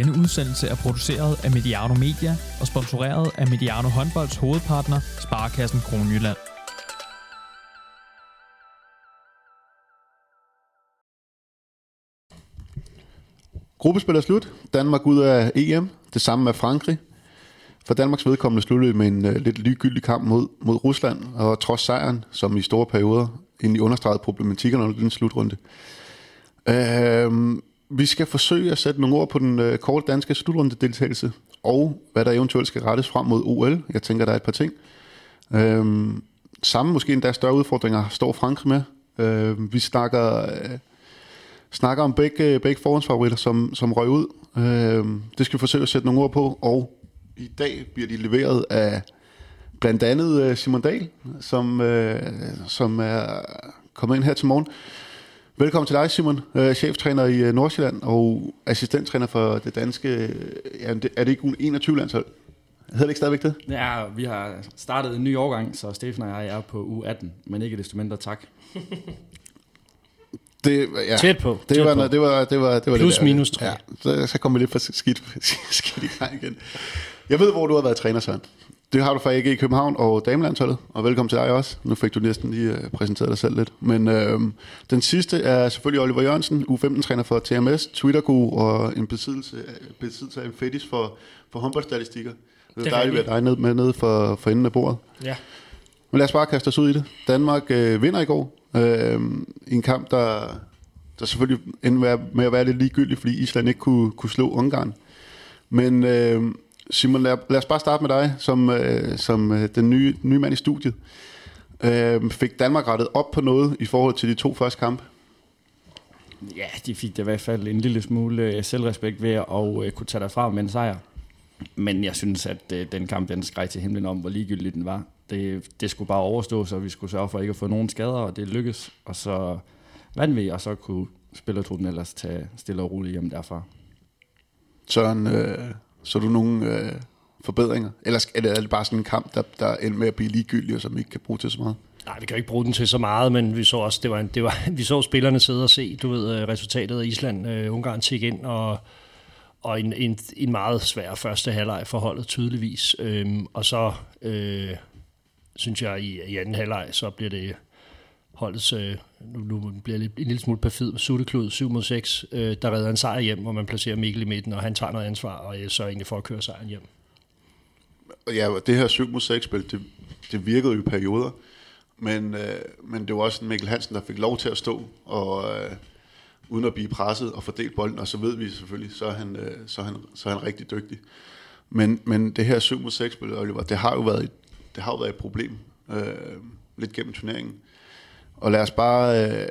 Denne udsendelse er produceret af Mediano Media og sponsoreret af Mediano Håndbolds hovedpartner, Sparkassen Kronjylland. Gruppespil er slut. Danmark ud af EM. Det samme med Frankrig. For Danmarks vedkommende sluttede med en uh, lidt ligegyldig kamp mod, mod Rusland, og trods sejren, som i store perioder egentlig understregede problematikkerne under den slutrunde. Uh, vi skal forsøge at sætte nogle ord på den øh, korte danske slutrunde deltagelse, og hvad der eventuelt skal rettes frem mod OL. Jeg tænker, der er et par ting. Øhm, samme måske endda større udfordringer står Frankrig med. Uh, vi snakker... øh, snakker om begge, begge forhåndsfavoritter, som, som røg ud. Øh, det skal vi forsøge at sætte nogle ord på, og i dag bliver de leveret af blandt andet øh, Simon Dahl, som, øh, som er kommet ind her til morgen. Velkommen til dig, Simon, øh, cheftræner i øh, Nordsjælland og assistenttræner for det danske, øh, ja, det, er det ikke 21 landshold? Hedder det ikke stadigvæk det? Ja, vi har startet en ny årgang, så Stefan og jeg er på u 18, men ikke desto mindre tak. Det, ja, Tæt på. Det tæt var, på. det var, det var, det var Plus det der. minus tre. Ja, så, så kommer vi lidt for skidt, skidt i gang igen. Jeg ved, hvor du har været træner, Søren. Det har du fra AG i København og damelandsholdet, og velkommen til dig også. Nu fik du næsten lige uh, præsenteret dig selv lidt. Men øh, den sidste er selvfølgelig Oliver Jørgensen, U15-træner for TMS, twitter og en besiddelse, besiddelse af en fetis for, for håndboldstatistikker. Det er, dejligt at være dig ned, med nede for, for enden af bordet. Ja. Men lad os bare kaste os ud i det. Danmark øh, vinder i går øh, i en kamp, der, der selvfølgelig endte med, med at være lidt ligegyldig, fordi Island ikke kunne, kunne slå Ungarn. Men øh, Simon, lad, lad os bare starte med dig, som, øh, som øh, den nye, nye mand i studiet. Øh, fik Danmark rettet op på noget i forhold til de to første kampe? Ja, de fik da i hvert fald en lille smule øh, selvrespekt ved at øh, kunne tage derfra med en sejr. Men jeg synes, at øh, den kamp, den skreg til himlen om, hvor ligegyldig den var. Det, det skulle bare overstå, så vi skulle sørge for ikke at få nogen skader, og det lykkedes. Og så vandt vi, og så kunne spillertruppen ellers tage stille og roligt hjem derfra. Søren, øh, så du nogle øh, forbedringer? Eller er det, er det bare sådan en kamp, der, der ender med at blive ligegyldig, og som ikke kan bruge til så meget? Nej, vi kan jo ikke bruge den til så meget, men vi så også, det var, en, det var, vi så spillerne sidde og se, du ved, øh, resultatet af Island, øh, Ungarn tik ind, og, og en, en, en meget svær første halvleg for holdet tydeligvis. Øhm, og så øh, synes jeg, i, i anden halvleg, så bliver det holdets, øh, nu, nu bliver lidt, en lille smule perfid, Sutteklud 7 mod 6, øh, der redder en sejr hjem, hvor man placerer Mikkel i midten, og han tager noget ansvar, og øh, så egentlig for at køre sejren hjem. Og ja, det her 7 mod 6 spil, det, det virkede jo i perioder. Men, øh, men det var også Mikkel Hansen, der fik lov til at stå, og øh, uden at blive presset og fordelt bolden, og så ved vi selvfølgelig, så er han, øh, så er han, så er han rigtig dygtig. Men, men det her 7 mod 6 spil, Oliver, det har jo været et, det har jo været et problem øh, lidt gennem turneringen. Og lad os bare øh,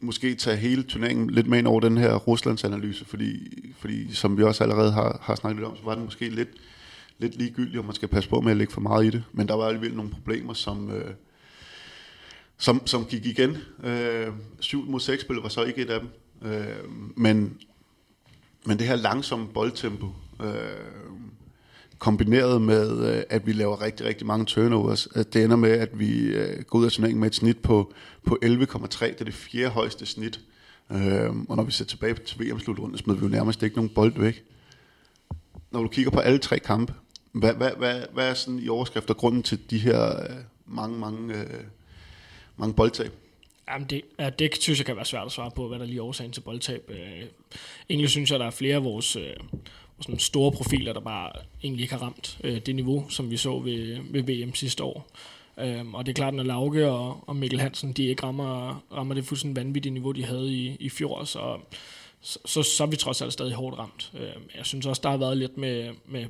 måske tage hele turneringen lidt med ind over den her Ruslands-analyse, fordi, fordi som vi også allerede har, har snakket lidt om, så var den måske lidt, lidt ligegyldig, og man skal passe på med at lægge for meget i det. Men der var alligevel nogle problemer, som, øh, som, som gik igen. Øh, 7 mod 6 spil var så ikke et af dem. Øh, men, men det her langsomme boldtempo, øh, kombineret med, øh, at vi laver rigtig, rigtig mange turnovers, at det ender med, at vi øh, går ud af turneringen med et snit på, på 11,3. Det er det fjerde højeste snit. Øhm, og når vi ser tilbage til VM-slutrunden, smed vi jo nærmest ikke nogen bold væk. Når du kigger på alle tre kampe, hvad, hvad, hvad, hvad er sådan i overskrifter grunden til de her mange, mange, mange boldtab? Jamen det, ja, det synes jeg kan være svært at svare på, hvad der lige er årsagen til boldtab. Øh, egentlig synes jeg, der er flere af vores øh, sådan store profiler, der bare egentlig ikke har ramt øh, det niveau, som vi så ved, ved VM sidste år. Øhm, og det er klart, når Lauke og, og Mikkel Hansen, de ikke rammer, rammer det fuldstændig vanvittige niveau, de havde i, i fjor, så, så, så, så er vi trods alt stadig hårdt ramt. Øhm, jeg synes også, der har været lidt med, med,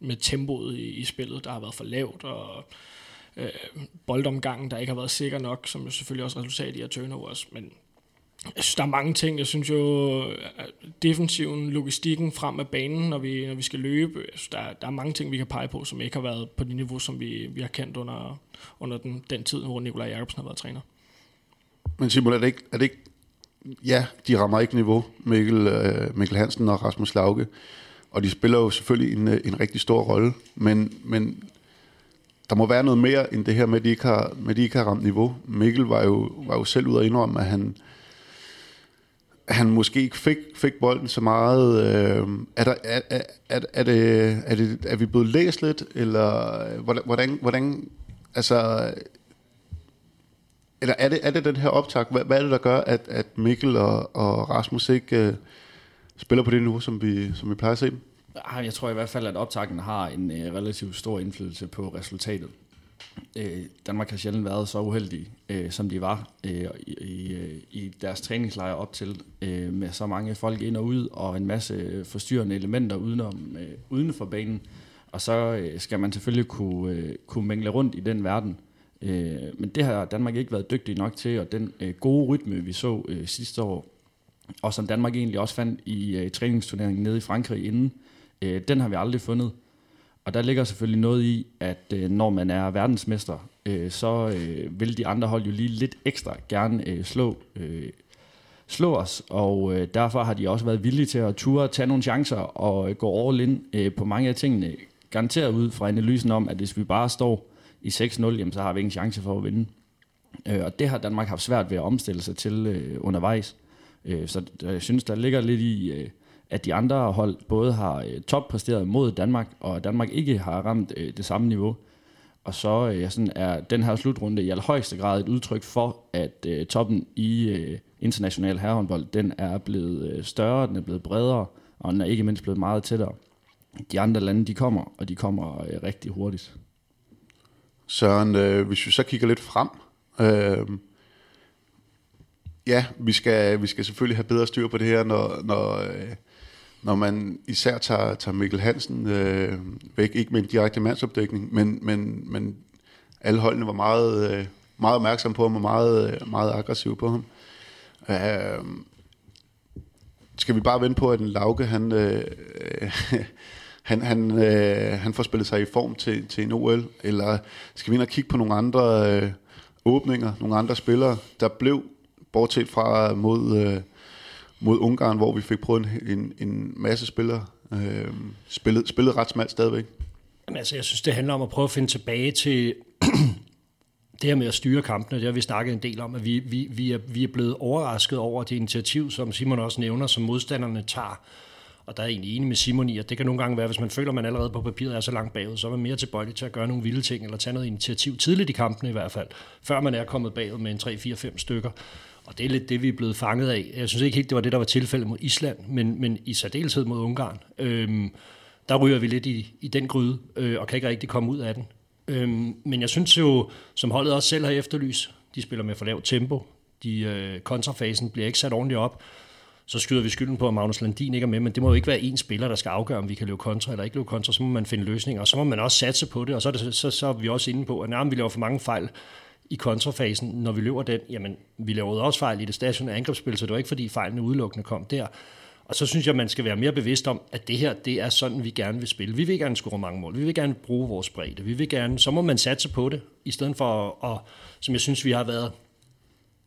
med tempoet i, i spillet, der har været for lavt, og øh, boldomgangen, der ikke har været sikker nok, som jo selvfølgelig også resultat i at turnovers, men jeg synes, der er mange ting. Jeg synes jo, øh, defensiven, logistikken frem af banen, når vi, når vi skal løbe, jeg synes, der, der er mange ting, vi kan pege på, som ikke har været på det niveau, som vi, vi har kendt under, under den, den tid, hvor Nikolaj Jacobsen har været træner. Men Simon, er det ikke, er det ikke ja, de rammer ikke niveau, Mikkel, øh, Mikkel Hansen og Rasmus Lauke, og de spiller jo selvfølgelig en, øh, en rigtig stor rolle, men, men der må være noget mere end det her med, at de ikke har, med, at de ikke har ramt niveau. Mikkel var jo, var jo selv ude at indrømme, at han, han måske ikke fik, fik bolden så meget. Øh, er, der, er, er, er, er, det, er, det, er vi blevet læst lidt, eller øh, hvordan, hvordan, altså, eller er det, er det den her optag? Hvad, hvad er det, der gør, at, at Mikkel og, og Rasmus ikke øh, spiller på det niveau, som vi, som vi plejer at se dem? Ah, jeg tror i hvert fald, at optakten har en øh, relativt stor indflydelse på resultatet. Øh, Danmark har sjældent været så uheldige, øh, som de var øh, i, i, øh, i deres træningslejre op til, øh, med så mange folk ind og ud, og en masse forstyrrende elementer udenom, øh, uden for banen. Og så øh, skal man selvfølgelig kunne, øh, kunne mængle rundt i den verden. Øh, men det har Danmark ikke været dygtig nok til, og den øh, gode rytme, vi så øh, sidste år, og som Danmark egentlig også fandt i øh, træningsturneringen nede i Frankrig inden, øh, den har vi aldrig fundet. Og der ligger selvfølgelig noget i, at øh, når man er verdensmester, øh, så øh, vil de andre hold jo lige lidt ekstra gerne øh, slå, øh, slå os, og øh, derfor har de også været villige til at ture tage nogle chancer og øh, gå all in øh, på mange af tingene. Garanteret ud fra analysen om, at hvis vi bare står i 6-0, jamen, så har vi ingen chance for at vinde. Øh, og det har Danmark haft svært ved at omstille sig til øh, undervejs. Øh, så jeg synes, der ligger lidt i, øh, at de andre hold både har øh, toppræsteret mod Danmark, og Danmark ikke har ramt øh, det samme niveau. Og så øh, sådan er den her slutrunde i allerhøjeste grad et udtryk for, at øh, toppen i øh, international herrehåndbold, den er blevet øh, større, den er blevet bredere, og den er ikke mindst blevet meget tættere. De andre lande, de kommer, og de kommer øh, rigtig hurtigt. Søren, øh, hvis vi så kigger lidt frem, øh, ja, vi skal, vi skal selvfølgelig have bedre styr på det her, når, når, øh, når man især tager, tager Mikkel Hansen øh, væk, ikke med en direkte mandsopdækning, men, men, men alle holdene var meget, øh, meget opmærksomme på ham og meget, øh, meget aggressive på ham. Øh, skal vi bare vente på, at en Lauke, han, øh, han, han, øh, han får spillet sig i form til, til en OL, eller skal vi ind og kigge på nogle andre øh, åbninger, nogle andre spillere, der blev, bortset fra mod, øh, mod Ungarn, hvor vi fik prøvet en, en, en masse spillere, øh, spillet, spillet ret smalt stadigvæk. Jamen, altså, jeg synes, det handler om at prøve at finde tilbage til det her med at styre kampene. Det har vi snakket en del om, at vi, vi, vi, er, vi er blevet overrasket over det initiativ, som Simon også nævner, som modstanderne tager og der er jeg egentlig enig med Simon i, at det kan nogle gange være, hvis man føler, at man allerede på papiret er så langt bagud, så er man mere tilbøjelig til at gøre nogle vilde ting, eller tage noget initiativ tidligt i kampene i hvert fald, før man er kommet bagud med en 3-4-5 stykker. Og det er lidt det, vi er blevet fanget af. Jeg synes ikke helt, det var det, der var tilfældet mod Island, men, men i særdeleshed mod Ungarn. Øhm, der ryger vi lidt i, i den gryde, øh, og kan ikke rigtig komme ud af den. Øhm, men jeg synes jo, som holdet også selv har efterlyst, de spiller med for lavt tempo. De, øh, kontrafasen bliver ikke sat ordentligt op så skyder vi skylden på, at Magnus Landin ikke er med, men det må jo ikke være én spiller, der skal afgøre, om vi kan løbe kontra eller ikke løbe kontra, så må man finde løsninger, og så må man også satse på det, og så er, det, så, så er vi også inde på, at nærmest vi laver for mange fejl i kontrafasen, når vi løber den, jamen vi lavede også fejl i det stationære angrebsspil, så det var ikke fordi fejlene udelukkende kom der. Og så synes jeg, man skal være mere bevidst om, at det her, det er sådan, vi gerne vil spille. Vi vil gerne score mange mål. Vi vil gerne bruge vores bredde. Vi vil gerne, så må man satse på det, i stedet for at, som jeg synes, vi har været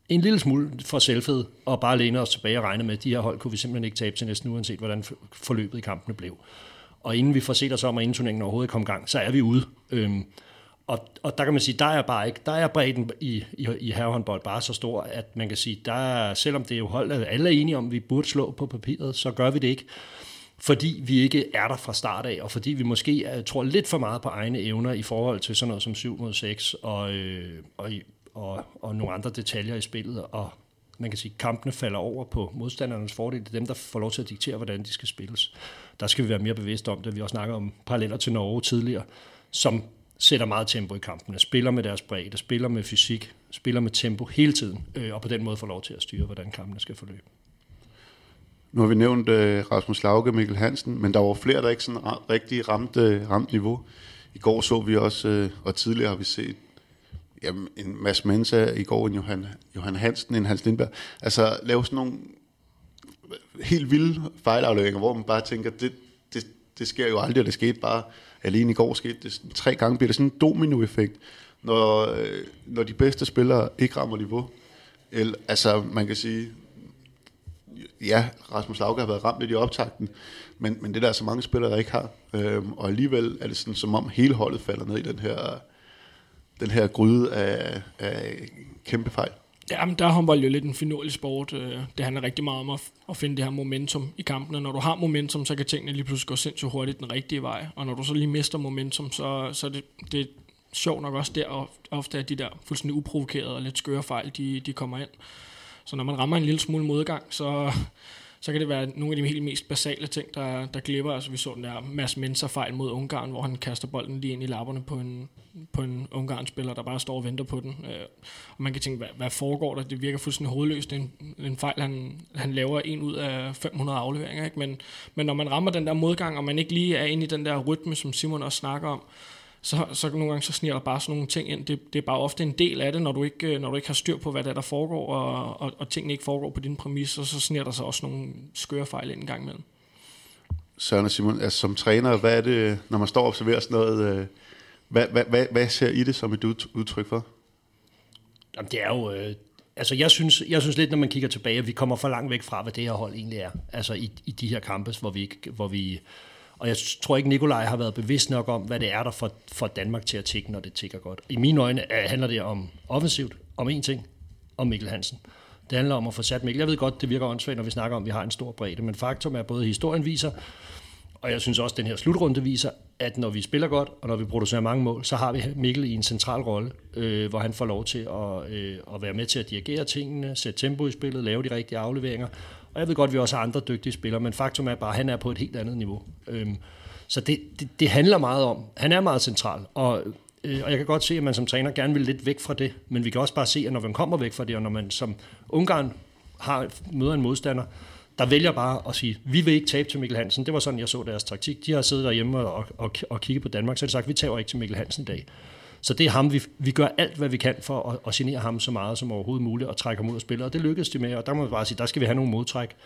en lille smule for selvfed og bare læne os tilbage og regne med, at de her hold kunne vi simpelthen ikke tabe til næsten uanset, hvordan forløbet i kampene blev. Og inden vi får set os om, at indturneringen overhovedet kom i gang, så er vi ude. Øhm, og, og der kan man sige, der er bare ikke, der er bredden i, i, i herrehåndbold bare så stor, at man kan sige, der er, selvom det er jo hold, at alle er enige om, at vi burde slå på papiret, så gør vi det ikke fordi vi ikke er der fra start af, og fordi vi måske øh, tror lidt for meget på egne evner i forhold til sådan noget som 7 mod 6, og, øh, og og, og nogle andre detaljer i spillet, og man kan sige, at kampene falder over på modstandernes fordel. Det er dem, der får lov til at diktere, hvordan de skal spilles. Der skal vi være mere bevidste om det. Vi har også snakket om paralleller til Norge tidligere, som sætter meget tempo i kampene, spiller med deres bredde, spiller med fysik, spiller med tempo hele tiden, øh, og på den måde får lov til at styre, hvordan kampene skal forløbe. Nu har vi nævnt øh, Rasmus Lauke og Mikkel Hansen, men der var flere, der ikke sådan rigtig ramte, øh, ramte niveau. I går så vi også, øh, og tidligere har vi set jamen, en masse Mensa i går, en Johan, Johan Hansen, en Hans Lindberg. Altså lave sådan nogle helt vilde fejlafleveringer, hvor man bare tænker, det, det, det sker jo aldrig, og det skete bare alene i går, skete det tre gange, bliver det sådan en dominoeffekt, når, øh, når de bedste spillere ikke rammer niveau. El, altså, man kan sige, ja, Rasmus Lauke har været ramt lidt i optakten, men, men det der er så mange spillere, der ikke har. Øhm, og alligevel er det sådan, som om hele holdet falder ned i den her den her gryde af, af kæmpe fejl. Jamen, der er håndbold jo lidt en finurlig sport. Øh, det handler rigtig meget om at, at finde det her momentum i kampene. Når du har momentum, så kan tingene lige pludselig gå sindssygt hurtigt den rigtige vej. Og når du så lige mister momentum, så, så er det, det er sjovt nok også der, ofte at de der fuldstændig uprovokerede og lidt skøre fejl, de, de kommer ind. Så når man rammer en lille smule modgang, så, så kan det være nogle af de helt mest basale ting, der, der glipper. Altså vi så den der Mads Menser fejl mod Ungarn, hvor han kaster bolden lige ind i lapperne på en, på en Ungarn-spiller, der bare står og venter på den. Øh, og man kan tænke, hvad, hvad foregår der? Det virker fuldstændig hovedløst. Det er en, en fejl, han, han laver en ud af 500 afleveringer. Ikke? Men, men når man rammer den der modgang, og man ikke lige er inde i den der rytme, som Simon også snakker om, så, så nogle gange så sniger der bare sådan nogle ting ind. Det, det er bare ofte en del af det, når du ikke, når du ikke har styr på, hvad der, er, der foregår, og, og, og tingene ikke foregår på din præmis, så, så sniger der sig også nogle skøre fejl ind en gang imellem. Søren og Simon, altså som træner, hvad er det, når man står og observerer sådan noget, øh, hvad, hvad, hvad, hvad ser I det som et udtryk for? Jamen, det er jo... Øh, altså, jeg synes, jeg synes lidt, når man kigger tilbage, at vi kommer for langt væk fra, hvad det her hold egentlig er. Altså, i, i de her campes, hvor vi, hvor vi og jeg tror ikke, Nikolaj har været bevidst nok om, hvad det er, der får, får Danmark til at tikke, når det tigger godt. I mine øjne øh, handler det om offensivt, om én ting, om Mikkel Hansen. Det handler om at få sat Mikkel. Jeg ved godt, det virker åndssvagt, når vi snakker om, at vi har en stor bredde, men faktum er, at både historien viser, og jeg synes også, at den her slutrunde viser, at når vi spiller godt, og når vi producerer mange mål, så har vi Mikkel i en central rolle, øh, hvor han får lov til at, øh, at være med til at dirigere tingene, sætte tempo i spillet, lave de rigtige afleveringer, og jeg ved godt, at vi også har andre dygtige spillere, men faktum er bare, at han er på et helt andet niveau. Øhm, så det, det, det handler meget om, han er meget central, og, øh, og jeg kan godt se, at man som træner gerne vil lidt væk fra det, men vi kan også bare se, at når man kommer væk fra det, og når man som Ungarn har, møder en modstander, der vælger bare at sige, vi vil ikke tabe til Mikkel Hansen. Det var sådan, jeg så deres taktik. De har siddet derhjemme og, og, og kigget på Danmark, så har de sagt, vi taber ikke til Mikkel Hansen i dag. Så det er ham, vi, vi gør alt, hvad vi kan for at, at genere ham så meget som overhovedet muligt og trække ham ud af spillet. Og det lykkedes de med, og der må vi bare sige, der skal vi have nogle modtræk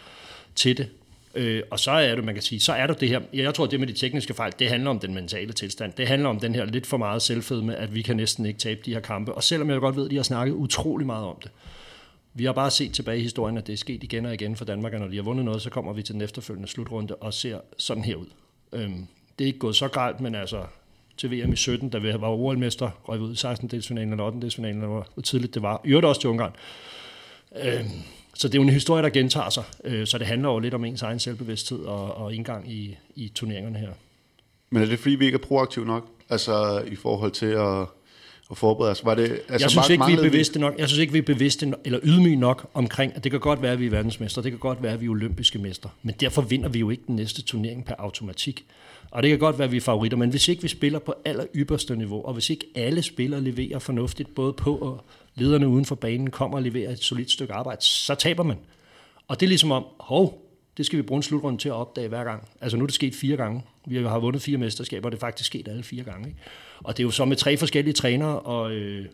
til det. Øh, og så er det, man kan sige, så er der det her, jeg tror, det med de tekniske fejl, det handler om den mentale tilstand. Det handler om den her lidt for meget selvfedme, at vi kan næsten ikke tabe de her kampe. Og selvom jeg godt ved, at de har snakket utrolig meget om det. Vi har bare set tilbage i historien, at det er sket igen og igen for Danmark, og når de har vundet noget, så kommer vi til den efterfølgende slutrunde og ser sådan her ud. Øhm, det er ikke gået så galt, men altså til VM i 17, da vi var OL-mester, røg ud i 16 delsfinalen eller 8 delsfinalen, hvor tidligt det var. I øvrigt også til Ungarn. Øh, så det er jo en historie, der gentager sig, øh, så det handler jo lidt om ens egen selvbevidsthed og, og indgang i, i turneringerne her. Men er det fordi, vi ikke er proaktive nok? Altså i forhold til at, at forberede os? Var det, altså, jeg, synes ikke, vi er bevidste nok, jeg synes ikke, vi er bevidste eller ydmyge nok omkring, at det kan godt være, at vi er verdensmester, det kan godt være, at vi er olympiske mester, men derfor vinder vi jo ikke den næste turnering per automatik. Og det kan godt være, at vi er favoritter, men hvis ikke vi spiller på aller ypperste niveau, og hvis ikke alle spillere leverer fornuftigt, både på og lederne uden for banen kommer og leverer et solidt stykke arbejde, så taber man. Og det er ligesom om, hov, det skal vi bruge en slutrunde til at opdage hver gang. Altså nu er det sket fire gange. Vi har vundet fire mesterskaber, og det er faktisk sket alle fire gange. Ikke? Og det er jo så med tre forskellige trænere, og øh,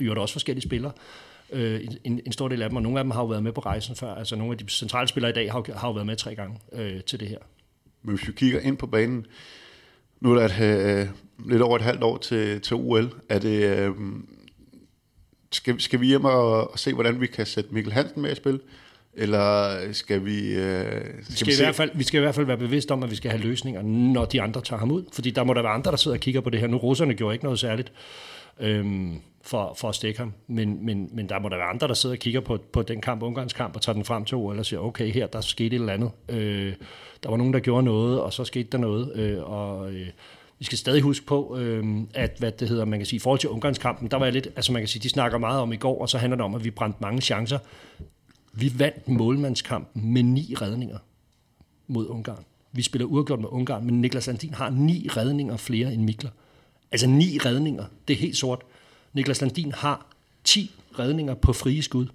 jo også forskellige spillere. Øh, en, en stor del af dem, og nogle af dem har jo været med på rejsen før. Altså nogle af de centrale spillere i dag har, har jo været med tre gange øh, til det her. Men hvis vi kigger ind på banen, nu er der et, øh, lidt over et halvt år til, til OL. Er det, øh, skal, skal vi hjem og, og se, hvordan vi kan sætte Mikkel Hansen med i spil? Eller skal vi... Øh, skal vi, skal vi, i hvert fald, vi skal i hvert fald være bevidste om, at vi skal have løsninger, når de andre tager ham ud. Fordi der må der være andre, der sidder og kigger på det her. Nu russerne gjorde ikke noget særligt. Øhm, for, for at stikke ham. Men, men, men der må der være andre, der sidder og kigger på, på den kamp, Ungarns kamp, og tager den frem til OL og siger, okay, her der skete et eller andet. Øh, der var nogen, der gjorde noget, og så skete der noget. Øh, og øh, vi skal stadig huske på, øh, at hvad det hedder, man kan sige, i forhold til Ungarns kampen, der var jeg lidt, altså man kan sige, de snakker meget om i går, og så handler det om, at vi brændte mange chancer. Vi vandt målmandskampen med ni redninger mod Ungarn. Vi spiller uafgjort med Ungarn, men Niklas Antin har ni redninger flere end Mikler. Altså ni redninger. Det er helt sort. Niklas Landin har 10 redninger på frie skud.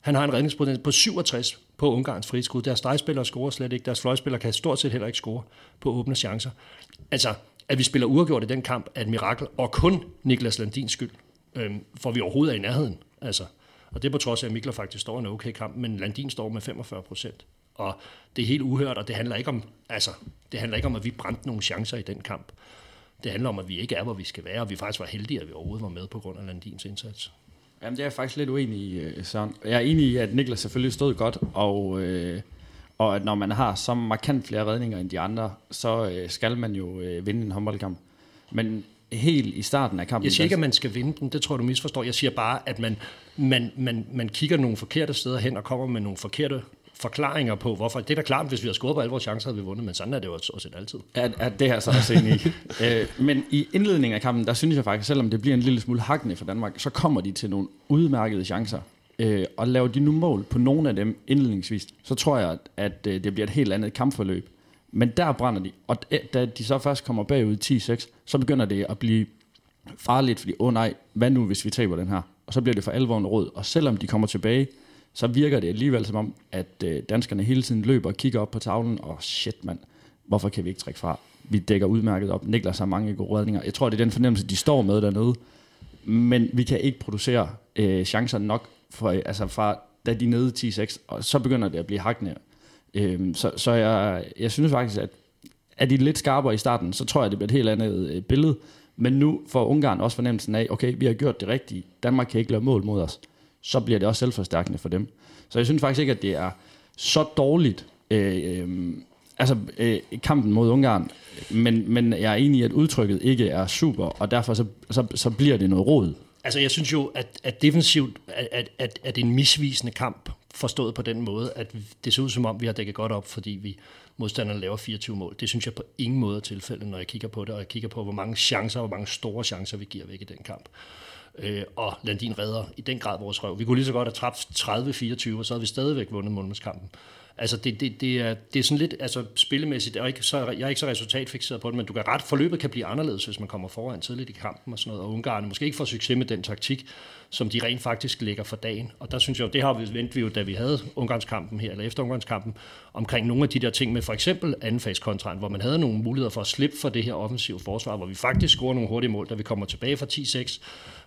Han har en redningsprocent på 67 på Ungarns frie skud. Deres stregspillere scorer slet ikke. Deres fløjspillere kan stort set heller ikke score på åbne chancer. Altså, at vi spiller uafgjort i den kamp er et mirakel, og kun Niklas Landins skyld, øhm, for vi overhovedet er i nærheden. Altså, og det er på trods af, at Mikler faktisk står en okay kamp, men Landin står med 45 procent. Og det er helt uhørt, og det handler ikke om, altså, det handler ikke om, at vi brændte nogle chancer i den kamp. Det handler om, at vi ikke er, hvor vi skal være, og vi faktisk var heldige, at vi overhovedet var med på grund af Landins indsats. Jamen, det er jeg faktisk lidt uenig i, øh, Søren. Jeg er enig i, at Niklas selvfølgelig stod godt, og, øh, og at når man har så markant flere redninger end de andre, så øh, skal man jo øh, vinde en håndboldkamp. Men helt i starten af kampen... Jeg siger ikke, at man skal vinde den, det tror du misforstår. Jeg siger bare, at man, man, man, man kigger nogle forkerte steder hen og kommer med nogle forkerte forklaringer på, hvorfor. Det er da klart, hvis vi havde scoret på alle vores chancer, havde vi vundet, men sådan er det jo også set altid. at det her så også enig i. øh, men i indledningen af kampen, der synes jeg faktisk, selvom det bliver en lille smule hakkende for Danmark, så kommer de til nogle udmærkede chancer. Øh, og laver de nu mål på nogle af dem indledningsvis, så tror jeg, at, øh, det bliver et helt andet kampforløb. Men der brænder de, og da de så først kommer bagud 10-6, så begynder det at blive farligt, fordi, åh oh nej, hvad nu hvis vi taber den her? Og så bliver det for alvor en råd. Og selvom de kommer tilbage, så virker det alligevel som om, at øh, danskerne hele tiden løber og kigger op på tavlen, og shit mand, hvorfor kan vi ikke trække fra? Vi dækker udmærket op. Niklas har mange gode redninger. Jeg tror, det er den fornemmelse, de står med dernede. Men vi kan ikke producere øh, chancer nok, for, altså fra da de er nede 10-6, og så begynder det at blive hakne. Øh, så så jeg, jeg synes faktisk, at er de lidt skarpere i starten, så tror jeg, det bliver et helt andet øh, billede. Men nu får Ungarn også fornemmelsen af, okay, vi har gjort det rigtige. Danmark kan ikke lave mål mod os. Så bliver det også selvforstærkende for dem. Så jeg synes faktisk ikke, at det er så dårligt, øh, øh, altså øh, kampen mod Ungarn. Men, men jeg er enig i, at udtrykket ikke er super, og derfor så, så, så bliver det noget råd. Altså, jeg synes jo, at, at defensivt at, at, at, at det er en misvisende kamp, forstået på den måde, at det ser ud som om, vi har dækket godt op, fordi vi modstanderne laver 24 mål. Det synes jeg på ingen måde er tilfældet, når jeg kigger på det, og jeg kigger på, hvor mange chancer, hvor mange store chancer, vi giver væk i den kamp. Øh, og Landin redder i den grad vores røv. Vi kunne lige så godt have trappet 30-24, og så havde vi stadigvæk vundet målmandskampen. Altså, det, det, det, er, det er sådan lidt altså, spillemæssigt, og ikke så, jeg er ikke så resultatfixeret på det, men du kan ret, forløbet kan blive anderledes, hvis man kommer foran tidligt i kampen og sådan noget, og Ungarn måske ikke får succes med den taktik, som de rent faktisk lægger for dagen. Og der synes jeg det har vi ventet vi jo, da vi havde Ungarnskampen her, eller efter Ungarnskampen, omkring nogle af de der ting med for eksempel anden hvor man havde nogle muligheder for at slippe for det her offensive forsvar, hvor vi faktisk scorer nogle hurtige mål, da vi kommer tilbage fra 10-6,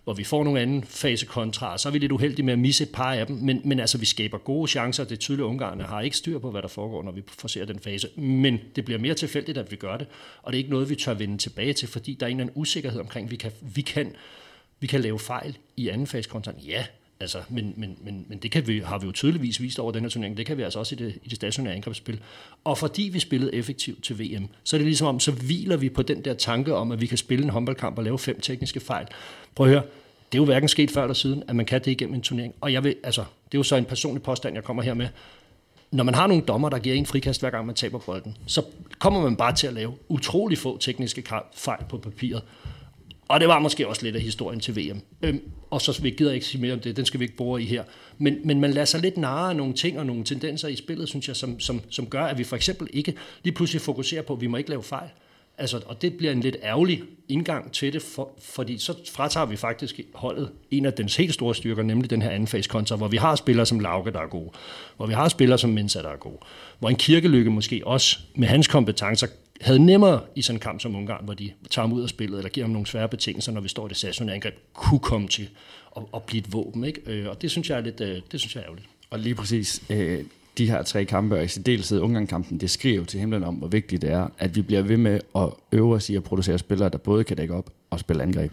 hvor vi får nogle anden fase kontra, så er vi lidt uheldige med at misse et par af dem, men, men altså vi skaber gode chancer, det er tydeligt, at Ungarn har ikke styr på, hvad der foregår, når vi forser den fase, men det bliver mere tilfældigt, at vi gør det, og det er ikke noget, vi tør vende tilbage til, fordi der er en eller anden usikkerhed omkring, at vi kan, vi kan, vi kan lave fejl i anden fase kontra. Ja, altså, men, men, men, men det kan vi, har vi jo tydeligvis vist over den her turnering, det kan vi altså også i det, i det stationære angrebsspil. Og fordi vi spillede effektivt til VM, så er det ligesom om, så hviler vi på den der tanke om, at vi kan spille en håndboldkamp og lave fem tekniske fejl. Prøv at høre, det er jo hverken sket før eller siden, at man kan det igennem en turnering. Og jeg vil, altså, det er jo så en personlig påstand, jeg kommer her med. Når man har nogle dommer, der giver en frikast, hver gang man taber bolden, så kommer man bare til at lave utrolig få tekniske fejl på papiret. Og det var måske også lidt af historien til VM. Øhm, og så vi gider ikke sige mere om det, den skal vi ikke bruge i her. Men, men man lader sig lidt narre af nogle ting og nogle tendenser i spillet, synes jeg, som, som, som gør, at vi for eksempel ikke lige pludselig fokuserer på, at vi må ikke lave fejl. Altså, og det bliver en lidt ærgerlig indgang til det, for, fordi så fratager vi faktisk holdet en af dens helt store styrker, nemlig den her anden kontra, hvor vi har spillere som Lauke, der er gode, hvor vi har spillere som Mensa, der er gode, hvor en kirkelykke måske også med hans kompetencer havde nemmere i sådan en kamp som Ungarn, hvor de tager ham ud af spillet, eller giver ham nogle svære betingelser, når vi står i det stationære angreb, kunne komme til at, at blive et våben. Ikke? Øh, og det synes jeg er lidt øh, det synes jeg er ærgerligt. Og lige præcis øh, de her tre kampe, og i særdeleshed Ungarn-kampen, det skriver jo til himlen om, hvor vigtigt det er, at vi bliver ved med at øve os i at producere spillere, der både kan dække op og spille angreb.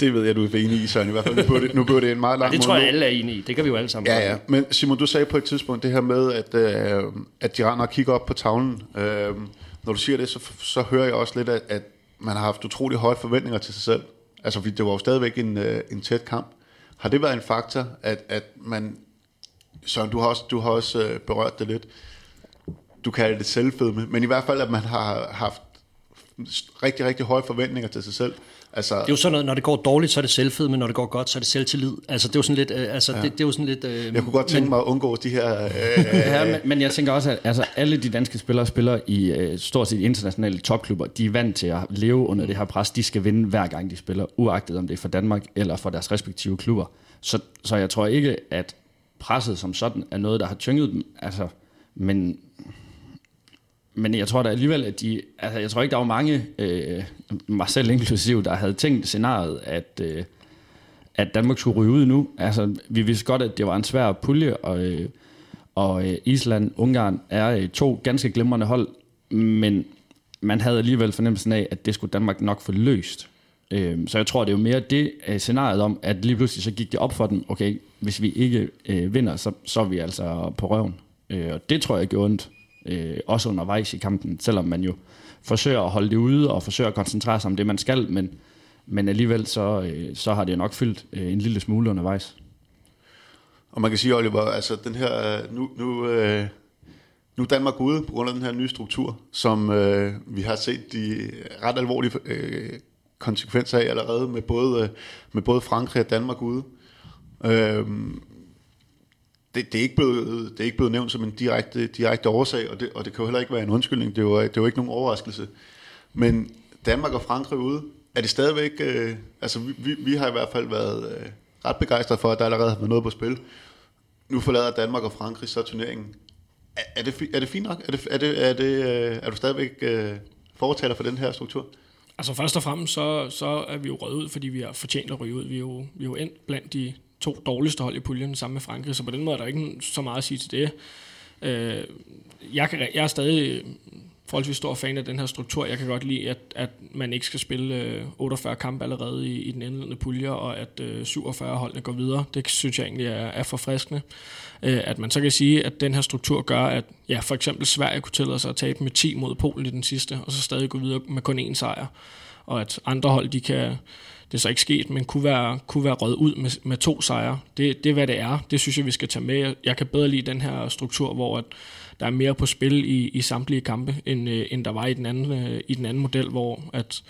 Det ved jeg, du er enig i, Søren. I hvert fald, nu blev det, nu blev det en meget lang Det tror jeg, alle er enige i. Det kan vi jo alle sammen. Ja, ja. Men Simon, du sagde på et tidspunkt det her med, at, øh, at de render og kigger op på tavlen. Øh, når du siger det, så, så hører jeg også lidt, at, at man har haft utrolig høje forventninger til sig selv. Altså, fordi det var jo stadigvæk en, øh, en tæt kamp. Har det været en faktor, at, at man... Søren, du har også, du har også øh, berørt det lidt. Du kalder det selvfedme, men i hvert fald, at man har haft rigtig, rigtig høje forventninger til sig selv. Altså, Det er jo sådan noget, når det går dårligt, så er det selvfed, men når det går godt, så er det selvtillid. Altså, det er jo sådan lidt... Øh, altså, ja. det, det, er jo sådan lidt øh, jeg kunne godt tænke mig at undgå de her... Øh, Ja, men, men jeg tænker også, at altså, alle de danske spillere spiller i øh, stort set internationale topklubber. De er vant til at leve under det her pres. De skal vinde hver gang de spiller, uagtet om det er for Danmark eller for deres respektive klubber. Så, så jeg tror ikke, at presset som sådan er noget, der har tynget dem. Altså, men, men jeg tror da alligevel, at de... Altså, jeg tror ikke, der var mange, øh, mig selv inklusiv, der havde tænkt scenariet, at... Øh, at Danmark skulle ryge ud nu. Altså, vi vidste godt, at det var en svær pulje, og, øh, og øh, Island, Ungarn er øh, to ganske glimrende hold, men man havde alligevel fornemmelsen af, at det skulle Danmark nok få løst. Øh, så jeg tror, det er jo mere det øh, scenariet om, at lige pludselig så gik det op for dem, okay, hvis vi ikke øh, vinder, så, så er vi altså på røven. Øh, og det tror jeg gjorde ondt, øh, også undervejs i kampen, selvom man jo forsøger at holde det ude og forsøger at koncentrere sig om det, man skal, men, men alligevel så, øh, så har det nok fyldt øh, en lille smule undervejs. Og man kan sige, Oliver, altså den her, øh, nu, nu, øh, nu er Danmark ude på grund af den her nye struktur, som øh, vi har set de ret alvorlige øh, konsekvenser af allerede med både, øh, med både Frankrig og Danmark ude. Øh, det, det, er ikke blevet, det er ikke blevet nævnt som en direkte, direkte årsag, og det, og det kan jo heller ikke være en undskyldning. Det var, det var ikke nogen overraskelse. Men Danmark og Frankrig ude, er det stadigvæk... Øh, altså, vi, vi, vi har i hvert fald været øh, ret begejstrede for, at der allerede har været noget på spil. Nu forlader Danmark og Frankrig så turneringen. Er, er, det, er det fint nok? Er, det, er, det, er, det, øh, er du stadigvæk øh, fortaler for den her struktur? Altså først og fremmest, så, så er vi jo røget ud, fordi vi har fortjent at ryge ud. Vi er jo, vi er jo endt blandt de to dårligste hold i puljen sammen med Frankrig, så på den måde er der ikke så meget at sige til det. Øh, jeg, kan, jeg er stadig forholdsvis stor fan af den her struktur. Jeg kan godt lide, at, at man ikke skal spille øh, 48 kampe allerede i, i den indledende pulje, og at øh, 47 holdene går videre. Det synes jeg egentlig er, er forfriskende. Øh, at man så kan sige, at den her struktur gør, at ja, for eksempel Sverige kunne tillade sig at tabe med 10 mod Polen i den sidste, og så stadig gå videre med kun én sejr. Og at andre hold, de kan, det er så ikke sket, men kunne være, kunne være røget ud med, med to sejre. Det, det er, hvad det er. Det synes jeg, vi skal tage med. Jeg kan bedre lide den her struktur, hvor at der er mere på spil i, i samtlige kampe, end, øh, end der var i den anden, øh, i den anden model, hvor at,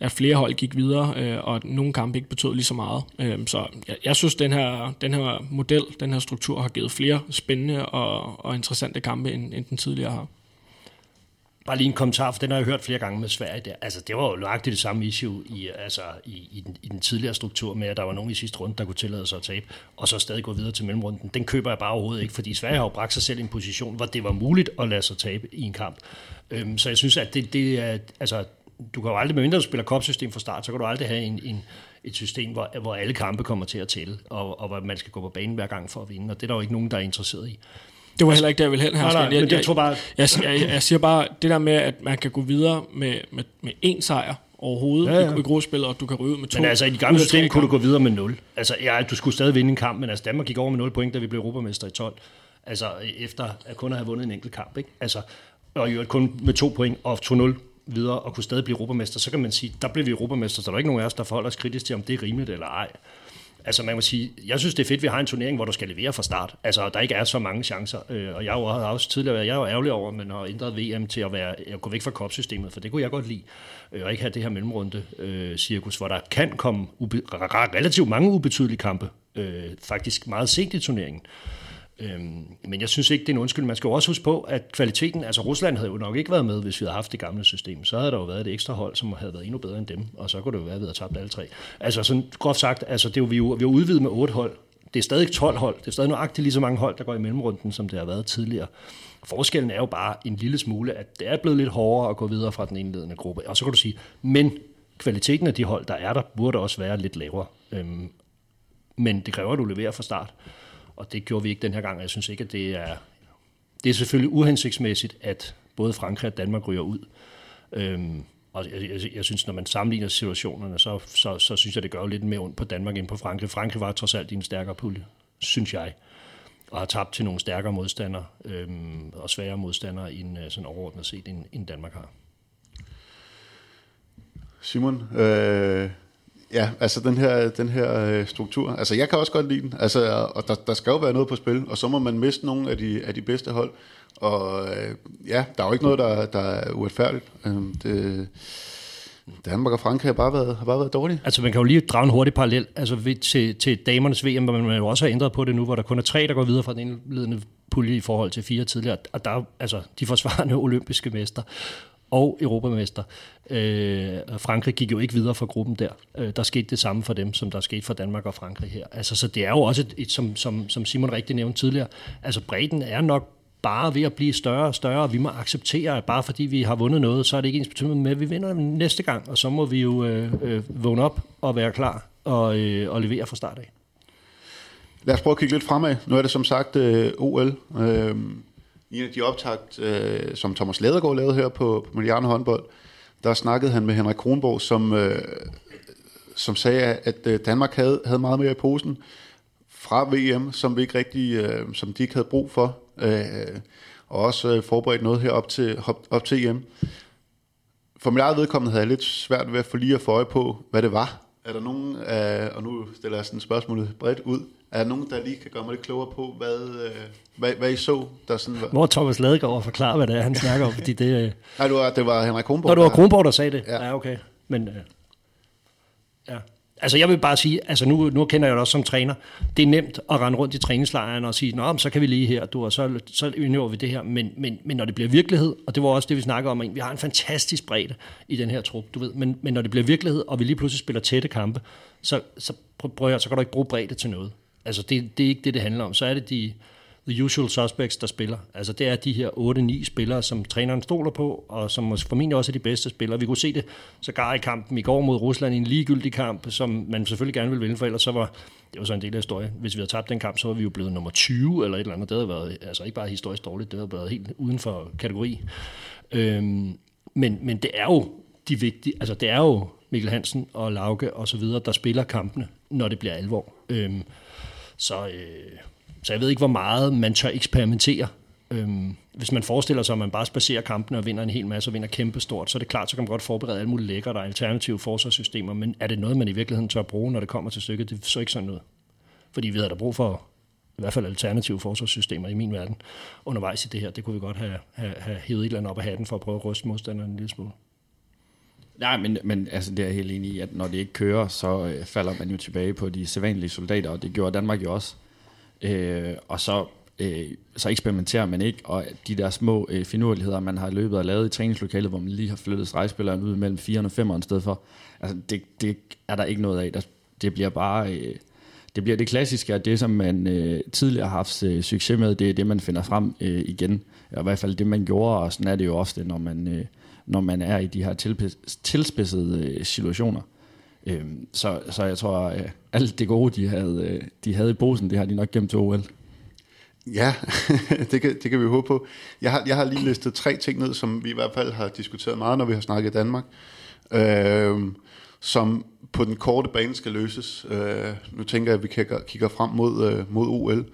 at flere hold gik videre, øh, og at nogle kampe ikke betød lige så meget. Øh, så jeg, jeg synes, den her, den her model, den her struktur har givet flere spændende og, og interessante kampe, end, end den tidligere har. Bare lige en kommentar, for den har jeg hørt flere gange med Sverige. Der. Altså, det var jo nøjagtigt det samme issue i, altså, i, i, den, i den tidligere struktur med, at der var nogen i sidste runde, der kunne tillade sig at tabe, og så stadig gå videre til mellemrunden. Den køber jeg bare overhovedet ikke, fordi Sverige har jo bragt sig selv i en position, hvor det var muligt at lade sig tabe i en kamp. Øhm, så jeg synes, at det, det er, altså, du kan jo aldrig, medmindre du spiller kopsystem fra start, så kan du aldrig have en, en, et system, hvor, hvor alle kampe kommer til at tælle, og, og hvor man skal gå på banen hver gang for at vinde, og det er der jo ikke nogen, der er interesseret i. Det var heller ikke der, jeg ville hen her. Nej, nej, jeg, men det tror bare... Jeg, jeg, jeg, jeg siger bare, det der med, at man kan gå videre med, med, med én sejr overhovedet ja, ja. i, i gruppespillet, og du kan ryge ud med to. Men altså, i de gamle system kunne du gå videre med 0. Altså, ja, du skulle stadig vinde en kamp, men altså, Danmark gik over med 0 point, da vi blev europamester i 12. Altså, efter at kun have vundet en enkelt kamp, ikke? Altså, og jo kun med to point og 2-0 videre og kunne stadig blive europamester, så kan man sige, der blev vi europamester, så der er ikke nogen af os, der forholder os kritisk til, om det er rimeligt eller ej. Altså man må sige, jeg synes det er fedt, at vi har en turnering, hvor du skal levere fra start. Altså der ikke er så mange chancer. Øh, og jeg har også tidligere været, jeg er ærgerlig over, at man har ændret VM til at være, at gå væk fra kopsystemet, for det kunne jeg godt lide. Øh, og ikke have det her mellemrunde øh, cirkus, hvor der kan komme ube- relativt mange ubetydelige kampe. Øh, faktisk meget sent i turneringen. Øhm, men jeg synes ikke, det er en undskyld. Man skal jo også huske på, at kvaliteten, altså Rusland havde jo nok ikke været med, hvis vi havde haft det gamle system. Så havde der jo været et ekstra hold, som havde været endnu bedre end dem, og så kunne det jo være, at vi havde tabt alle tre. Altså sådan groft sagt, altså det er jo, vi, er jo, vi er udvidet med otte hold. Det er stadig 12 hold. Det er stadig nøjagtigt lige så mange hold, der går i mellemrunden, som det har været tidligere. Forskellen er jo bare en lille smule, at det er blevet lidt hårdere at gå videre fra den indledende gruppe. Og så kan du sige, men kvaliteten af de hold, der er der, burde også være lidt lavere. Øhm, men det kræver, at du leverer fra start. Og det gjorde vi ikke den her gang, jeg synes ikke, at det er... Det er selvfølgelig uhensigtsmæssigt, at både Frankrig og Danmark ryger ud. Øhm, og jeg, jeg, jeg synes, når man sammenligner situationerne, så, så, så synes jeg, det gør lidt mere ondt på Danmark end på Frankrig. Frankrig var trods alt i en stærkere pulje, synes jeg, og har tabt til nogle stærkere modstandere øhm, og sværere modstandere end øh, sådan overordnet set, end, end Danmark har. Simon, øh, Ja, altså den her, den her øh, struktur. Altså jeg kan også godt lide den, altså, og der, der skal jo være noget på spil, og så må man miste nogle af de, af de bedste hold. Og øh, ja, der er jo ikke noget, der, der er uretfærdigt. Øh, det, Danmark og Frankrig har bare været, har bare været dårlige. Altså man kan jo lige drage en hurtig parallel altså ved, til, til damernes VM, hvor man jo også har ændret på det nu, hvor der kun er tre, der går videre fra den indledende pulje i forhold til fire tidligere. Og der er altså de forsvarende olympiske mester og europamester. Øh, Frankrig gik jo ikke videre fra gruppen der. Øh, der skete det samme for dem, som der skete for Danmark og Frankrig her. Altså, så det er jo også, et, et, som, som, som Simon rigtig nævnte tidligere, altså bredden er nok bare ved at blive større og større, og vi må acceptere, at bare fordi vi har vundet noget, så er det ikke ens betydning med, at vi vinder næste gang, og så må vi jo øh, øh, vågne op og være klar og, øh, og levere fra start af. Lad os prøve at kigge lidt fremad. Nu er det som sagt øh, OL. Øh, i en af de optagt, øh, som Thomas Ledergaard lavede her på, på Milliarden håndbold, der snakkede han med Henrik Kronborg, som, øh, som sagde, at øh, Danmark havde, havde meget mere i posen fra VM, som vi ikke rigtig, øh, som de ikke havde brug for, øh, og også øh, forberedt noget her op til, op, op til EM. for mit eget vedkommende havde jeg lidt svært ved at få lige at få øje på, hvad det var. Er der nogen, øh, og nu stiller jeg sådan spørgsmålet bredt ud, er der nogen, der lige kan gøre mig lidt klogere på, hvad, øh, hvad, hvad I så, der sådan var? Hvor Thomas Ladegaard og forklare, hvad det er, han snakker om, fordi det... Øh, Nej, det var, det var Henrik Kronborg. Når du var Kronborg, der sagde det? Ja. Ja, okay. Men, øh, ja. Altså jeg vil bare sige, altså nu, nu kender jeg dig også som træner, det er nemt at rende rundt i træningslejren og sige, nå, så kan vi lige her, du, og så, så indøver vi det her, men, men, men når det bliver virkelighed, og det var også det, vi snakker om, vi har en fantastisk bredde i den her trup, du ved, men, men når det bliver virkelighed, og vi lige pludselig spiller tætte kampe, så, så, prøv, prøv at høre, så kan du ikke bruge bredde til noget. Altså det, det er ikke det, det handler om. Så er det de, the usual suspects, der spiller. Altså det er de her 8-9 spillere, som træneren stoler på, og som formentlig også er de bedste spillere. Vi kunne se det sågar i kampen i går mod Rusland, i en ligegyldig kamp, som man selvfølgelig gerne ville vinde, for ellers så var det var så en del af historien. Hvis vi havde tabt den kamp, så var vi jo blevet nummer 20 eller et eller andet. Det havde været altså ikke bare historisk dårligt, det havde været helt uden for kategori. Øhm, men, men det er jo de vigtige, altså det er jo Mikkel Hansen og Lauke og så videre, der spiller kampene, når det bliver alvor. Øhm, så, øh, så jeg ved ikke, hvor meget man tør eksperimentere. Øhm, hvis man forestiller sig, at man bare spacerer kampene og vinder en hel masse og vinder kæmpe stort, så er det klart, så kan man godt forberede alle mulige lækre, der er alternative forsvarssystemer, men er det noget, man i virkeligheden tør bruge, når det kommer til stykket? Det er så ikke sådan noget. Fordi vi havde da brug for i hvert fald alternative forsvarssystemer i min verden undervejs i det her. Det kunne vi godt have, have, have hævet et eller andet op af hatten for at prøve at ryste modstanderen en lille smule. Nej, men, men altså, det er jeg helt enig i, at når det ikke kører, så øh, falder man jo tilbage på de sædvanlige soldater, og det gjorde Danmark jo også. Øh, og så, øh, så eksperimenterer man ikke, og de der små øh, finurligheder, man har løbet og lavet i træningslokalet, hvor man lige har flyttet stregspilleren ud mellem 4 og 5 i stedet for, altså det, det er der ikke noget af. Der, det bliver bare... Øh, det bliver det klassiske, og det, som man øh, tidligere har haft øh, succes med, det er det, man finder frem øh, igen. Eller i hvert fald det, man gjorde, og sådan er det jo ofte, når man, øh, når man er i de her tilspidsede øh, situationer. Øh, så, så jeg tror, at alt det gode, de havde, øh, de havde i posen, det har de nok gemt til OL. Ja, det kan, det kan vi håbe på. Jeg har, jeg har lige listet tre ting ned, som vi i hvert fald har diskuteret meget, når vi har snakket i Danmark, øh, som på den korte bane skal løses. Øh, nu tænker jeg, at vi kigger, kigger frem mod, øh, mod OL.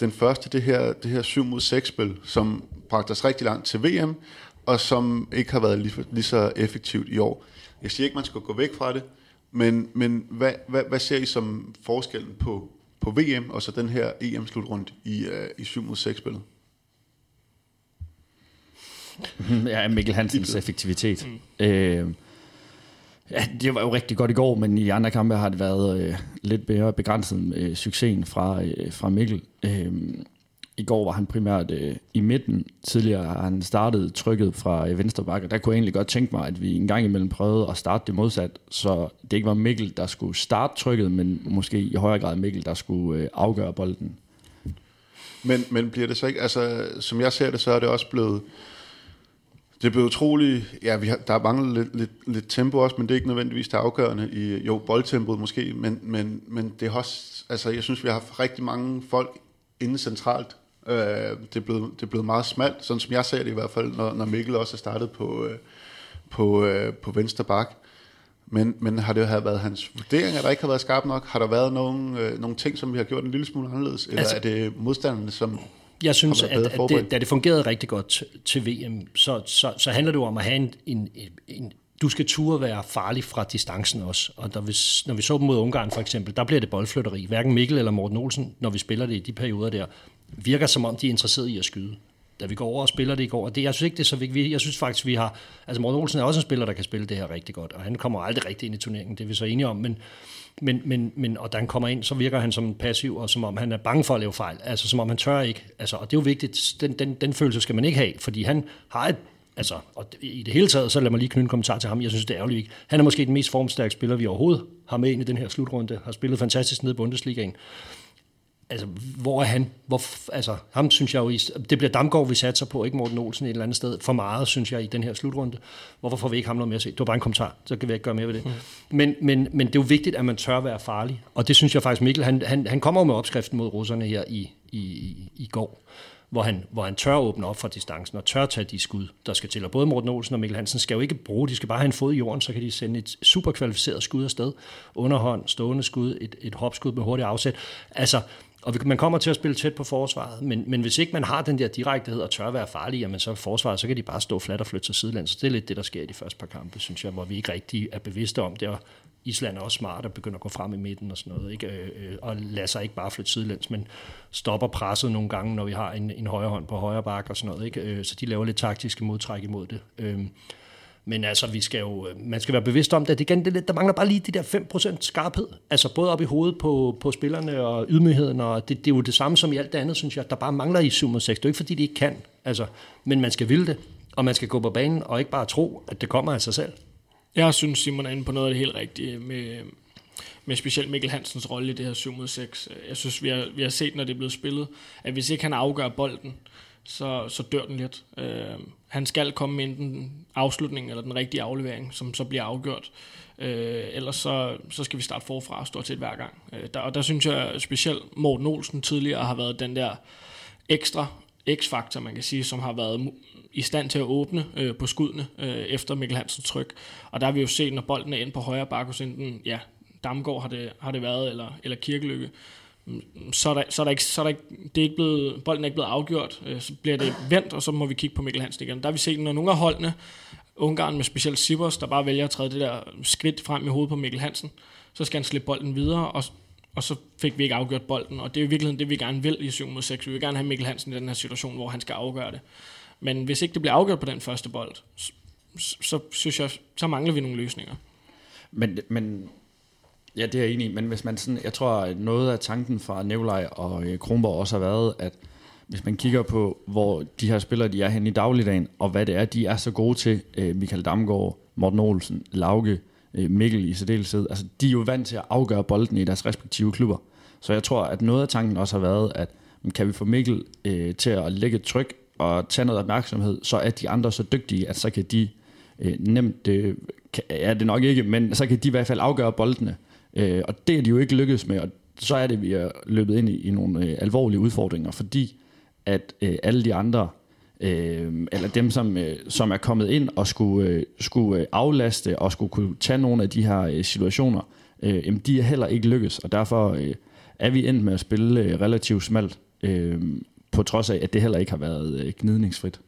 Den første, det her, det her 7 mod 6 spil, som bragte os rigtig langt til VM, og som ikke har været lige, lige så effektivt i år. Jeg siger ikke, man skal gå væk fra det, men, men hvad, hvad, hvad ser I som forskellen på, på VM og så den her EM-slutrunde i, uh, i 7 mod 6 spillet? ja, Mikkel Hansens effektivitet. Mm. Øh, ja, det var jo rigtig godt i går, men i andre kampe har det været øh, lidt mere begrænset øh, succesen fra, øh, fra Mikkel. Øh, i går var han primært øh, i midten. Tidligere har han startet trykket fra øh, venstre bakke. Der kunne jeg egentlig godt tænke mig, at vi en gang imellem prøvede at starte det modsat, så det ikke var Mikkel, der skulle starte trykket, men måske i højere grad Mikkel, der skulle øh, afgøre bolden. Men, men bliver det så ikke, altså som jeg ser det, så er det også blevet, det er blevet utroligt, ja, vi har, der er manglet lidt, lidt, lidt tempo også, men det er ikke nødvendigvis det afgørende i, jo, boldtempoet måske, men, men, men det er også, altså jeg synes, vi har haft rigtig mange folk inde centralt. Øh, det, er blevet, det er blevet meget smalt, sådan som jeg ser det i hvert fald, når, når Mikkel også er startet på, øh, på, øh, på venstre bak. Men, men har det have været hans vurdering, at der ikke har været skarp nok? Har der været nogle, øh, nogle ting, som vi har gjort en lille smule anderledes? Eller Altså- er det modstanderne, som... Jeg synes, at, at det, da det fungerede rigtig godt til, til VM, så, så, så handler det jo om at have en, en, en du skal turde være farlig fra distancen også. Og der, hvis, når vi så dem mod Ungarn for eksempel, der bliver det boldflytteri. Hverken Mikkel eller Morten Olsen, når vi spiller det i de perioder der, virker som om, de er interesseret i at skyde. Da vi går over og spiller det i går, og det, jeg synes ikke, det er så vigtigt. Jeg synes faktisk, vi har... Altså Morten Olsen er også en spiller, der kan spille det her rigtig godt, og han kommer aldrig rigtig ind i turneringen, det er vi så enige om, men, men, men, men og da han kommer ind, så virker han som passiv, og som om han er bange for at lave fejl. Altså som om han tør ikke. Altså, og det er jo vigtigt. Den, den, den følelse skal man ikke have, fordi han har et Altså, og i det hele taget, så lad mig lige knytte en kommentar til ham. Jeg synes, det er ærgerligt ikke. Han er måske den mest formstærke spiller, vi overhovedet har med ind i den her slutrunde. Har spillet fantastisk ned i Bundesligaen. Altså, hvor er han? Hvor, altså, ham synes jeg jo, det bliver Damgaard, vi satser på, ikke Morten Olsen et eller andet sted. For meget, synes jeg, i den her slutrunde. Hvorfor får vi ikke ham noget mere at se? Det var bare en kommentar, så kan vi ikke gøre mere ved det. Mm. Men, men, men det er jo vigtigt, at man tør være farlig. Og det synes jeg faktisk, Mikkel, han, han, han kommer jo med opskriften mod russerne her i, i, i, i går hvor han, hvor han tør åbne op for distancen og tør tage de skud, der skal til. Og både Morten Olsen og Mikkel Hansen skal jo ikke bruge, de skal bare have en fod i jorden, så kan de sende et super kvalificeret skud afsted. Underhånd, stående skud, et, et hopskud med hurtigt afsæt. Altså, og man kommer til at spille tæt på forsvaret, men, men hvis ikke man har den der direktehed og tør være farlig, jamen så forsvaret, så kan de bare stå fladt og flytte sig sidelæns. Så det er lidt det, der sker i de første par kampe, synes jeg, hvor vi ikke rigtig er bevidste om det, og Island er også smart og begynder at gå frem i midten og sådan noget, ikke? Øh, øh og lader sig ikke bare flytte sidelæns, men stopper presset nogle gange, når vi har en, en højre hånd på højre bak og sådan noget. Ikke? Øh, så de laver lidt taktiske modtræk imod det. Øhm, men altså, vi skal jo, øh, man skal være bevidst om det. det, igen, det lidt, der mangler bare lige de der 5% skarphed. Altså både op i hovedet på, på spillerne og ydmygheden, og det, det er jo det samme som i alt det andet, synes jeg, der bare mangler i 7 6. Det er jo ikke, fordi de ikke kan, altså, men man skal ville det, og man skal gå på banen og ikke bare tro, at det kommer af sig selv. Jeg synes, Simon er inde på noget af det helt rigtige med, med specielt Mikkel Hansens rolle i det her 7 mod 6. Jeg synes, vi har, vi har set, når det er blevet spillet, at hvis ikke han afgør bolden, så, så dør den lidt. Øh, han skal komme med enten afslutning eller den rigtige aflevering, som så bliver afgjort. Øh, ellers så, så skal vi starte forfra stort set hver gang. Øh, der, og der synes jeg specielt Morten Olsen tidligere har været den der ekstra x-faktor, man kan sige, som har været i stand til at åbne øh, på skuddene øh, efter Mikkel Hansens tryk. Og der har vi jo set, når bolden er inde på højre bakke hos enten, ja, Damgaard har det, har det været, eller, eller Kirkelykke, så er, der, så er der ikke, så er der ikke, det er ikke blevet, bolden er ikke blevet afgjort, øh, så bliver det vendt, og så må vi kigge på Mikkel Hansen igen. Der har vi set, når nogle af holdene, Ungarn med specielt Sivers, der bare vælger at træde det der skridt frem i hovedet på Mikkel Hansen, så skal han slippe bolden videre, og, og så fik vi ikke afgjort bolden, og det er i virkeligheden det, vi gerne vil i 7 mod 6. Vi vil gerne have Mikkel Hansen i den her situation, hvor han skal afgøre det. Men hvis ikke det bliver afgjort på den første bold, så, så synes jeg, så mangler vi nogle løsninger. Men, men ja, det er jeg enig i, men hvis man sådan, jeg tror, at noget af tanken fra Nevlej og øh, Kronborg også har været, at hvis man kigger på, hvor de her spillere de er hen i dagligdagen, og hvad det er, de er så gode til, øh, Michael Damgaard, Morten Olsen, Lauke, øh, Mikkel i særdeleshed, altså de er jo vant til at afgøre bolden i deres respektive klubber. Så jeg tror, at noget af tanken også har været, at kan vi få Mikkel øh, til at lægge et tryk og tage noget opmærksomhed, så er de andre så dygtige, at så kan de øh, nemt, øh, kan, er det nok ikke, men så kan de i hvert fald afgøre boldene. Øh, og det er de jo ikke lykkedes med, og så er det, vi er løbet ind i, i nogle øh, alvorlige udfordringer, fordi at øh, alle de andre, øh, eller dem, som, øh, som er kommet ind og skulle, øh, skulle øh, aflaste og skulle kunne tage nogle af de her øh, situationer, øh, jamen, de er heller ikke lykkes, og derfor øh, er vi endt med at spille øh, relativt smalt. Øh, på trods af, at det heller ikke har været øh, gnidningsfrit.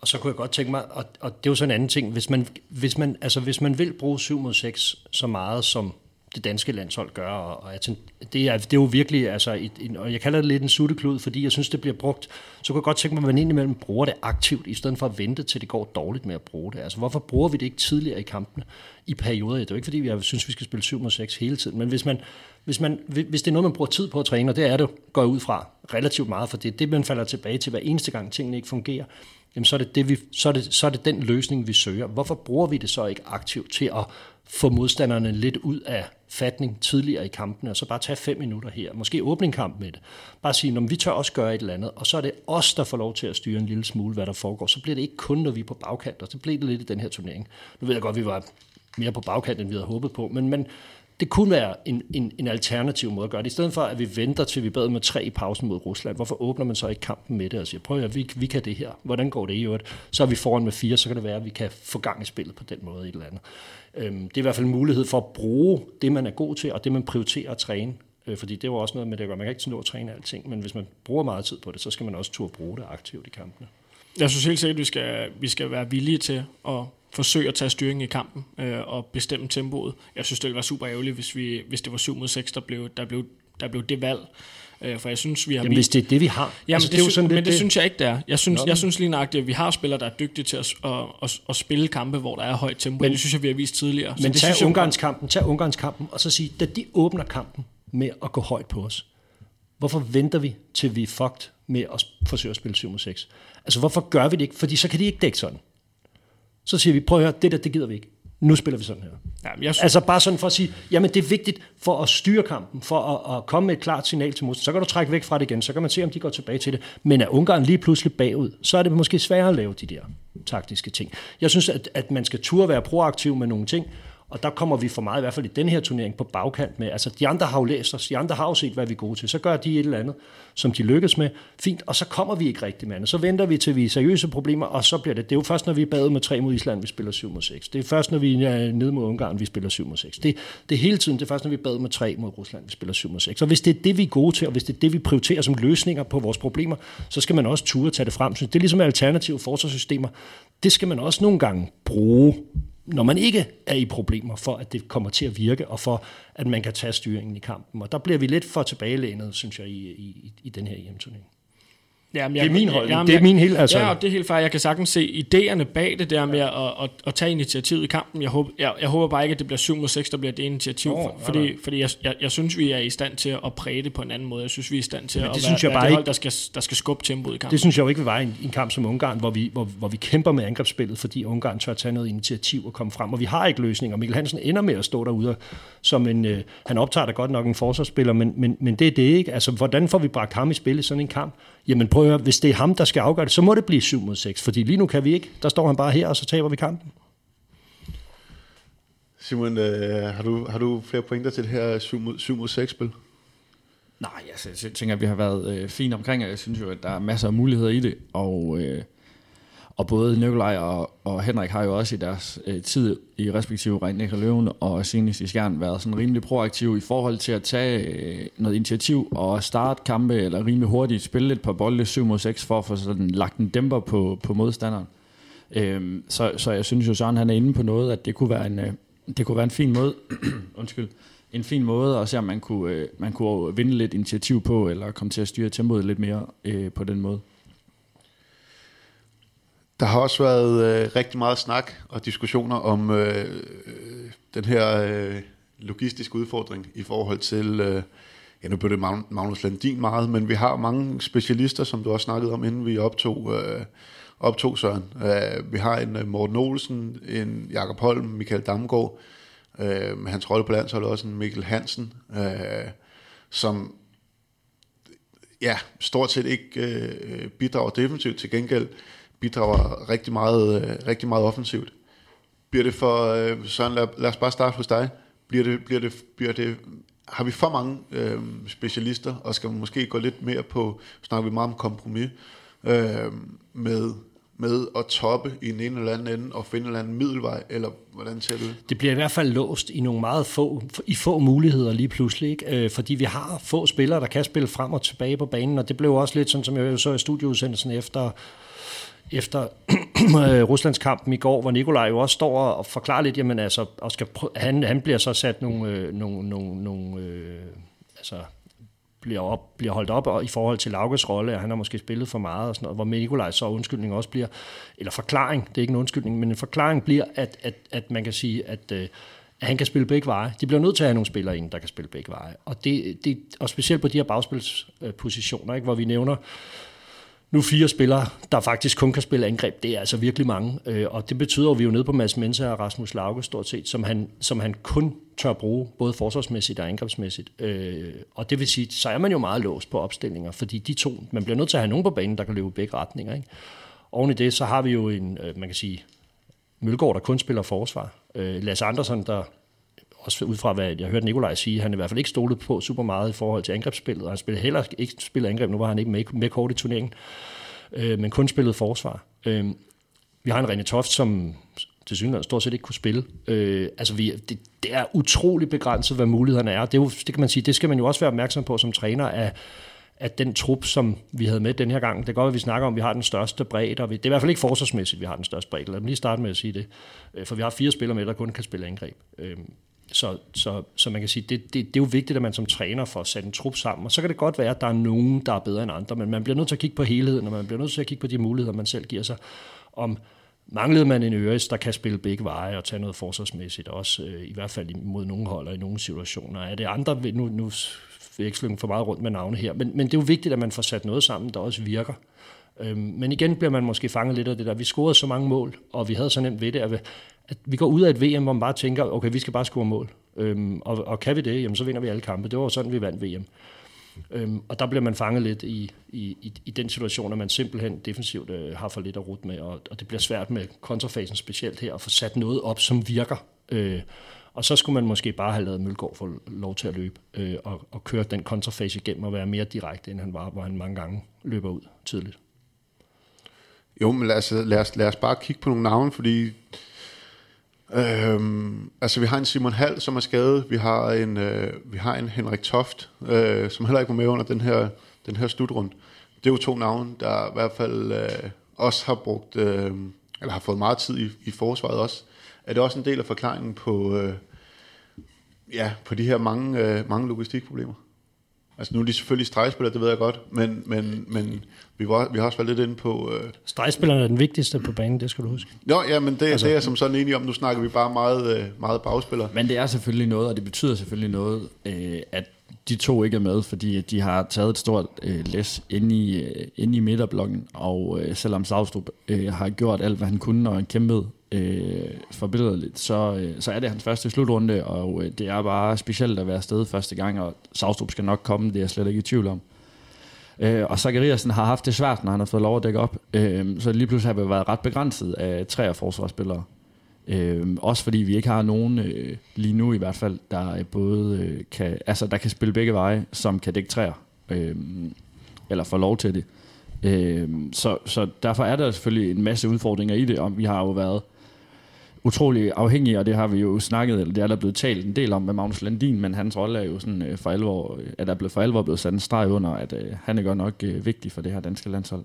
Og så kunne jeg godt tænke mig, og, og det er jo sådan en anden ting, hvis man, hvis man, altså hvis man vil bruge 7 mod 6 så meget som det danske landshold gør, og, og jeg tænker, det, er, det er jo virkelig, altså, et, en, og jeg kalder det lidt en sutteklud, fordi jeg synes, det bliver brugt, så kunne jeg godt tænke mig, at man indimellem bruger det aktivt, i stedet for at vente til det går dårligt med at bruge det. Altså, hvorfor bruger vi det ikke tidligere i kampene, i perioder? Det er jo ikke, fordi vi synes, vi skal spille 7 mod 6 hele tiden, men hvis, man, hvis, man, hvis det er noget, man bruger tid på at træne, og det er det, går jeg ud fra relativt meget, for det er det, man falder tilbage til hver eneste gang, tingene ikke fungerer, jamen så er, det det, vi, så, er det, så er det den løsning, vi søger. Hvorfor bruger vi det så ikke aktivt til at få modstanderne lidt ud af fatning tidligere i kampene, og så bare tage fem minutter her, måske åbne en kamp med det. Bare sige, når vi tør også gøre et eller andet, og så er det os, der får lov til at styre en lille smule, hvad der foregår. Så bliver det ikke kun, når vi er på bagkant, og så bliver det lidt i den her turnering. Nu ved jeg godt, at vi var mere på bagkant, end vi havde håbet på, men, men det kunne være en, en, en alternativ måde at gøre det. I stedet for, at vi venter til vi bad med tre i pausen mod Rusland, hvorfor åbner man så ikke kampen med det og siger, prøv at vi, vi kan det her. Hvordan går det i øvrigt? Så er vi foran med fire, så kan det være, at vi kan få gang i spillet på den måde et eller andet. Øhm, det er i hvert fald en mulighed for at bruge det, man er god til, og det, man prioriterer at træne. Øh, fordi det var også noget med det, at man kan ikke nå at træne alting, men hvis man bruger meget tid på det, så skal man også turde bruge det aktivt i kampene. Jeg synes helt sikkert, at vi skal, vi skal være villige til at forsøge at tage styring i kampen øh, og bestemme tempoet. Jeg synes, det ville være super ærgerligt, hvis, vi, hvis det var 7 mod 6, der blev, der blev, der blev det valg. Øh, for jeg synes, vi har... Jamen, hvis det er det, vi har. Jamen, altså, det, det er jo sådan, men det, det, synes jeg ikke, det er. Jeg synes, Nå, jeg synes lige nøjagtigt, at vi har spillere, der er dygtige til at, at, at, at spille kampe, hvor der er højt tempo. Men, det synes jeg, vi har vist tidligere. Men tag Ungarnskampen, tag Ungarnskampen, og så sige, da de åbner kampen med at gå højt på os, hvorfor venter vi, til vi er fucked med at forsøge at spille 7 mod 6? Altså, hvorfor gør vi det ikke? Fordi så kan de ikke dække sådan. Så siger vi, prøv at høre, det der, det gider vi ikke. Nu spiller vi sådan her. Ja, jeg. Altså bare sådan for at sige, jamen det er vigtigt for at styre kampen, for at, at komme med et klart signal til modstanderen. Så kan du trække væk fra det igen, så kan man se, om de går tilbage til det. Men er Ungarn lige pludselig bagud, så er det måske sværere at lave de der taktiske ting. Jeg synes, at, at man skal turde være proaktiv med nogle ting, og der kommer vi for meget, i hvert fald i den her turnering, på bagkant med. Altså, de andre har jo læst os, de andre har jo set, hvad vi er gode til. Så gør de et eller andet, som de lykkes med. Fint, og så kommer vi ikke rigtig med Så venter vi til vi er seriøse problemer, og så bliver det. Det er jo først, når vi er badet med 3 mod Island, vi spiller 7 mod 6. Det er først, når vi er nede mod Ungarn, vi spiller 7 mod 6. Det, det er hele tiden, det er først, når vi er badet med 3 mod Rusland, vi spiller 7 mod 6. Og hvis det er det, vi er gode til, og hvis det er det, vi prioriterer som løsninger på vores problemer, så skal man også ture tage det frem. Så det er ligesom alternative forsvarssystemer. Det skal man også nogle gange bruge når man ikke er i problemer, for at det kommer til at virke, og for at man kan tage styringen i kampen. Og der bliver vi lidt for tilbagelænet, synes jeg, i, i, i den her EM-turnering. Jamen, Det er jeg- min holdning. jamen, Det er jeg- min helt- altså- Ja, og det er helt fair. Jeg kan sagtens se idéerne bag det der med at, at, at tage initiativet i kampen. Jeg håber, jeg, jeg håber bare ikke, at det bliver 7 mod 6, der bliver det initiativ. Nå, for, fordi nej. fordi jeg, jeg, jeg synes, vi er i stand til at præge det på en anden måde. Jeg synes, vi er i stand til Men at det være, synes jeg være bare det hold, ikke- der skal, der skal skubbe tempoet i kampen. Det synes jeg jo ikke vil være en, en kamp som Ungarn, hvor vi, hvor, hvor vi kæmper med angrebsspillet, fordi Ungarn tør tage noget initiativ og komme frem, og vi har ikke løsninger. Mikkel Hansen ender med at stå derude som en, øh, han optager da godt nok en forsvarsspiller, men, men, men det er det ikke. Altså, hvordan får vi bragt ham i spil i sådan en kamp? Jamen prøv at høre, hvis det er ham, der skal afgøre det, så må det blive 7 mod 6, fordi lige nu kan vi ikke. Der står han bare her, og så taber vi kampen. Simon, øh, har, du, har du flere pointer til det her 7 mod, 7 mod 6 spil? Nej, altså, jeg tænker, at vi har været øh, fint omkring, og jeg synes jo, at der er masser af muligheder i det, og, øh, og både Nikolaj og, og Henrik har jo også i deres øh, tid i respektive Regnek og Løven og senest i Skjern været sådan rimelig proaktive i forhold til at tage øh, noget initiativ og starte kampe, eller rimelig hurtigt spille et par bolde 7 mod 6 for at få sådan lagt en dæmper på, på modstanderen. Øhm, så, så jeg synes jo, Søren han er inde på noget, at det kunne være en, øh, det kunne være en fin måde, undskyld, en fin måde at se, om man kunne, øh, man kunne vinde lidt initiativ på, eller komme til at styre tempoet lidt mere øh, på den måde. Der har også været øh, rigtig meget snak og diskussioner om øh, øh den her øh, logistiske udfordring i forhold til, øh, ja nu blev det Magnus Landin meget, men vi har mange specialister, som du også snakkede om, inden vi optog, øh, optog Søren. Øh, vi har en øh, Morten Olsen, en Jakob Holm, Michael Damgaard, øh, med hans rolle på landsholdet også en Mikkel Hansen, øh, som ja, stort set ikke øh, bidrager defensivt, til gengæld bidrager rigtig meget, øh, rigtig meget offensivt. Bliver det for, øh, Søren, lad, lad os bare starte hos dig. Bliver det, bliver det, bliver det, har vi for mange øh, specialister, og skal man måske gå lidt mere på, snakker vi meget om kompromis, øh, med, med at toppe i en ene eller anden ende, og finde en eller anden middelvej, eller hvordan ser det ud? Det bliver i hvert fald låst i nogle meget få, i få muligheder lige pludselig, ikke? Øh, fordi vi har få spillere, der kan spille frem og tilbage på banen, og det blev også lidt sådan, som jeg jo så i studieudsendelsen efter, efter øh, Ruslands Ruslandskampen i går, hvor Nikolaj jo også står og forklarer lidt, jamen altså, og skal prø- han, han bliver så sat nogle, øh, nogle, nogle, nogle øh, altså, bliver, op, bliver holdt op og i forhold til Laukes rolle, at han har måske spillet for meget og sådan noget, hvor Nikolaj så undskyldning også bliver, eller forklaring, det er ikke en undskyldning, men en forklaring bliver, at, at, at man kan sige, at, øh, at han kan spille begge veje. De bliver nødt til at have nogle spillere ind, der kan spille begge veje. Og, det, det, og specielt på de her bagspilspositioner, ikke, hvor vi nævner nu fire spillere, der faktisk kun kan spille angreb, det er altså virkelig mange. Øh, og det betyder, at vi er jo nede på Mads Mensa og Rasmus Lauke stort set, som han, som han kun tør bruge, både forsvarsmæssigt og angrebsmæssigt. Øh, og det vil sige, så er man jo meget låst på opstillinger, fordi de to, man bliver nødt til at have nogen på banen, der kan løbe i begge retninger. Ikke? Oven i det, så har vi jo en, øh, man kan sige, Mølgaard, der kun spiller forsvar. Øh, Lasse Andersen, der også ud fra, hvad jeg hørte Nikolaj sige, han er i hvert fald ikke stolet på super meget i forhold til angrebsspillet, og han spiller heller ikke spillet angreb, nu var han ikke med, med kort i turneringen, øh, men kun spillet forsvar. Øh, vi har en René Toft, som til synligheden stort set ikke kunne spille. Øh, altså vi, det, det er utrolig begrænset, hvad mulighederne er. Det, er jo, det kan man sige, det skal man jo også være opmærksom på som træner at at den trup, som vi havde med den her gang, det er godt, at vi snakker om, at vi har den største bredde, og vi, det er i hvert fald ikke forsvarsmæssigt, vi har den største bredde. Lad mig lige starte med at sige det. Øh, For vi har fire spillere med, der kun kan spille angreb. Øh, så, så, så man kan sige, det, det, det er jo vigtigt, at man som træner får sat en trup sammen, og så kan det godt være, at der er nogen, der er bedre end andre, men man bliver nødt til at kigge på helheden, og man bliver nødt til at kigge på de muligheder, man selv giver sig. Om manglede man en Øres, der kan spille begge veje og tage noget forsvarsmæssigt, også øh, i hvert fald mod nogle hold og i nogle situationer. Er det andre, nu, nu vil jeg ikke slynge for meget rundt med navne her, men, men det er jo vigtigt, at man får sat noget sammen, der også virker. Øhm, men igen bliver man måske fanget lidt af det der. Vi scorede så mange mål, og vi havde så nemt ved det, at at vi går ud af et VM, hvor man bare tænker, okay, vi skal bare score mål. Øhm, og, og kan vi det, jamen så vinder vi alle kampe. Det var sådan, vi vandt VM. Øhm, og der bliver man fanget lidt i, i, i, i den situation, at man simpelthen defensivt øh, har for lidt at rute med, og, og det bliver svært med kontrafasen specielt her, at få sat noget op, som virker. Øh, og så skulle man måske bare have lavet Mølgaard få lov til at løbe øh, og, og køre den kontrafase igennem og være mere direkte, end han var, hvor han mange gange løber ud tidligt. Jo, men lad os, lad, os, lad os bare kigge på nogle navne, fordi øhm, altså vi har en Simon Hall, som er skadet. Vi har en, øh, vi har en Henrik Toft, øh, som heller ikke var med under den her, den her slutrund. Det er jo to navne, der i hvert fald øh, også har brugt, øh, eller har fået meget tid i, i forsvaret også. Er det også en del af forklaringen på, øh, ja, på de her mange, øh, mange logistikproblemer? Altså nu er de selvfølgelig stregspillere, det ved jeg godt, men, men, men vi, var, vi har også været lidt inde på... Øh... Stregspillerne er den vigtigste på banen, det skal du huske. Nå, ja, men det, altså, det er jeg som sådan enig om. Nu snakker vi bare meget, øh, meget bagspillere. Men det er selvfølgelig noget, og det betyder selvfølgelig noget, øh, at de to ikke er med, fordi de har taget et stort øh, læs inde i, øh, inde i midterblokken, og øh, selvom Savstrup øh, har gjort alt, hvad han kunne, og han kæmpede øh, forbilledeligt, så, øh, så er det hans første slutrunde, og øh, det er bare specielt at være afsted første gang, og Savstrup skal nok komme, det er jeg slet ikke i tvivl om. Øh, og Zachariasen har haft det svært, når han har fået lov at dække op, øh, så lige pludselig har vi været ret begrænset af tre af forsvarsspillere. Øh, også fordi vi ikke har nogen øh, lige nu i hvert fald, der øh, både øh, kan, altså der kan spille begge veje, som kan dække træer, øh, eller få lov til det. Øh, så, så derfor er der selvfølgelig en masse udfordringer i det, og vi har jo været utrolig afhængig, og det har vi jo snakket, eller det er der blevet talt en del om med Magnus Landin, men hans rolle er jo sådan øh, for alvor, øh, at der er blevet for alvor blevet sat en streg under, at øh, han er godt nok øh, vigtig for det her danske landshold.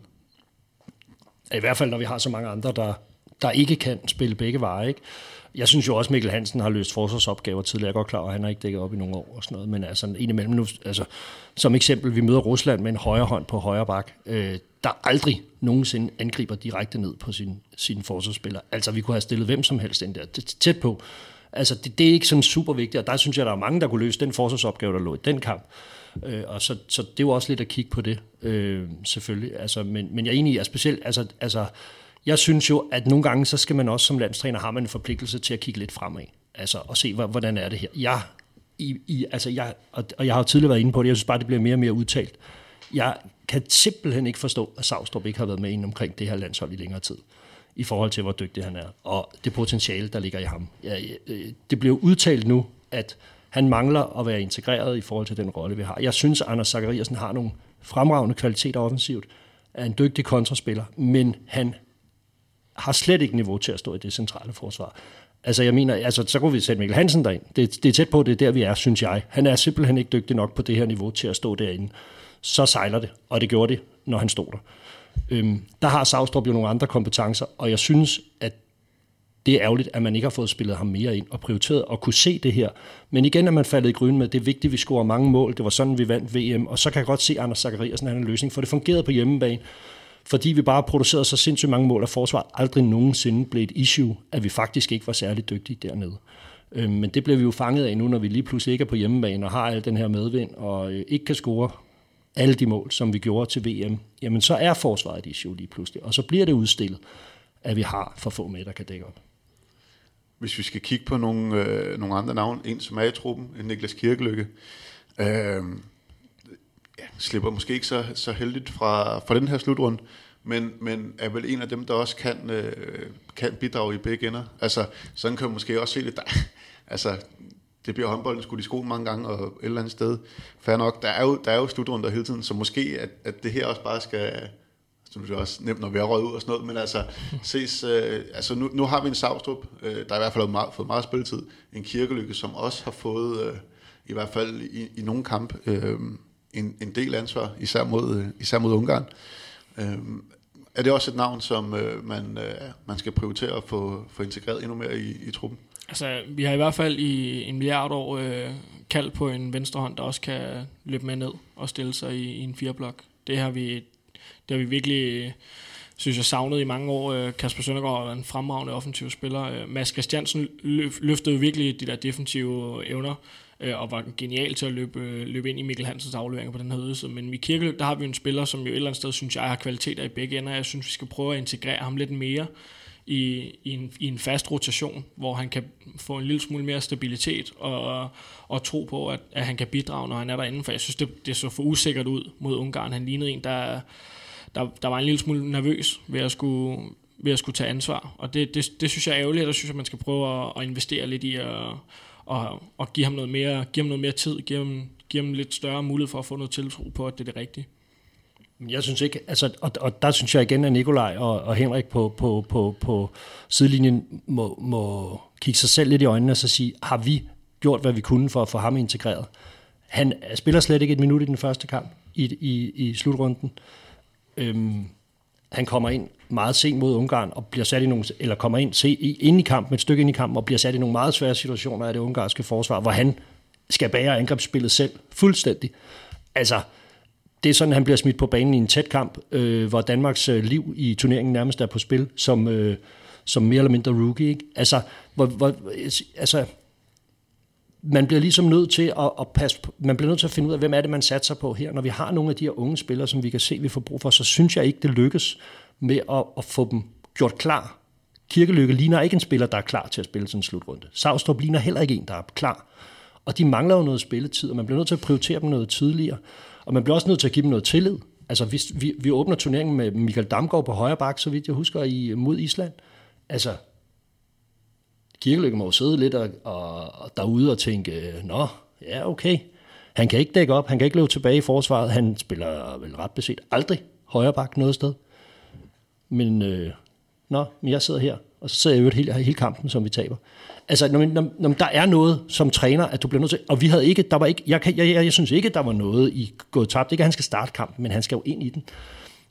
I hvert fald, når vi har så mange andre, der, der ikke kan spille begge veje. Ikke? Jeg synes jo også, at Mikkel Hansen har løst forsvarsopgaver tidligere. Jeg er godt klar, at han har ikke dækket op i nogle år og sådan noget. Men altså en imellem nu, altså, som eksempel, vi møder Rusland med en højre hånd på højre bak. Øh, der aldrig nogensinde angriber direkte ned på sin, sin forsvarsspiller. Altså, vi kunne have stillet hvem som helst ind der, tæt på. Altså, det, det er ikke sådan super vigtigt, og der synes jeg, der er mange, der kunne løse den forsvarsopgave, der lå i den kamp. Øh, og så, så det er jo også lidt at kigge på det, øh, selvfølgelig. Altså, men, men jeg er enig i, at specielt, altså, altså, jeg synes jo, at nogle gange, så skal man også som landstræner, har man en forpligtelse til at kigge lidt fremad. Altså, og se, hvordan er det her. Jeg, i, i, altså, jeg, og, og jeg har jo tidligere været inde på det, jeg synes bare, det bliver mere og mere udtalt. Jeg kan simpelthen ikke forstå, at Savstrup ikke har været med ind omkring det her landshold i længere tid i forhold til, hvor dygtig han er, og det potentiale, der ligger i ham. Ja, øh, det bliver udtalt nu, at han mangler at være integreret i forhold til den rolle, vi har. Jeg synes, Anders Zachariasen har nogle fremragende kvaliteter offensivt, er en dygtig kontraspiller, men han har slet ikke niveau til at stå i det centrale forsvar. Altså, jeg mener, altså, så kunne vi sætte Mikkel Hansen derind. Det, det er tæt på, det er der, vi er, synes jeg. Han er simpelthen ikke dygtig nok på det her niveau til at stå derinde. Så sejler det, og det gjorde det, når han stod der. Øhm, der har Savstrup jo nogle andre kompetencer, og jeg synes, at det er ærgerligt, at man ikke har fået spillet ham mere ind og prioriteret og kunne se det her. Men igen er man faldet i grøn med, det er vigtigt, at vi scorer mange mål. Det var sådan, vi vandt VM. Og så kan jeg godt se, at Anders Zachariasen er en løsning, for det fungerede på hjemmebane fordi vi bare producerede så sindssygt mange mål, at forsvaret aldrig nogensinde blev et issue, at vi faktisk ikke var særlig dygtige dernede. Øh, men det blev vi jo fanget af nu, når vi lige pludselig ikke er på hjemmebane og har al den her medvind, og øh, ikke kan score alle de mål, som vi gjorde til VM, jamen så er forsvaret et issue lige pludselig, og så bliver det udstillet, at vi har for få med, der kan dække op. Hvis vi skal kigge på nogle, øh, nogle andre navn, en som er i truppen, Niklas Kirkelykke, øh, ja, slipper måske ikke så, så heldigt fra, fra den her slutrunde, men, men er vel en af dem, der også kan, øh, kan bidrage i begge ender. Altså, sådan kan man måske også se det. Der, altså, det bliver håndbolden skudt i skolen mange gange, og et eller andet sted. Fair nok, der er jo, der er jo slutrunder hele tiden, så måske, at, at det her også bare skal, som det er også nemt, når vi er røget ud og sådan noget, men altså, ses, øh, altså nu, nu har vi en Savstrup, øh, der i hvert fald har meget, fået meget spilletid, en kirkelykke, som også har fået, øh, i hvert fald i, i nogle kamp, øh, en, en del ansvar, især mod, især mod Ungarn. Øh, er det også et navn, som øh, man, øh, man skal prioritere at få, få integreret endnu mere i, i truppen? Altså, vi har i hvert fald i en milliard år øh, kaldt på en venstrehånd, der også kan løbe med ned og stille sig i, i en fireblok. Det har vi, det har vi virkelig, synes jeg, savnet i mange år. Øh, Kasper Søndergaard er en fremragende offensiv spiller. Øh, Mads Christiansen løftede virkelig de der defensive evner øh, og var genial til at løbe, øh, løbe ind i Mikkel Hansens afleveringer på den her ydelse. Men i Kirkeløb, der har vi en spiller, som jo et eller andet sted, synes jeg, har kvaliteter i begge ender. Jeg synes, vi skal prøve at integrere ham lidt mere i, i, en, i en fast rotation, hvor han kan få en lille smule mere stabilitet og, og tro på, at, at han kan bidrage, når han er derinde. For jeg synes, det, det så for usikkert ud mod Ungarn. Han lignede en, der, der, der var en lille smule nervøs ved at skulle ved at skulle tage ansvar. Og det, det, det synes jeg er ærgerligt, og der synes jeg, man skal prøve at, at investere lidt i at, og, og give, ham noget mere, give ham noget mere tid, give ham, give ham lidt større mulighed for at få noget tiltro på, at det er det rigtige. Jeg synes ikke, altså, og, og der synes jeg igen, at Nikolaj og, og Henrik på, på, på, på sidelinjen må, må kigge sig selv lidt i øjnene og så sige, har vi gjort, hvad vi kunne for at få ham integreret? Han spiller slet ikke et minut i den første kamp i, i, i slutrunden. Øhm, han kommer ind meget sent mod Ungarn og bliver sat i nogle, eller kommer ind se, ind i kampen, et stykke ind i kampen, og bliver sat i nogle meget svære situationer af det ungarske forsvar, hvor han skal bære angrebsspillet selv fuldstændig. Altså, det er sådan, han bliver smidt på banen i en tæt kamp, øh, hvor Danmarks øh, liv i turneringen nærmest er på spil, som, øh, som mere eller mindre rookie. Ikke? Altså, hvor, hvor, altså, man bliver ligesom nødt til at, at passe på, man bliver nødt til at finde ud af, hvem er det, man satser på her. Når vi har nogle af de her unge spillere, som vi kan se, vi får brug for, så synes jeg ikke, det lykkes med at, at få dem gjort klar. Kirkelykke ligner ikke en spiller, der er klar til at spille sådan en slutrunde. Savstrup ligner heller ikke en, der er klar. Og de mangler jo noget spilletid, og man bliver nødt til at prioritere dem noget tidligere. Og man bliver også nødt til at give dem noget tillid. Altså, vi, vi, vi åbner turneringen med Michael Damgaard på højre bak, så vidt jeg husker, i, mod Island. Altså, Kirkelykke må jo sidde lidt og, og, og derude og tænke, nå, ja, okay. Han kan ikke dække op, han kan ikke løbe tilbage i forsvaret. Han spiller vel ret beset aldrig højre bak noget sted. Men, øh, nå, men jeg sidder her, og så sidder jeg jo hele, hele kampen, som vi taber. Altså, når, når, når der er noget som træner, at du bliver nødt til, og vi havde ikke, der var ikke, jeg, jeg, jeg, jeg synes ikke, der var noget i gået tabt. Ikke, at han skal starte kampen, men han skal jo ind i den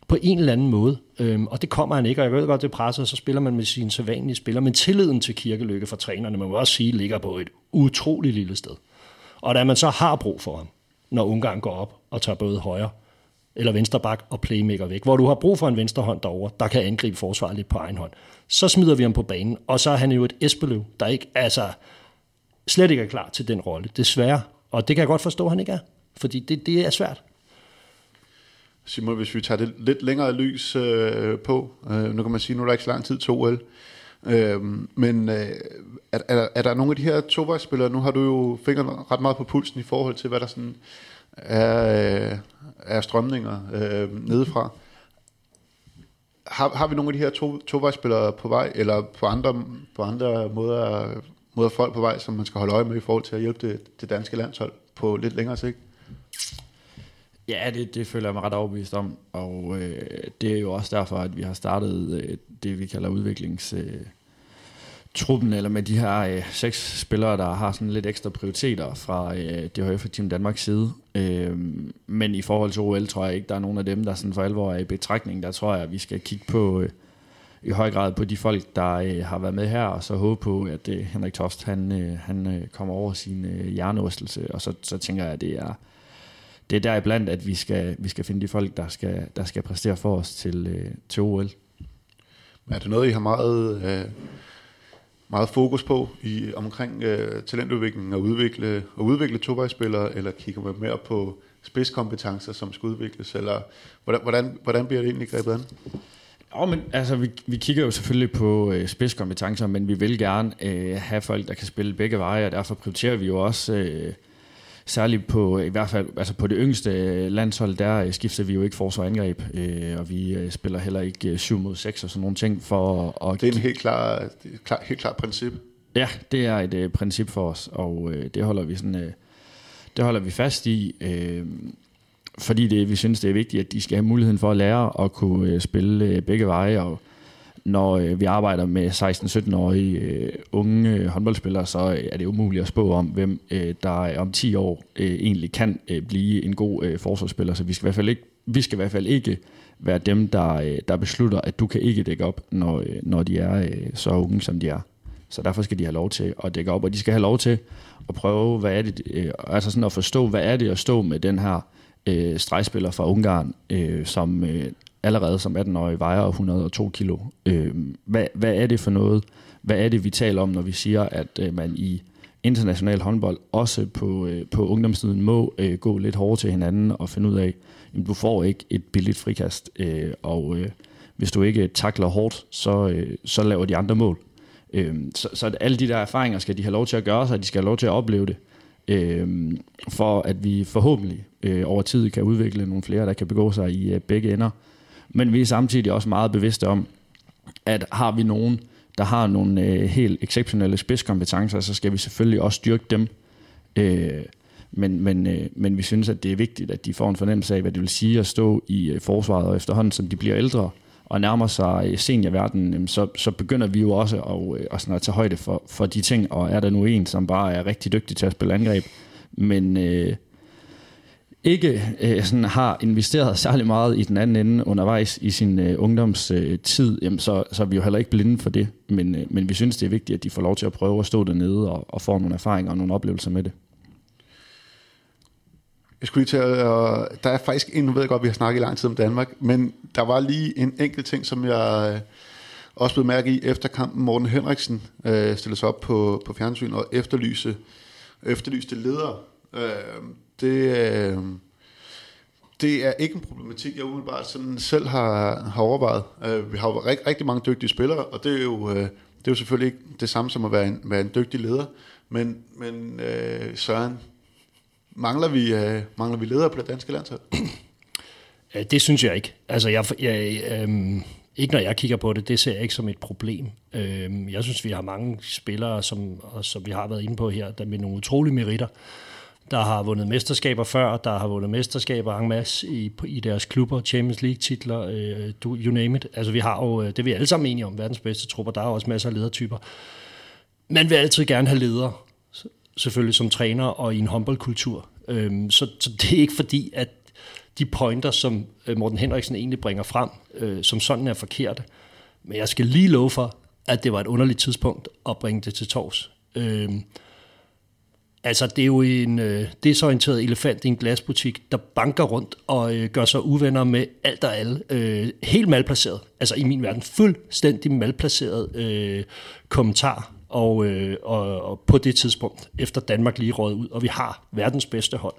på en eller anden måde. Øhm, og det kommer han ikke, og jeg ved godt, det presser, så spiller man med sine sædvanlige spillere. Men tilliden til Kirkelykke for trænerne, man må også sige, ligger på et utroligt lille sted. Og da man så har brug for ham, når Ungarn går op og tager både højre eller venstre bak og playmaker væk, hvor du har brug for en venstre hånd derover, der kan angribe forsvaret lidt på egen hånd. Så smider vi ham på banen, og så er han jo et Esbeløv, der ikke, altså, slet ikke er klar til den rolle, desværre. Og det kan jeg godt forstå, at han ikke er, fordi det, det er svært. Simon, hvis vi tager det lidt længere lys øh, på, øh, nu kan man sige, nu er der ikke så lang tid til OL, øh, men øh, er, er, er der nogle af de her tovejsspillere, nu har du jo fingeren ret meget på pulsen i forhold til, hvad der sådan af, af øh, er strømninger øh, nedefra. Har, har vi nogle af de her to, tovejsspillere på vej, eller på andre, på andre måder, måder folk på vej, som man skal holde øje med i forhold til at hjælpe det, det danske landshold på lidt længere sigt? Ja, det, det føler jeg mig ret overbevist om, og øh, det er jo også derfor, at vi har startet øh, det, vi kalder udviklings... Øh, truppen, eller med de her øh, seks spillere, der har sådan lidt ekstra prioriteter fra øh, DHF og Team Danmarks side. Øh, men i forhold til OL, tror jeg ikke, der er nogen af dem, der sådan for alvor er i betragtning. Der tror jeg, at vi skal kigge på øh, i høj grad på de folk, der øh, har været med her, og så håbe på, at øh, Henrik Toft, han, øh, han øh, kommer over sin øh, hjernerystelse, og så, så tænker jeg, at det er det er deriblandt, at vi skal, vi skal finde de folk, der skal, der skal præstere for os til, øh, til OL. Er det noget, I har meget, øh, meget fokus på i omkring øh, talentudvikling og udvikle, og udvikle tovejsspillere, eller kigger man mere på spidskompetencer, som skal udvikles, eller hvordan, hvordan, hvordan bliver det egentlig grebet an? Ja, men altså, vi, vi kigger jo selvfølgelig på øh, spidskompetencer, men vi vil gerne øh, have folk, der kan spille begge veje, og derfor prioriterer vi jo også øh, særligt på, i hvert fald altså på det yngste landshold, der øh, skifter vi jo ikke forsvar angreb, øh, og vi øh, spiller heller ikke 7 mod 6 og sådan nogle ting. For at det er en helt klar, klar, helt klar princip. Ja, det er et øh, princip for os, og øh, det holder vi sådan, øh, det holder vi fast i, øh, fordi det, vi synes, det er vigtigt, at de skal have muligheden for at lære at kunne øh, spille øh, begge veje, og når øh, vi arbejder med 16-17-årige øh, unge øh, håndboldspillere, så øh, er det umuligt at spå om, hvem øh, der øh, om 10 år øh, egentlig kan øh, blive en god øh, forsvarsspiller. Så vi skal i hvert fald ikke, vi skal i hvert fald ikke være dem, der, øh, der beslutter, at du kan ikke dække op, når, øh, når de er øh, så unge, som de er. Så derfor skal de have lov til at dække op, og de skal have lov til at prøve, hvad er det, øh, altså sådan at forstå, hvad er det at stå med den her øh, stregspiller fra Ungarn, øh, som øh, allerede som 18-årig vejer 102 kilo. Øh, hvad, hvad er det for noget? Hvad er det, vi taler om, når vi siger, at øh, man i international håndbold, også på, øh, på ungdomstiden, må øh, gå lidt hårdere til hinanden og finde ud af, at du får ikke et billigt frikast, øh, og øh, hvis du ikke takler hårdt, så, øh, så laver de andre mål. Øh, så, så alle de der erfaringer skal de have lov til at gøre sig, de skal have lov til at opleve det, øh, for at vi forhåbentlig øh, over tid kan udvikle nogle flere, der kan begå sig i øh, begge ender. Men vi er samtidig også meget bevidste om, at har vi nogen, der har nogle øh, helt exceptionelle spidskompetencer, så skal vi selvfølgelig også styrke dem. Øh, men, men, øh, men vi synes, at det er vigtigt, at de får en fornemmelse af, hvad det vil sige at stå i øh, forsvaret, og efterhånden, som de bliver ældre og nærmer sig øh, seniorverdenen, så, så begynder vi jo også at, øh, at, sådan at tage højde for, for de ting, og er der nu en, som bare er rigtig dygtig til at spille angreb, men øh, ikke øh, sådan har investeret særlig meget i den anden ende undervejs i sin øh, ungdomstid, øh, jamen så, så er vi jo heller ikke blinde for det. Men, øh, men vi synes, det er vigtigt, at de får lov til at prøve at stå dernede og, og få nogle erfaringer og nogle oplevelser med det. Jeg skulle lige til at, Øh, der er faktisk en, nu ved jeg godt, vi har snakket i lang tid om Danmark, men der var lige en enkelt ting, som jeg øh, også blev mærke i efter kampen. Morten Henriksen øh, stillede sig op på, på fjernsyn og efterlyse, efterlyste ledere. Øh, det, uh, det er ikke en problematik, jeg umiddelbart sådan selv har, har overvejet. Øh, vi har jo rigtig, rigtig mange dygtige spillere, og det er jo, øh, det er jo selvfølgelig ikke det samme som at være en, være en dygtig leder. Men, men uh, Søren, Mangler vi, øh, mangler vi ledere på det danske landshold? Det synes jeg ikke. Altså, jeg, jeg, øh, ikke når jeg kigger på det, det ser jeg ikke som et problem. Øh, jeg synes, vi har mange spillere, som, som vi har været inde på her, der med nogle utrolige meritter, der har vundet mesterskaber før, der har vundet mesterskaber en masse i, i deres klubber, Champions League-titler, øh, you name it. Altså, vi har jo, øh, det er vi alle sammen enige om, verdens bedste trupper, der er også masser af ledertyper. Man vil altid gerne have ledere, selvfølgelig som træner og i en håndboldkultur. Øhm, så, så det er ikke fordi, at de pointer, som øh, Morten Henriksen egentlig bringer frem, øh, som sådan er forkerte. Men jeg skal lige love for, at det var et underligt tidspunkt at bringe det til tors. Øhm, altså, det er jo en øh, desorienteret elefant i en glasbutik, der banker rundt og øh, gør sig uvenner med alt og alle. Øh, helt malplaceret. Altså, i min verden, fuldstændig malplaceret øh, kommentar og, øh, og, og på det tidspunkt, efter Danmark lige råd ud, og vi har verdens bedste hold,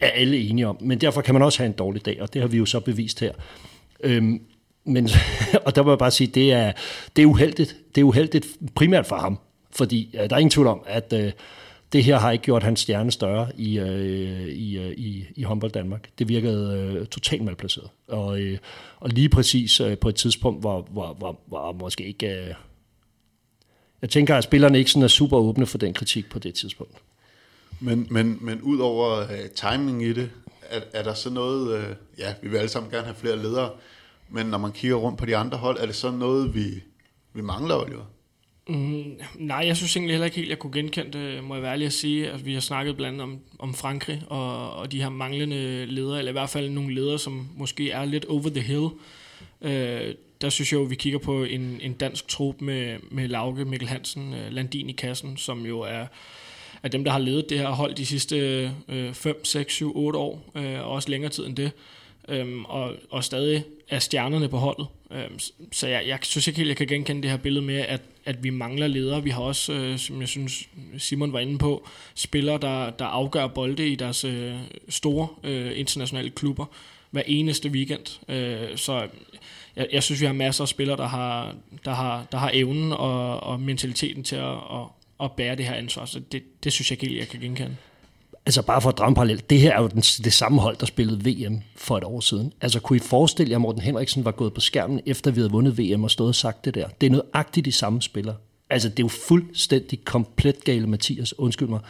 er alle enige om. Men derfor kan man også have en dårlig dag, og det har vi jo så bevist her. Øhm, men, og der må jeg bare sige, det er, det er uheldigt. Det er uheldigt primært for ham, fordi øh, der er ingen tvivl om, at øh, det her har ikke gjort hans stjerne større i, øh, i, øh, i, i håndbold Danmark. Det virkede øh, totalt malplaceret. Og, øh, og lige præcis øh, på et tidspunkt, hvor, hvor, hvor, hvor måske ikke... Øh, jeg tænker, at spillerne ikke sådan er super åbne for den kritik på det tidspunkt. Men, men, men ud over øh, timing i det, er, er der så noget, Øh, ja, vi vil alle sammen gerne have flere ledere, men når man kigger rundt på de andre hold, er det så noget, vi, vi mangler, Oliver? Mm, nej, jeg synes egentlig heller ikke helt, jeg kunne genkende det, må jeg være ærlig at sige. Altså, vi har snakket blandt andet om, om Frankrig og, og de her manglende ledere, eller i hvert fald nogle ledere, som måske er lidt over the hill. Øh, der synes jeg jo, vi kigger på en, en dansk trup med, med Lauke, Mikkel Hansen, øh, Landin i kassen, som jo er, er dem, der har ledet det her hold de sidste øh, 5, 6, 7, 8 år, øh, og også længere tid end det. øhm, og, og stadig er stjernerne på holdet. Øhm, så jeg, jeg synes ikke helt, jeg kan genkende det her billede med, at, at vi mangler ledere. Vi har også, øh, som jeg synes Simon var inde på, spillere, der, der afgør bolde i deres øh, store øh, internationale klubber hver eneste weekend. Øh, så jeg, jeg synes, vi har masser af spillere, der har, der har, der har evnen og, og mentaliteten til at, at, at bære det her ansvar. Så det, det synes jeg ikke helt, jeg kan genkende. Altså bare for at drage parallel, det her er jo den, det samme hold, der spillede VM for et år siden. Altså kunne I forestille jer, at Morten Henriksen var gået på skærmen, efter vi havde vundet VM og stået og sagt det der? Det er nøjagtigt agtigt de samme spillere. Altså det er jo fuldstændig komplet gale Mathias, undskyld mig.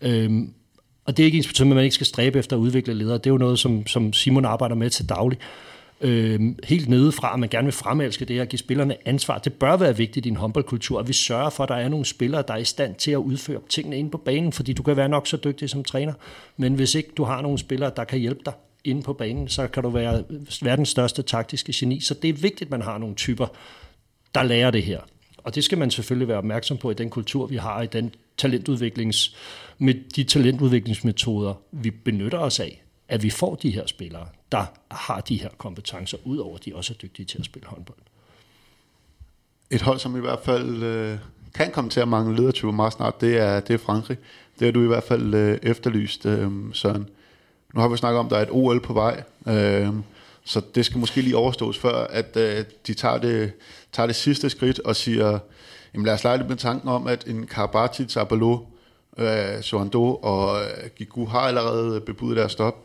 Øhm, og det er ikke ens betydning, at man ikke skal stræbe efter at udvikle ledere. Det er jo noget, som, som Simon arbejder med til daglig øh, helt nedefra, at man gerne vil fremelske det her, give spillerne ansvar. Det bør være vigtigt i en håndboldkultur, at vi sørger for, at der er nogle spillere, der er i stand til at udføre tingene inde på banen, fordi du kan være nok så dygtig som træner, men hvis ikke du har nogle spillere, der kan hjælpe dig inde på banen, så kan du være verdens største taktiske geni. Så det er vigtigt, at man har nogle typer, der lærer det her. Og det skal man selvfølgelig være opmærksom på i den kultur, vi har, i den talentudviklings, med de talentudviklingsmetoder, vi benytter os af, at vi får de her spillere, der har de her kompetencer, udover at de også er dygtige til at spille håndbold. Et hold, som i hvert fald øh, kan komme til at mangle ledertyper meget snart, det er, det er Frankrig. Det har du i hvert fald øh, efterlyst, øh, Søren. Nu har vi snakket om, at der er et OL på vej, øh, så det skal måske lige overstås, før at øh, de tager det, tager det sidste skridt og siger, jamen lad os lege lidt med tanken om, at en Karabatic, Abalo, øh, Soando og øh, Gigu har allerede bebudt deres stop.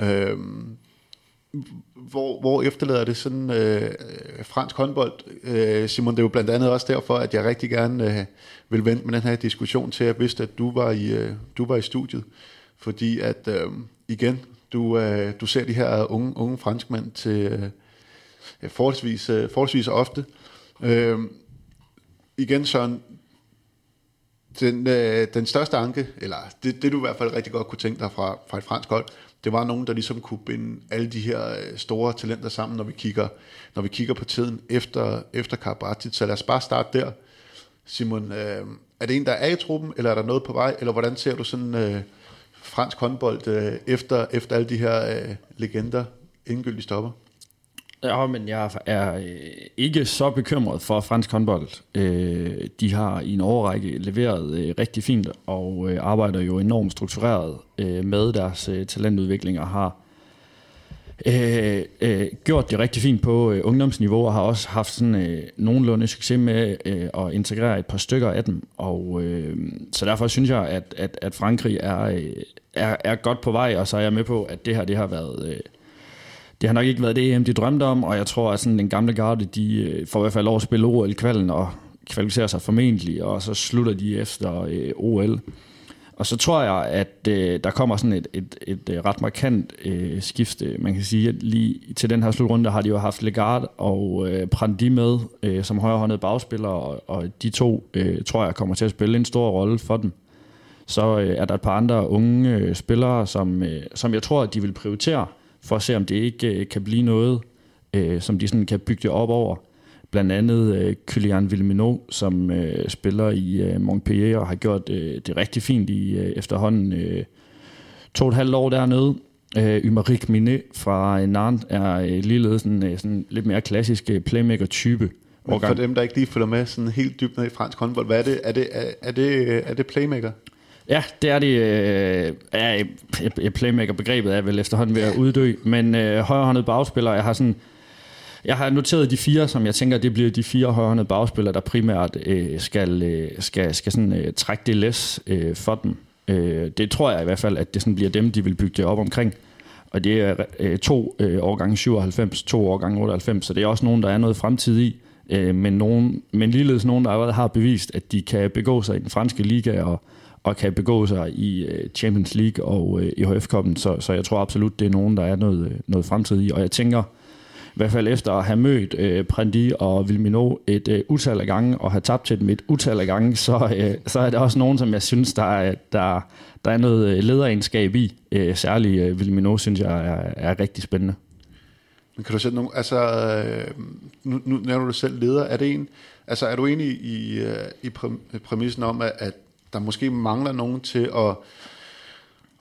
Øh, hvor, hvor efterlader det sådan øh, fransk håndbold? Øh, Simon, det er jo blandt andet også derfor, at jeg rigtig gerne øh, vil vente med den her diskussion til, at jeg vidste, at du var i, øh, du var i studiet. Fordi at, øh, igen, du, øh, du ser de her unge, unge franskmænd til øh, forholdsvis, øh, forholdsvis ofte. Øh, igen, Søren, den, øh, den største anke, eller det, det du i hvert fald rigtig godt kunne tænke dig fra, fra et fransk hold, det var nogen, der ligesom kunne binde alle de her øh, store talenter sammen, når vi kigger, når vi kigger på tiden efter, efter Karabatic. Så lad os bare starte der. Simon, øh, er det en, der er i truppen, eller er der noget på vej, eller hvordan ser du sådan øh, fransk håndbold øh, efter, efter alle de her øh, legender indgyldigt stopper? Ja, men jeg er øh, ikke så bekymret for fransk håndbold. Øh, de har i en overrække leveret øh, rigtig fint og arbejder jo enormt struktureret med deres talentudvikling og har øh, øh, gjort det rigtig fint på øh, ungdomsniveau og har også haft sådan øh, nogenlunde succes med øh, at integrere et par stykker af dem. Og øh, så derfor synes jeg, at, at, at Frankrig er, øh, er, er godt på vej, og så er jeg med på, at det her det har været... Øh, det har nok ikke været det EM, de drømte om, og jeg tror, at sådan den gamle garde, de øh, får i hvert fald lov at spille OL i kvalden, og kvalificerer sig formentlig, og så slutter de efter øh, OL. Og så tror jeg, at øh, der kommer sådan et, et, et, et ret markant øh, skifte. Man kan sige, at lige til den her slutrunde har de jo haft Legard og øh, Prandi med øh, som højrehåndede bagspillere, og, og de to øh, tror jeg kommer til at spille en stor rolle for dem. Så øh, er der et par andre unge øh, spillere, som, øh, som jeg tror, at de vil prioritere, for at se, om det ikke øh, kan blive noget, øh, som de sådan kan bygge det op over. Blandt andet øh, Kylian Villemino, som øh, spiller i øh, Montpellier og har gjort øh, det rigtig fint i øh, efterhånden øh, to og et halvt år dernede. Øh, Ymerik Mine fra Nantes er øh, ligeledes en øh, sådan lidt mere klassisk øh, playmaker-type. Men for dem, der ikke lige følger med sådan helt dybt ned i fransk håndbold, hvad er det? Er det, er, er det, er det playmaker? Ja, det er det. Øh, ja, playmaker-begrebet er vel efterhånden ved at uddø, men øh, højrehåndede bagspiller, jeg har sådan... Jeg har noteret de fire, som jeg tænker, det bliver de fire højrehåndede bagspillere, der primært øh, skal, øh, skal, skal sådan, øh, trække det læs øh, for dem. Øh, det tror jeg i hvert fald, at det sådan bliver dem, de vil bygge det op omkring. Og det er øh, to øh, årgange 97, to årgange 98, så det er også nogen, der er noget fremtid i. Øh, men, nogen, men ligeledes nogen, der allerede har bevist, at de kan begå sig i den franske liga og, og kan begå sig i øh, Champions League og øh, i EHF-koppen, så, så jeg tror absolut, det er nogen, der er noget, øh, noget fremtid i. Og jeg tænker, i hvert fald efter at have mødt øh, Prandi og Vilmino et øh, utal af gange, og have tabt til dem et utal af gange, så, øh, så er det også nogen, som jeg synes, der er, der, der er noget lederegenskab i. Øh, særligt øh, Vilmino, synes jeg, er, er rigtig spændende. Men kan du sætte nogle, altså, nu, nu nævner du selv leder, er det en, altså er du enig i, i præmissen om, at, at der måske mangler nogen til at,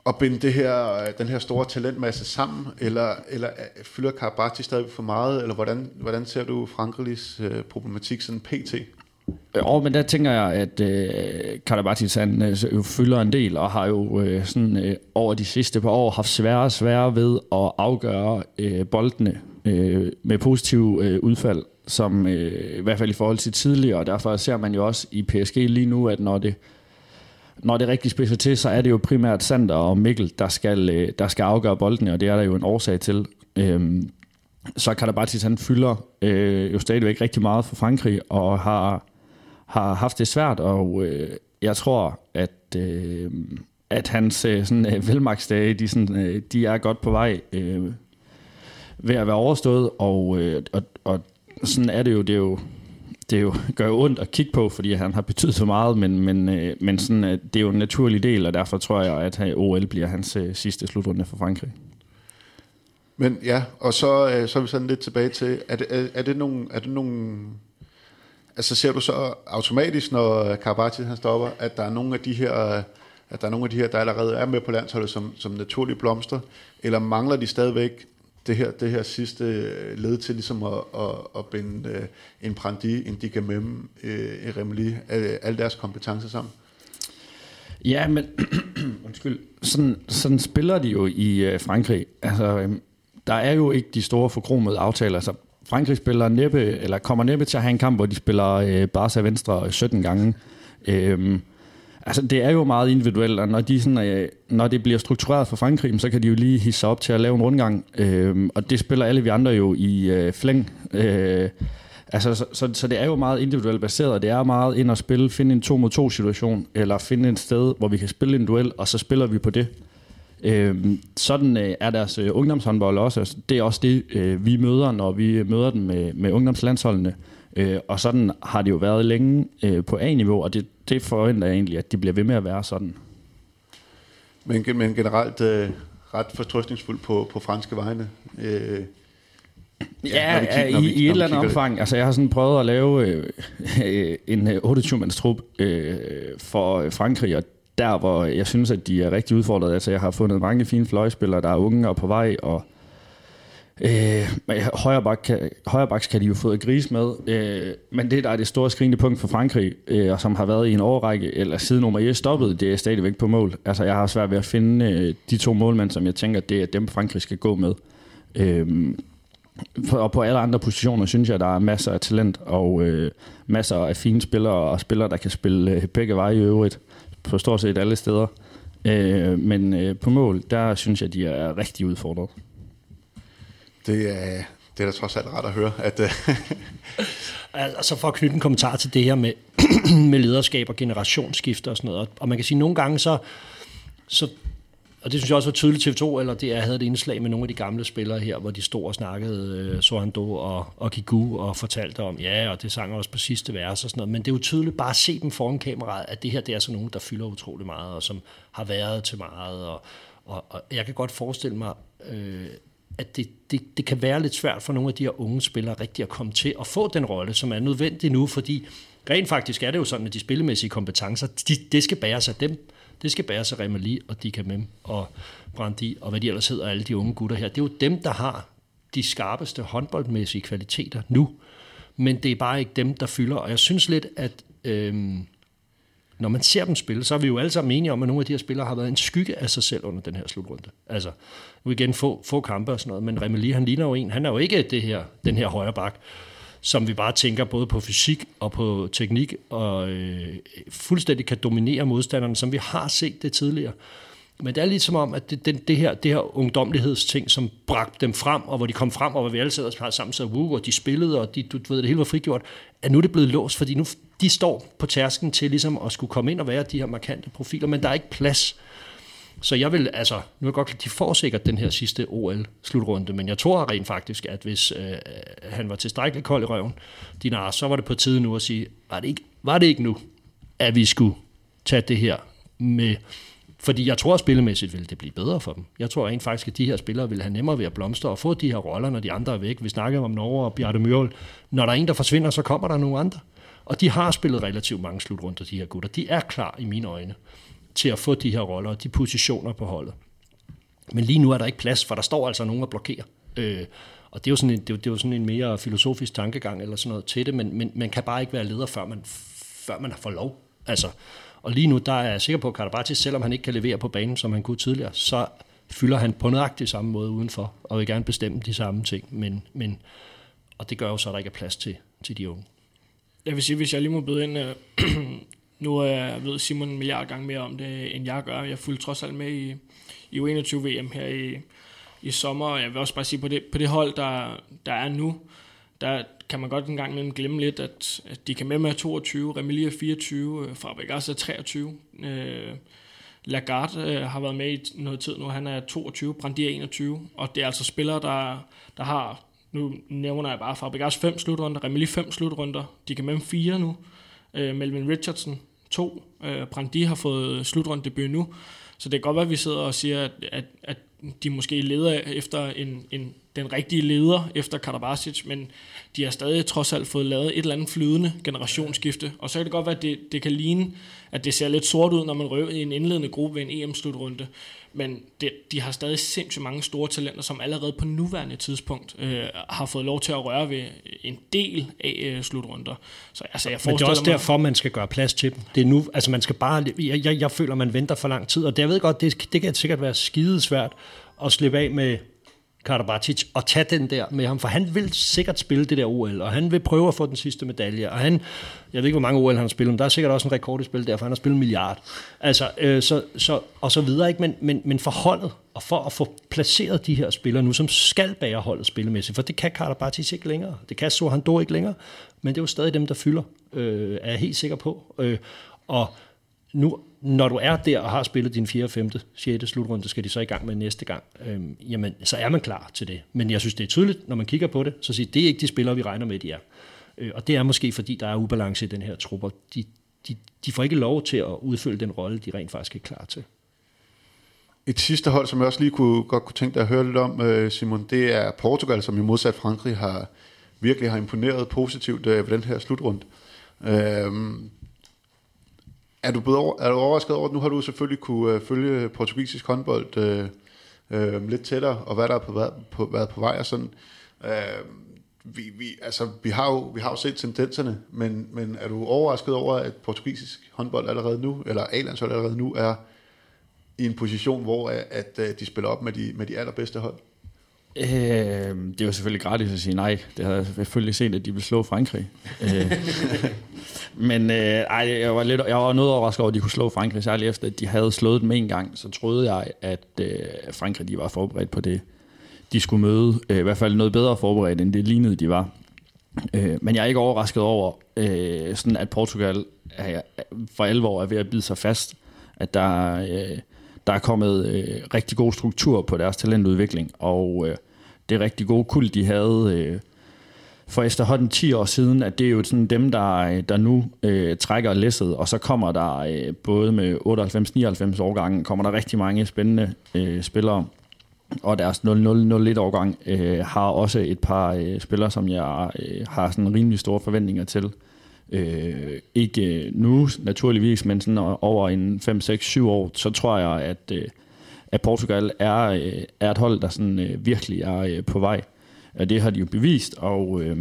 at binde det her, den her store talentmasse sammen, eller, eller fylder Karabati stadig for meget, eller hvordan, hvordan ser du Frankrigs øh, problematik sådan pt? Jo, øh, men der tænker jeg, at øh, Karabatis han øh, jo fylder en del, og har jo øh, sådan, øh, over de sidste par år haft svære og svære ved at afgøre øh, boldene øh, med positive øh, udfald, som øh, i hvert fald i forhold til tidligere, og derfor ser man jo også i PSG lige nu, at når det når det rigtig spidser til, så er det jo primært Sander og Mikkel, der skal, øh, der skal afgøre boldene, og det er der jo en årsag til. Øhm, så Karabatis han fylder øh, jo stadigvæk rigtig meget for Frankrig, og har, har haft det svært, og øh, jeg tror, at, øh, at hans øh, sådan, øh, velmagsdage, de, sådan, øh, de er godt på vej øh, ved at være overstået, og, øh, og, og sådan er det jo, det er jo det jo, gør jo ondt at kigge på, fordi han har betydet så meget, men, men, øh, men sådan, øh, det er jo en naturlig del, og derfor tror jeg, at øh, OL bliver hans øh, sidste slutrunde for Frankrig. Men ja, og så, øh, så er vi sådan lidt tilbage til, er det, er, er det nogle, er det nogle altså ser du så automatisk, når Karabatic han stopper, at der er nogle af de her, at der er nogle af de her, der allerede er med på landsholdet som, som naturlige blomster, eller mangler de stadigvæk det her, det her sidste øh, led til ligesom at, at, at binde øh, en Prandi, en Digamem, øh, en Remeli, alle deres kompetencer sammen? Ja, men undskyld, sådan, sådan spiller de jo i Frankrig. Altså, øhm, der er jo ikke de store forkromede aftaler. Så Frankrig spiller næppe, eller kommer næppe til at have en kamp, hvor de spiller øh, Barca venstre 17 gange. Øh, Altså, det er jo meget individuelt, og når, de sådan, øh, når det bliver struktureret for Frankrig, så kan de jo lige hisse sig op til at lave en rundgang. Øh, og det spiller alle vi andre jo i øh, flæng. Øh, altså, så, så, så det er jo meget individuelt baseret, og det er meget ind at spille, finde en to mod to situation, eller finde et sted, hvor vi kan spille en duel, og så spiller vi på det. Øh, sådan øh, er deres øh, ungdomshåndbold også. Altså, det er også det, øh, vi møder, når vi møder dem med, med ungdomslandsholdene. Øh, og sådan har det jo været længe øh, på A-niveau, og det, det forventer jeg egentlig, at de bliver ved med at være sådan. Men, men generelt øh, ret fortrøstningsfuld på, på franske vegne. Øh, Ja, ja kigger, i, vi, i et eller andet omfang. Altså, jeg har sådan prøvet at lave øh, øh en 28-mands trup øh, for Frankrig, og der, hvor jeg synes, at de er rigtig udfordret. Altså, jeg har fundet mange fine fløjspillere, der er unge og på vej, og Øh, højrebak kan, højre kan de jo få et gris med, øh, men det, der er det store skrigende punkt for Frankrig, øh, og som har været i en årrække, eller siden nummer 1 stoppede, det er stadigvæk på mål. Altså, jeg har svært ved at finde øh, de to målmænd, som jeg tænker, det er dem, Frankrig skal gå med. Øh, og på alle andre positioner synes jeg, der er masser af talent og øh, masser af fine spillere og spillere, der kan spille øh, begge veje i øvrigt på stort set alle steder. Øh, men øh, på mål, der synes jeg, de er rigtig udfordret. Det er, det er da trods alt ret at høre. At, øh, altså for at knytte en kommentar til det her med, med lederskab og generationsskifter og sådan noget. Og man kan sige, at nogle gange så, så og det synes jeg også var tydeligt til TV2, eller det, jeg havde et indslag med nogle af de gamle spillere her, hvor de stod og snakkede øh, Sohando og, og Kigu og fortalte om, ja, og det sang også på sidste vers og sådan noget. Men det er jo tydeligt bare at se dem foran kameraet, at det her det er sådan nogen, der fylder utrolig meget, og som har været til meget. Og, og, og jeg kan godt forestille mig, øh, at det, det, det kan være lidt svært for nogle af de her unge spillere rigtig at komme til at få den rolle, som er nødvendig nu, fordi rent faktisk er det jo sådan, at de spillemæssige kompetencer, de, det skal bæres af dem. Det skal bæres af Remali og Dikamem og Brandi og hvad de ellers hedder, alle de unge gutter her. Det er jo dem, der har de skarpeste håndboldmæssige kvaliteter nu. Men det er bare ikke dem, der fylder. Og jeg synes lidt, at øhm, når man ser dem spille, så er vi jo alle sammen enige om, at nogle af de her spillere har været en skygge af sig selv under den her slutrunde. Altså, nu igen få, få kampe og sådan noget, men Remeli, han ligner jo en, han er jo ikke det her, den her højre bak, som vi bare tænker både på fysik og på teknik, og øh, fuldstændig kan dominere modstanderne, som vi har set det tidligere. Men det er lidt som om, at det, det, det, her, det her ungdomlighedsting, som bragte dem frem, og hvor de kom frem, og hvor vi alle sad sammen så Woo, og de spillede, og de, du ved, det hele var frigjort, at nu er det blevet låst, fordi nu de står på tærsken til ligesom at skulle komme ind og være de her markante profiler, men der er ikke plads. Så jeg vil, altså, nu er godt, de får sikkert den her sidste OL-slutrunde, men jeg tror rent faktisk, at hvis øh, øh, han var tilstrækkeligt kold i røven, Dinar, så var det på tide nu at sige, var det ikke, var det ikke nu, at vi skulle tage det her med fordi jeg tror, at spillemæssigt vil det blive bedre for dem. Jeg tror rent faktisk, at de her spillere vil have nemmere ved at blomstre og få de her roller, når de andre er væk. Vi snakker om Norge og Bjarte Mjøl. Når der er en, der forsvinder, så kommer der nogle andre. Og de har spillet relativt mange slutrunder, de her gutter. De er klar i mine øjne til at få de her roller og de positioner på holdet. Men lige nu er der ikke plads, for der står altså nogen og blokerer. Øh, og det er, jo sådan en, det, er jo, det er jo sådan en mere filosofisk tankegang eller sådan noget til det, men, men man kan bare ikke være leder, før man, før man har fået lov. Altså, og lige nu, der er jeg sikker på, at Karabatis, selvom han ikke kan levere på banen, som han kunne tidligere, så fylder han på nøjagtig samme måde udenfor, og vil gerne bestemme de samme ting. Men, men, og det gør jo så, at der ikke er plads til, til de unge. Jeg vil sige, hvis jeg lige må byde ind, øh, nu jeg ved Simon en milliard gange mere om det, end jeg gør. Jeg fulgte trods alt med i, i U21-VM her i, i sommer, og jeg vil også bare sige, på det, på det hold, der, der er nu, der kan man godt en gang imellem glemme lidt, at, at de kan med med 22, Remili er 24, øh, Fabregas er 23, øh, Lagarde øh, har været med i noget tid nu, han er 22, Brandi er 21, og det er altså spillere, der, der har, nu nævner jeg bare Fabregas 5 slutrunder, Remili 5 slutrunder, de kan med 4 nu, øh, Melvin Richardson 2, øh, Brandi har fået slutrunde debut nu, så det kan godt være, at vi sidder og siger, at, at, at de måske leder efter en, en, den rigtige leder efter Karabasic, men de har stadig trods alt fået lavet et eller andet flydende generationsskifte. Og så kan det godt være, at det, det kan ligne, at det ser lidt sort ud, når man røver i en indledende gruppe ved en EM-slutrunde. Men det, de har stadig sindssygt mange store talenter, som allerede på nuværende tidspunkt øh, har fået lov til at røre ved en del af øh, slutrunder. Så altså, jeg Men det er også mig, derfor, man skal gøre plads til dem. Det er nu, altså man skal bare, jeg, jeg, jeg føler, man venter for lang tid, og det, jeg ved godt, det, det kan sikkert være skidesvært at slippe af med Karabatic at tage den der med ham, for han vil sikkert spille det der OL, og han vil prøve at få den sidste medalje, og han, jeg ved ikke, hvor mange OL han har spillet, men der er sikkert også en rekord i spil der, for han har spillet en milliard. Altså, øh, så, så, og så videre, ikke? Men, men, men forholdet, og for at få placeret de her spillere nu, som skal bære holdet spillemæssigt, for det kan Karabatic ikke længere, det kan Sohandor ikke længere, men det er jo stadig dem, der fylder, øh, er jeg helt sikker på. Øh, og nu, når du er der og har spillet din 4., 5., 6. slutrunde, skal de så i gang med næste gang, øhm, jamen, så er man klar til det. Men jeg synes, det er tydeligt, når man kigger på det, så siger det er ikke de spillere, vi regner med, de er. Øh, og det er måske, fordi der er ubalance i den her truppe. De, de, de får ikke lov til at udfylde den rolle, de rent faktisk er klar til. Et sidste hold, som jeg også lige kunne, godt kunne tænke dig at høre lidt om, øh, Simon, det er Portugal, som i modsat Frankrig har virkelig har imponeret positivt øh, ved den her slutrunde. Øhm, er du, blevet over, er du overrasket over, at nu har du selvfølgelig kunne øh, følge portugisisk håndbold øh, øh, lidt tættere, og hvad der er på, været, på, været på vej og sådan. Øh, vi, vi, altså, vi, har jo, vi har jo set tendenserne, men, men er du overrasket over, at portugisisk håndbold allerede nu, eller A-landshold allerede nu, er i en position, hvor øh, at, at de spiller op med de, med de allerbedste hold? Øh, det er jo selvfølgelig gratis at sige nej. Det har jeg selvfølgelig set, at de vil slå Frankrig. øh, men øh, ej, jeg, var lidt, jeg var noget overrasket over, at de kunne slå Frankrig, særligt efter, at de havde slået dem en gang. Så troede jeg, at øh, Frankrig de var forberedt på det, de skulle møde. Øh, I hvert fald noget bedre forberedt, end det lignede, de var. Øh, men jeg er ikke overrasket over, øh, sådan at Portugal er, for alvor er ved at bide sig fast. At der, øh, der er kommet øh, rigtig god struktur på deres talentudvikling, og øh, det rigtig gode kul, de havde øh, for efterhånden 10 år siden, at det er jo sådan dem, der, øh, der nu øh, trækker læsset, og så kommer der øh, både med 98-99 årgangen, kommer der rigtig mange spændende øh, spillere, og deres 0-0-0-1 årgang øh, har også et par øh, spillere, som jeg øh, har sådan rimelig store forventninger til. Øh, ikke øh, nu naturligvis, men sådan over en 5, 6, 7 år, så tror jeg, at, øh, at Portugal er, øh, er et hold, der sådan, øh, virkelig er øh, på vej. Og det har de jo bevist, og, øh,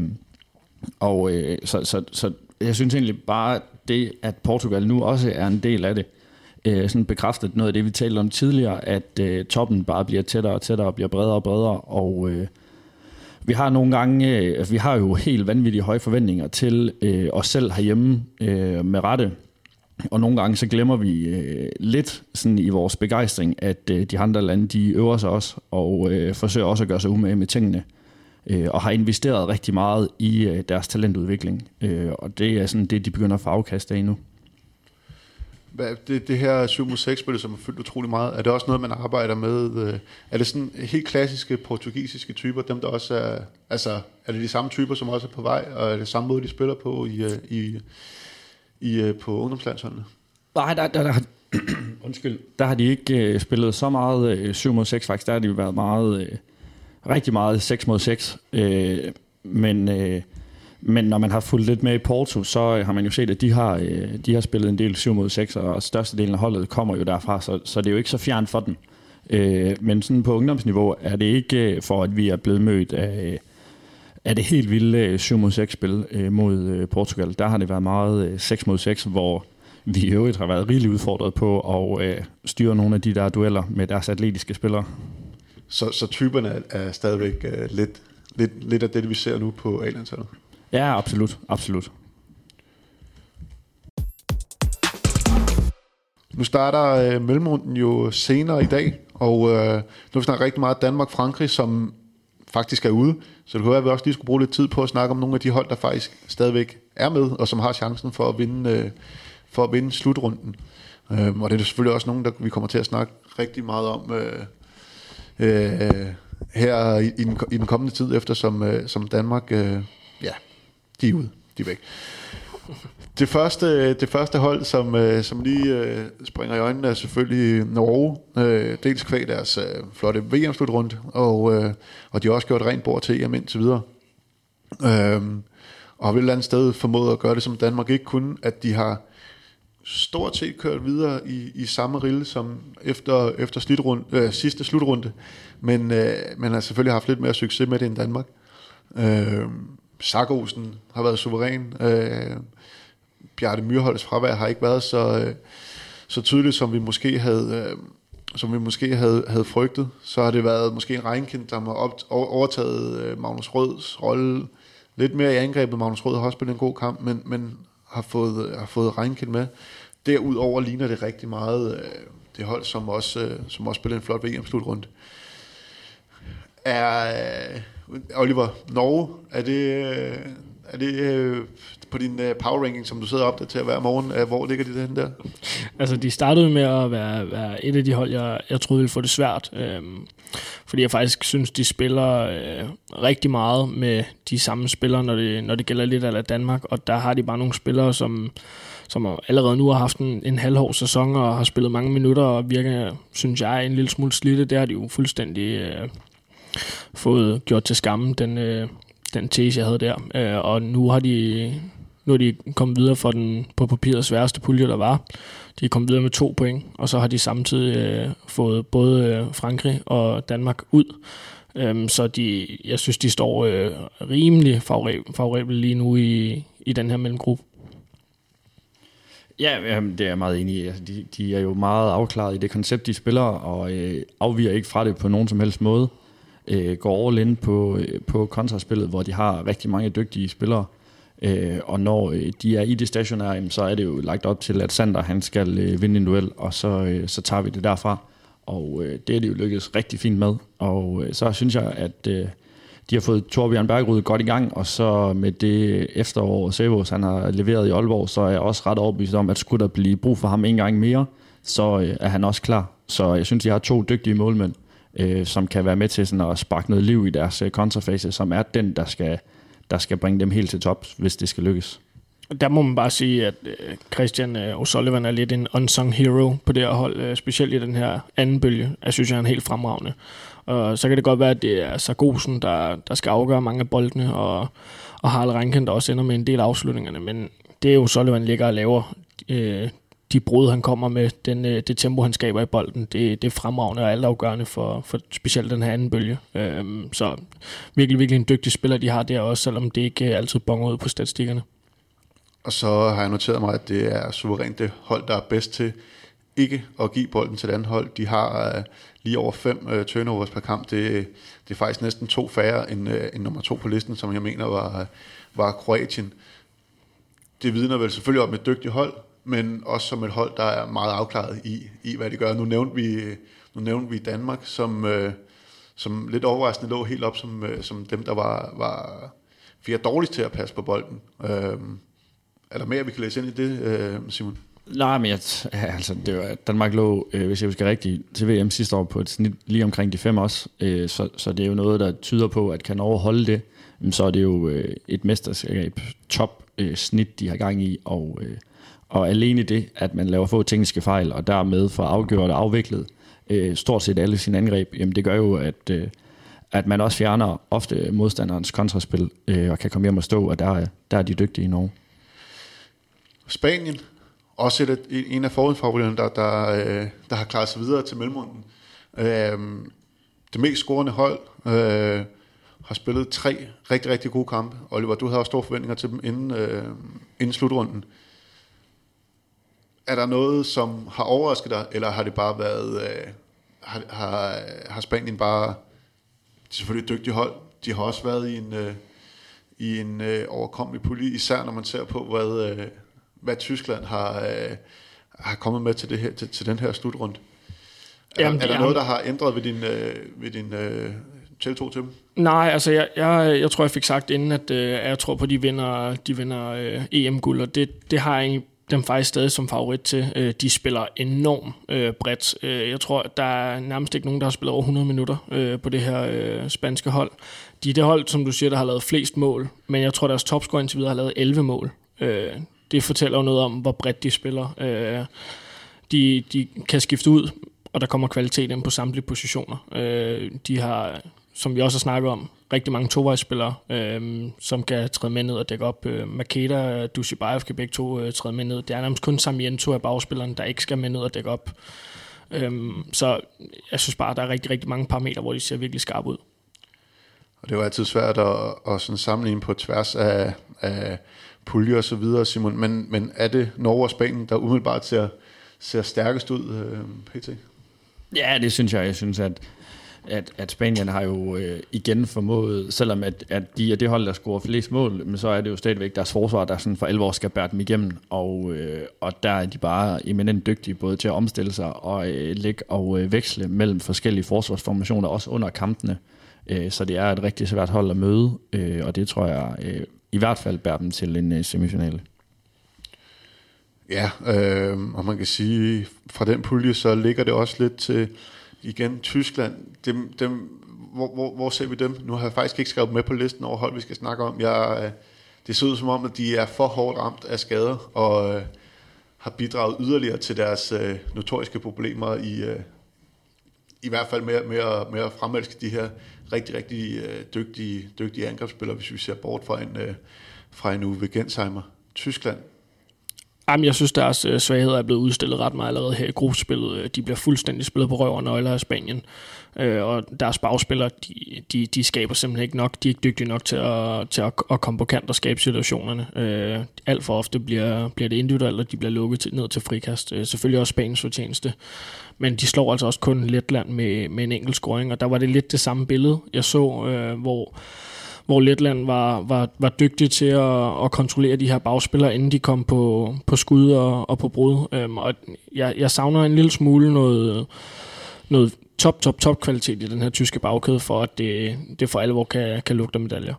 og øh, så, så, så jeg synes egentlig bare, det, at Portugal nu også er en del af det, øh, sådan bekræftet noget af det, vi talte om tidligere, at øh, toppen bare bliver tættere og tættere og bliver bredere og bredere, og øh, vi har nogle gange, øh, vi har jo helt vanvittige høje forventninger til øh, os selv herhjemme øh, med rette. Og nogle gange så glemmer vi øh, lidt sådan i vores begejstring, at øh, de andre lande, de øver sig også, og øh, forsøger også at gøre sig umage med tingene, øh, og har investeret rigtig meget i øh, deres talentudvikling. Øh, og det er sådan det, de begynder at få afkast af nu. Hvad, det, det her 7 mod 6 spil, som er fyldt utrolig meget, er det også noget, man arbejder med? Øh, er det sådan helt klassiske portugisiske typer, dem der også er, altså er det de samme typer, som også er på vej, og er det samme måde, de spiller på i, øh, i, i øh, på ungdomslandsholdene? Nej, der, der, der, undskyld, der har de ikke øh, spillet så meget øh, 7 mod 6, faktisk der har de været meget, øh, rigtig meget 6 mod 6, Øh, men øh, men når man har fulgt lidt med i Porto, så øh, har man jo set, at de har, øh, de har spillet en del 7 mod 6, og størstedelen af holdet kommer jo derfra, så, så det er jo ikke så fjern for dem. Øh, men sådan på ungdomsniveau er det ikke øh, for, at vi er blevet mødt af, af det helt vilde 7 mod 6 spil mod Portugal. Der har det været meget 6 mod 6, hvor vi i øvrigt har været rigeligt udfordret på at styre nogle af de der dueller med deres atletiske spillere. Så, så typerne er stadigvæk lidt, lidt, lidt af det, vi ser nu på A-landsholdet? Ja, absolut. absolut. Nu starter øh, mellemrunden jo senere i dag, og øh, nu snakket rigtig meget Danmark-Frankrig, som faktisk er ude. Så det kunne være, at vi også lige skulle bruge lidt tid på at snakke om nogle af de hold, der faktisk stadigvæk er med, og som har chancen for at vinde, øh, for at vinde slutrunden. Øh, og det er selvfølgelig også nogle, der vi kommer til at snakke rigtig meget om øh, øh, her i, i, den, i den kommende tid, eftersom øh, som Danmark øh, ja, de er ude. De er væk. Det første, det første hold, som, øh, som lige øh, springer i øjnene, er selvfølgelig Norge. Øh, dels kvæg deres øh, flotte VM-slutrunde, og, øh, og de har også gjort rent bord til EM indtil videre. Øh, og har et eller andet sted formået at gøre det, som Danmark ikke kunne, at de har stort set kørt videre i, i samme rille som efter, efter slutrunde, øh, sidste slutrunde, men øh, man har selvfølgelig haft lidt mere succes med det end Danmark. Øh, Sargosen har været suveræn. Øh, Bjarte Myrholds fravær har ikke været så, øh, så tydeligt, som vi måske havde, øh, som vi måske havde, havde frygtet, så har det været måske en regnkind, der har op, overtaget øh, Magnus Røds rolle lidt mere i angrebet. Magnus Rød har også spillet en god kamp, men, men har fået, øh, har fået regnkind med. Derudover ligner det rigtig meget øh, det hold, som også, øh, som også spillede en flot VM-slutrunde. Er øh, Oliver Norge, er det, øh, er det øh, på din øh, power ranking, som du sidder og opdaterer hver morgen, øh, hvor ligger de den der? Altså, de startede med at være, være et af de hold, jeg, jeg troede ville få det svært. Øh, fordi jeg faktisk synes, de spiller øh, rigtig meget med de samme spillere, når det, når det gælder lidt af Danmark. Og der har de bare nogle spillere, som, som allerede nu har haft en, en halvhård sæson og har spillet mange minutter og virker, synes jeg, en lille smule slidte. Det har de jo fuldstændig øh, fået gjort til skamme, den, øh, den tese, jeg havde der. Øh, og nu har de nu er de kommet videre fra den på papiret sværeste pulje, der var. De er kommet videre med to point, og så har de samtidig øh, fået både øh, Frankrig og Danmark ud. Øhm, så de, jeg synes, de står øh, rimelig favorabelt lige nu i, i den her mellemgruppe. Ja, det er jeg meget enig i. Altså, de, de er jo meget afklaret i det koncept, de spiller, og øh, afviger ikke fra det på nogen som helst måde. Øh, går all in på, øh, på kontraspillet, hvor de har rigtig mange dygtige spillere. Øh, og når øh, de er i det stationære, så er det jo lagt op til, at Sander han skal øh, vinde en duel, og så, øh, så tager vi det derfra. Og øh, det er det jo lykkedes rigtig fint med. Og øh, så synes jeg, at øh, de har fået Torbjørn Bergrud godt i gang, og så med det efterår, Sevos han har leveret i Aalborg, så er jeg også ret overbevist om, at skulle der blive brug for ham en gang mere, så øh, er han også klar. Så jeg synes, de har to dygtige målmænd, øh, som kan være med til sådan at sparke noget liv i deres øh, kontrafase, som er den, der skal, der skal bringe dem helt til top, hvis det skal lykkes. Der må man bare sige, at øh, Christian øh, O'Sullivan er lidt en unsung hero på det her hold, øh, specielt i den her anden bølge. Jeg synes, han er helt fremragende. Og så kan det godt være, at det er Sargosen, der, der skal afgøre mange af boldene, og, og Harald Rankin, der også ender med en del af afslutningerne. Men det er jo Sullivan ligger og laver øh, de brud, han kommer med, den, øh, det tempo, han skaber i bolden, det, det er fremragende og altafgørende for, for specielt den her anden bølge. Øhm, så virkelig, virkelig en dygtig spiller, de har der også, selvom det ikke øh, altid bonger ud på statistikkerne. Og så har jeg noteret mig, at det er suverænt det hold, der er bedst til ikke at give bolden til et andet hold. De har uh, lige over fem uh, turnovers per kamp. Det, det er faktisk næsten to færre end, uh, end nummer to på listen, som jeg mener var, var Kroatien. Det vidner vel selvfølgelig om et dygtigt hold, men også som et hold, der er meget afklaret i, i hvad de gør. Nu nævnte vi, nu nævnte vi Danmark, som, øh, som lidt overraskende lå helt op som, øh, som dem, der var, var fire dårligst til at passe på bolden. Øh, er der mere, vi kan læse ind i det, øh, Simon? Nej, men jeg, altså, det var, Danmark lå, øh, hvis jeg husker rigtigt, til VM sidste år på et snit lige omkring de fem også. Øh, så, så det er jo noget, der tyder på, at kan overholde det, så er det jo øh, et mesterskab top øh, snit, de har gang i. Og, øh, og alene det, at man laver få tekniske fejl, og dermed får afgjort og afviklet øh, stort set alle sine angreb, jamen det gør jo, at, øh, at man også fjerner ofte modstanderens kontraspil, øh, og kan komme hjem og stå, og der, der er de dygtige i Norge. Spanien også et, en af forudfavoritterne, der, der, øh, der har klaret sig videre til mellemrunden. Øh, det mest scorende hold øh, har spillet tre rigtig, rigtig gode kampe. Oliver, du havde også store forventninger til dem inden, øh, inden slutrunden. Er der noget, som har overrasket dig, eller har det bare været... Øh, har, har, har Spanien bare... Det er selvfølgelig et dygtigt hold. De har også været i en, øh, i en øh, overkommelig pulje, især når man ser på, hvad... Øh, hvad Tyskland har, øh, har kommet med til, det her, til, til den her slutrunde. Er, Jamen, er der er, noget, der har ændret ved din, øh, ved din øh, tiltro til dem? Nej, altså jeg, jeg, jeg tror, jeg fik sagt inden, at øh, jeg tror på, at de vinder, de vinder øh, EM-guld, og det, det har jeg dem faktisk stadig som favorit til. Øh, de spiller enormt øh, bredt. Øh, jeg tror, der er nærmest ikke nogen, der har spillet over 100 minutter øh, på det her øh, spanske hold. De er det hold, som du siger, der har lavet flest mål, men jeg tror, deres topscorer indtil videre har lavet 11 mål. Øh, det fortæller jo noget om, hvor bredt de spiller. Øh, de, de kan skifte ud, og der kommer kvalitet ind på samtlige positioner. Øh, de har, som vi også har snakket om, rigtig mange tovejsspillere, øh, som kan træde med ned og dække op. Øh, Makeda og Dushibayev kan begge to øh, træde med ned. Det er nærmest kun Samiento af bagspilleren, der ikke skal med ned og dække op. Øh, så jeg synes bare, at der er rigtig, rigtig mange parametre, hvor de ser virkelig skarpe ud. Og det er jo altid svært at, at sådan sammenligne på tværs af, af pulje og så videre, Simon. Men, men er det Norge og Spanien, der umiddelbart ser, ser stærkest ud, øh, PT? Ja, det synes jeg. Jeg synes, at, at, at Spanien har jo øh, igen formået, selvom at, at de er det hold, der scorer flest mål, men så er det jo stadigvæk deres forsvar, der sådan for alvor skal bære dem igennem, og, øh, og der er de bare eminent dygtige både til at omstille sig og øh, lægge og øh, veksle mellem forskellige forsvarsformationer, også under kampene. Øh, så det er et rigtig svært hold at møde, øh, og det tror jeg øh, i hvert fald bærer dem til en øh, semifinale. Ja, øh, og man kan sige, fra den pulje, så ligger det også lidt til, igen, Tyskland. Dem, dem, hvor, hvor, hvor ser vi dem? Nu har jeg faktisk ikke skrevet med på listen over hold, vi skal snakke om. Jeg, øh, det ser ud som om, at de er for hårdt ramt af skader, og øh, har bidraget yderligere til deres øh, notoriske problemer i, øh, i hvert fald med, med, at, med at fremælske de her rigtig, rigtig øh, dygtige, dygtige angrebsspillere, hvis vi ser bort fra en, øh, fra en Uwe Gensheimer. Tyskland, Jamen, jeg synes, deres øh, svagheder er blevet udstillet ret meget allerede her i gruppespillet. Øh, de bliver fuldstændig spillet på røv og nøgler af Spanien. Øh, og deres bagspillere, de, de, de skaber simpelthen ikke nok. De er ikke dygtige nok til at, til at, at komme på kant og skabe situationerne. Øh, alt for ofte bliver, bliver det individuelt, og de bliver lukket til, ned til frikast. Øh, selvfølgelig også Spaniens fortjeneste. Men de slår altså også kun Letland med, med en enkelt scoring, og der var det lidt det samme billede, jeg så, øh, hvor hvor Letland var, var, var dygtig til at, at kontrollere de her bagspillere, inden de kom på, på skud og, og på brud. Øhm, og jeg, jeg savner en lille smule noget, noget top, top, top kvalitet i den her tyske bagkæde, for at det, det for alvor kan, kan lugte medaljer.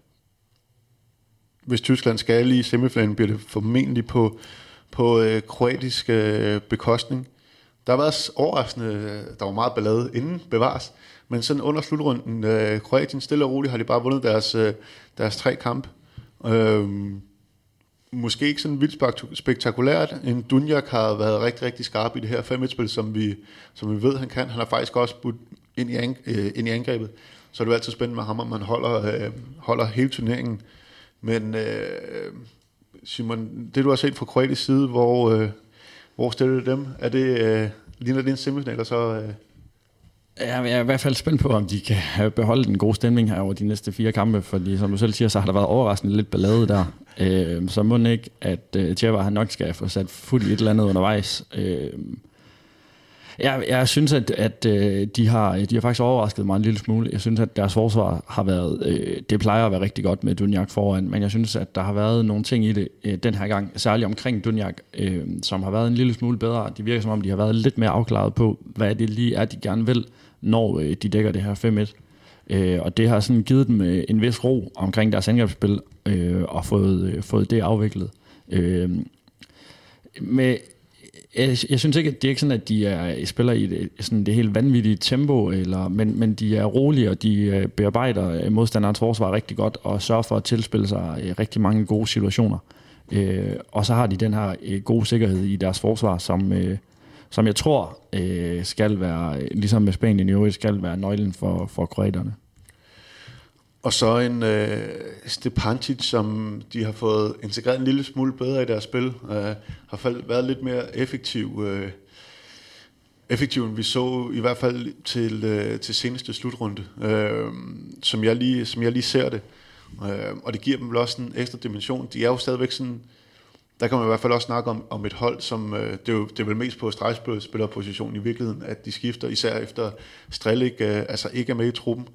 Hvis Tyskland skal i semifinalen, bliver det formentlig på, på øh, kroatisk øh, bekostning. Der har været overraskende, øh, der var meget ballade inden bevares, men sådan under slutrunden, øh, Kroatien stille og roligt, har de bare vundet deres, øh, deres tre kamp. Øh, måske ikke sådan vildt spektakulært. En Dunjak har været rigtig, rigtig skarp i det her 5 spil som vi, som vi ved, han kan. Han har faktisk også budt ind i, ang, øh, ind i angrebet. Så er det jo altid spændende med ham, om man holder, øh, holder hele turneringen. Men øh, Simon, det du har set fra kroatisk side, hvor, øh, hvor stiller du dem? Er det, øh, ligner det en semifinal, så... Øh, jeg er i hvert fald spændt på, om de kan beholde den gode stemning her over de næste fire kampe, fordi som du selv siger, så har der været overraskende lidt ballade der. Øh, så må ikke, at øh, Tjeva han nok skal få sat fuld i et eller andet undervejs. Øh, jeg, jeg synes, at, at øh, de, har, de har faktisk overrasket mig en lille smule. Jeg synes, at deres forsvar har været, øh, det plejer at være rigtig godt med Dunjak foran, men jeg synes, at der har været nogle ting i det øh, den her gang, særligt omkring Dunjak, øh, som har været en lille smule bedre. De virker som om, de har været lidt mere afklaret på, hvad det lige er, de gerne vil når øh, de dækker det her 5-1. Øh, og det har sådan givet dem øh, en vis ro omkring deres angrebsspil, øh, og fået, øh, fået det afviklet. Øh, med, jeg, jeg synes ikke, at det er ikke sådan, at de er, øh, spiller i det, sådan det helt vanvittige tempo, eller, men, men de er rolige, og de øh, bearbejder øh, modstanderens forsvar rigtig godt, og sørger for at tilspille sig rigtig mange gode situationer. Øh, og så har de den her gode sikkerhed i deres forsvar, som, øh, som jeg tror øh, skal være, øh, ligesom med Spanien i øvrigt, skal være nøglen for, for kroaterne. Og så en øh, Stepancic, som de har fået integreret en lille smule bedre i deres spil, øh, har fald, været lidt mere effektiv, øh, effektiv end vi så i hvert fald til, øh, til seneste slutrunde, øh, som, jeg lige, som jeg lige ser det. Øh, og det giver dem vel også en ekstra dimension. De er jo stadigvæk sådan der kan man i hvert fald også snakke om, om et hold, som øh, det, er jo, det er vel mest på stregspillerpositionen i virkeligheden, at de skifter, især efter Strelik øh, altså ikke er med i truppen.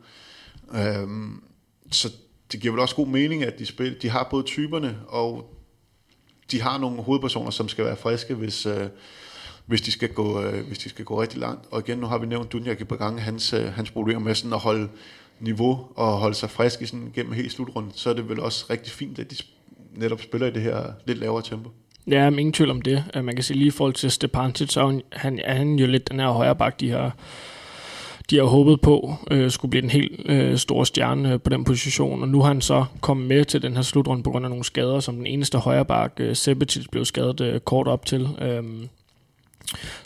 Øhm, så det giver vel også god mening, at de, spiller, de har både typerne, og de har nogle hovedpersoner, som skal være friske, hvis, øh, hvis, de skal gå, øh, hvis de skal gå rigtig langt. Og igen, nu har vi nævnt Dunjak et par gange, hans, øh, hans problemer med sådan at holde niveau og holde sig frisk i sådan, gennem hele slutrunden, så er det vel også rigtig fint, at de netop spiller i det her lidt lavere tempo. Ja, men ingen tvivl om det. Man kan sige lige i forhold til Stepancic, så er han, er han jo lidt den her højre bak, de har, de har håbet på øh, skulle blive en helt øh, stor stjerne øh, på den position. Og nu har han så kommet med til den her slutrunde på grund af nogle skader, som den eneste højre bak, øh, Sebetic, blev skadet øh, kort op til. Øh,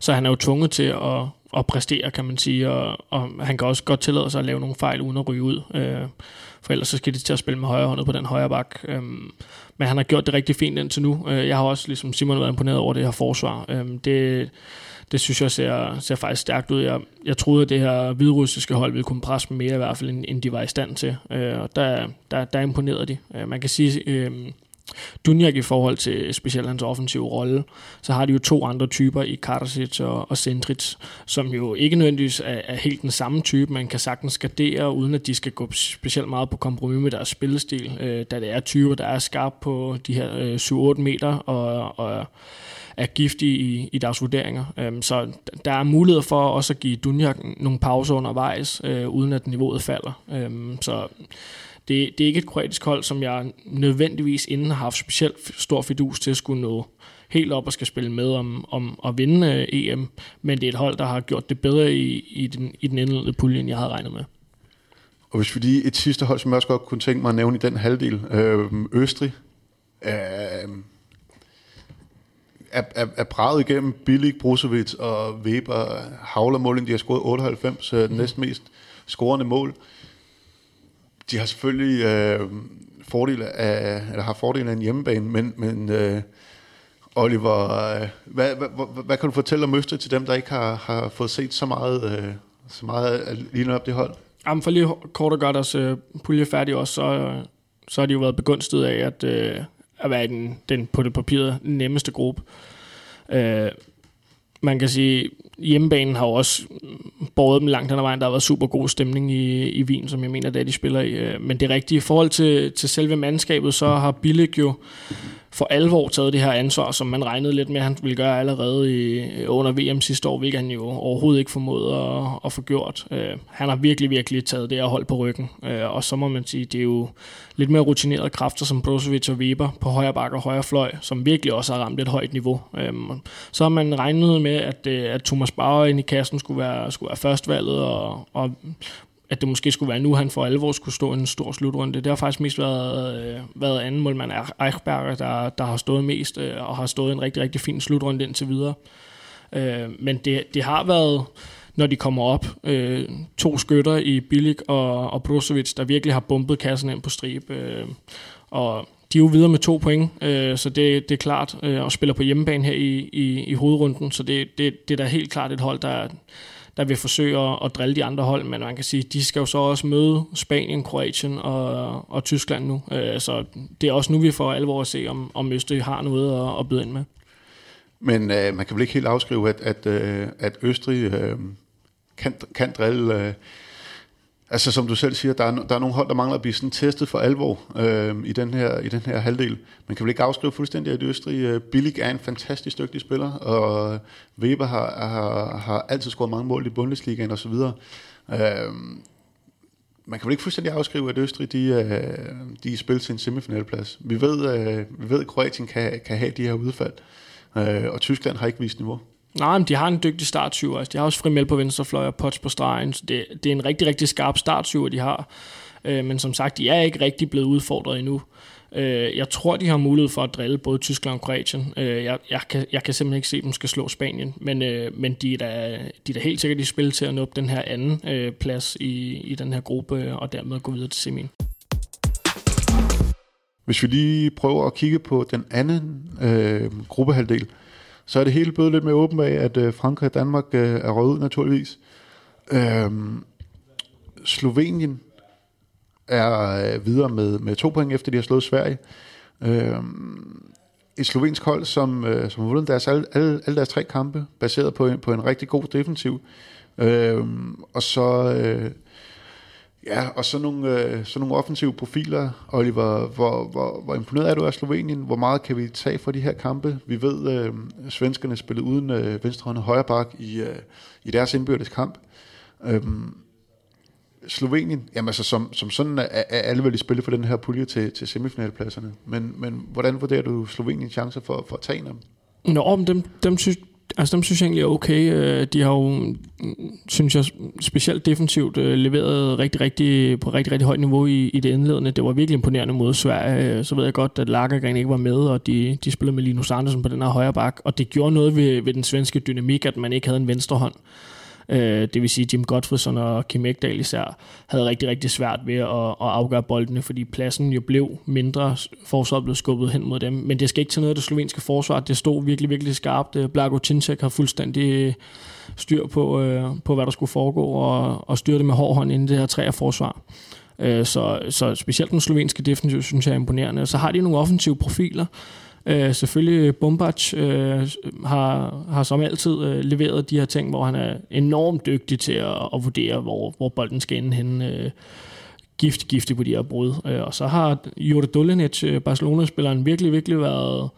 så han er jo tvunget til at, at præstere, kan man sige, og, og han kan også godt tillade sig at lave nogle fejl uden at ryge ud. Øh, for ellers så skal de til at spille med højre håndet på den højre bak. Øh, men han har gjort det rigtig fint indtil nu. Øh, jeg har også, ligesom Simon, været imponeret over det her forsvar. Øhm, det, det synes jeg ser, ser faktisk stærkt ud. Jeg, jeg troede, at det her hviderussiske hold ville kunne presse mere i hvert fald, end, end de var i stand til. Øh, og der, der, der imponerede de. Øh, man kan sige, øh, Dunjak i forhold til specielt hans offensive rolle, så har de jo to andre typer i Karasic og, og Centric, som jo ikke nødvendigvis er, er helt den samme type, man kan sagtens skadere, uden at de skal gå specielt meget på kompromis med deres spillestil, øh, da det er typer, der er skarp på de her øh, 7-8 meter og, og er giftige i, i deres vurderinger. Øhm, så der er mulighed for også at give Dunjak nogle pauser undervejs, øh, uden at niveauet falder. Øhm, så det, det er ikke et kroatisk hold, som jeg nødvendigvis inden har haft specielt stor fidus til at skulle nå helt op og skal spille med om, om at vinde øh, EM, men det er et hold, der har gjort det bedre i, i den, i den indledende pulje, end jeg havde regnet med. Og hvis vi lige et sidste hold, som jeg også godt kunne tænke mig at nævne i den halvdel, øh, Østrig, øh, er, er, er braget igennem Billig, Brusovic og Weber, havlermåling, de har scoret 98, mm. næsten mest scorende mål. De har selvfølgelig øh, fordel af, eller har fordele af en hjemmebane, men, men øh, Oliver, øh, hvad, hvad, hvad, hvad kan du fortælle om Østrig til dem, der ikke har, har fået set så meget, øh, så meget af lige op det hold? Jamen for lige kort og godt altså, deres øh, pulje færdig også, så, så har de jo været begunstiget af, at, øh, at være den, den på det papiret nemmeste gruppe. Øh, man kan sige, hjemmebanen har jo også båret dem langt hen ad vejen. Der har været super god stemning i, i Wien, som jeg mener, det er, de spiller i. Øh, men det rigtige. I forhold til, til selve mandskabet, så har Billig jo for alvor taget det her ansvar, som man regnede lidt med, at han ville gøre allerede i, under VM sidste år, hvilket han jo overhovedet ikke formåede at, at få gjort. Øh, han har virkelig, virkelig taget det her hold på ryggen. Øh, og så må man sige, det er jo lidt mere rutinerede kræfter som Brozovic og Weber på højre bakke og højre fløj, som virkelig også har ramt et højt niveau. Øh, så har man regnet med, at, øh, at Thomas Bauer ind i kassen skulle være, skulle være førstvalget, og, og at det måske skulle være nu, han for alvor skulle stå en stor slutrunde. Det har faktisk mest været, øh, været anden målmand Eichberger, der, der har stået mest, øh, og har stået en rigtig, rigtig fin slutrunde indtil videre. Øh, men det, det har været, når de kommer op, øh, to skytter i Bilic og, og Brozovic, der virkelig har bumpet kassen ind på strib. Øh, og de er jo videre med to point, øh, så det, det er klart, øh, og spiller på hjemmebane her i, i, i hovedrunden, så det, det, det er da helt klart et hold, der, der vil forsøge at, at drille de andre hold, men man kan sige, de skal jo så også møde Spanien, Kroatien og, og Tyskland nu. Øh, så det er også nu, vi får alvor at se, om, om Østrig har noget at, at byde ind med. Men øh, man kan vel ikke helt afskrive, at, at, øh, at Østrig øh, kan, kan drille... Øh, Altså som du selv siger, der er, der er nogle hold, der mangler at blive sådan testet for alvor øh, i, den her, i den her halvdel. Man kan vel ikke afskrive fuldstændig, at Østrig øh, Billig er en fantastisk dygtig spiller, og Weber har, har, har altid scoret mange mål i Bundesligaen osv. Øh, man kan vel ikke fuldstændig afskrive, at Østrig de, øh, de er spil til en semifinalplads. Vi ved, øh, vi ved at Kroatien kan, kan have de her udfald, øh, og Tyskland har ikke vist niveau. Nej, men de har en dygtig startsyver. Altså, de har også Frimel på venstre fløj og Potts på stregen. Så det, det er en rigtig, rigtig skarp startsyver, de har. Øh, men som sagt, de er ikke rigtig blevet udfordret endnu. Øh, jeg tror, de har mulighed for at drille både Tyskland og Kroatien. Øh, jeg, jeg, kan, jeg kan simpelthen ikke se, at de skal slå Spanien. Men, øh, men de, er da, de er da helt sikkert i spil til at nå op den her anden øh, plads i, i den her gruppe, og dermed gå videre til semien. Hvis vi lige prøver at kigge på den anden øh, gruppehalvdel, så er det hele blevet lidt mere åbent af, at øh, Frankrig og Danmark øh, er røget ud naturligvis. Øhm, Slovenien er øh, videre med, med to point, efter de har slået Sverige. Øhm, et slovensk hold, som, øh, som har vundet deres, alle, alle, alle deres tre kampe, baseret på en, på en rigtig god defensiv. Øhm, og så... Øh, Ja, og så nogle, øh, så nogle offensive profiler, Oliver. Hvor, hvor, hvor imponeret er du af Slovenien? Hvor meget kan vi tage fra de her kampe? Vi ved, øh, svenskerne spillede uden øh, venstrehånd og højre bak i, øh, i deres indbyrdes kamp. Øhm, Slovenien, jamen altså som, som sådan er, er alle vel i spillet for den her pulje til, til semifinalpladserne. Men, men hvordan vurderer du Sloveniens chancer for, for at tage dem? Nå, men dem, dem synes, Altså dem synes jeg egentlig er okay. Øh, de har jo, mm, synes jeg, specielt defensivt øh, leveret rigtig, rigtig, på rigtig, rigtig højt niveau i, i det indledende. Det var virkelig imponerende mod Sverige. Øh, så ved jeg godt, at Lagergren ikke var med, og de, de spillede med Linus Andersen på den her højre bak. Og det gjorde noget ved, ved den svenske dynamik, at man ikke havde en venstre hånd. Øh, Øh, det vil sige, Jim Godfredson og Kim Ekdal især havde rigtig, rigtig svært ved at, at afgøre boldene, fordi pladsen jo blev mindre, forsvaret blev skubbet hen mod dem. Men det skal ikke til noget af det slovenske forsvar. Det stod virkelig, virkelig skarpt. Øh, Blago Tintek har fuldstændig styr på, øh, på, hvad der skulle foregå, og, og styre det med hård hånd inden det her træer forsvar. Øh, så, så specielt den slovenske defensiv, synes jeg er imponerende. Så har de nogle offensive profiler. Øh, selvfølgelig Bombac øh, har, har som altid øh, leveret de her ting, hvor han er enormt dygtig til at, at vurdere, hvor, hvor bolden skal ende henne. Øh, gift, giftig på de her brud. Øh, og så har Jure Dolinic, øh, Barcelona-spilleren, virkelig, virkelig været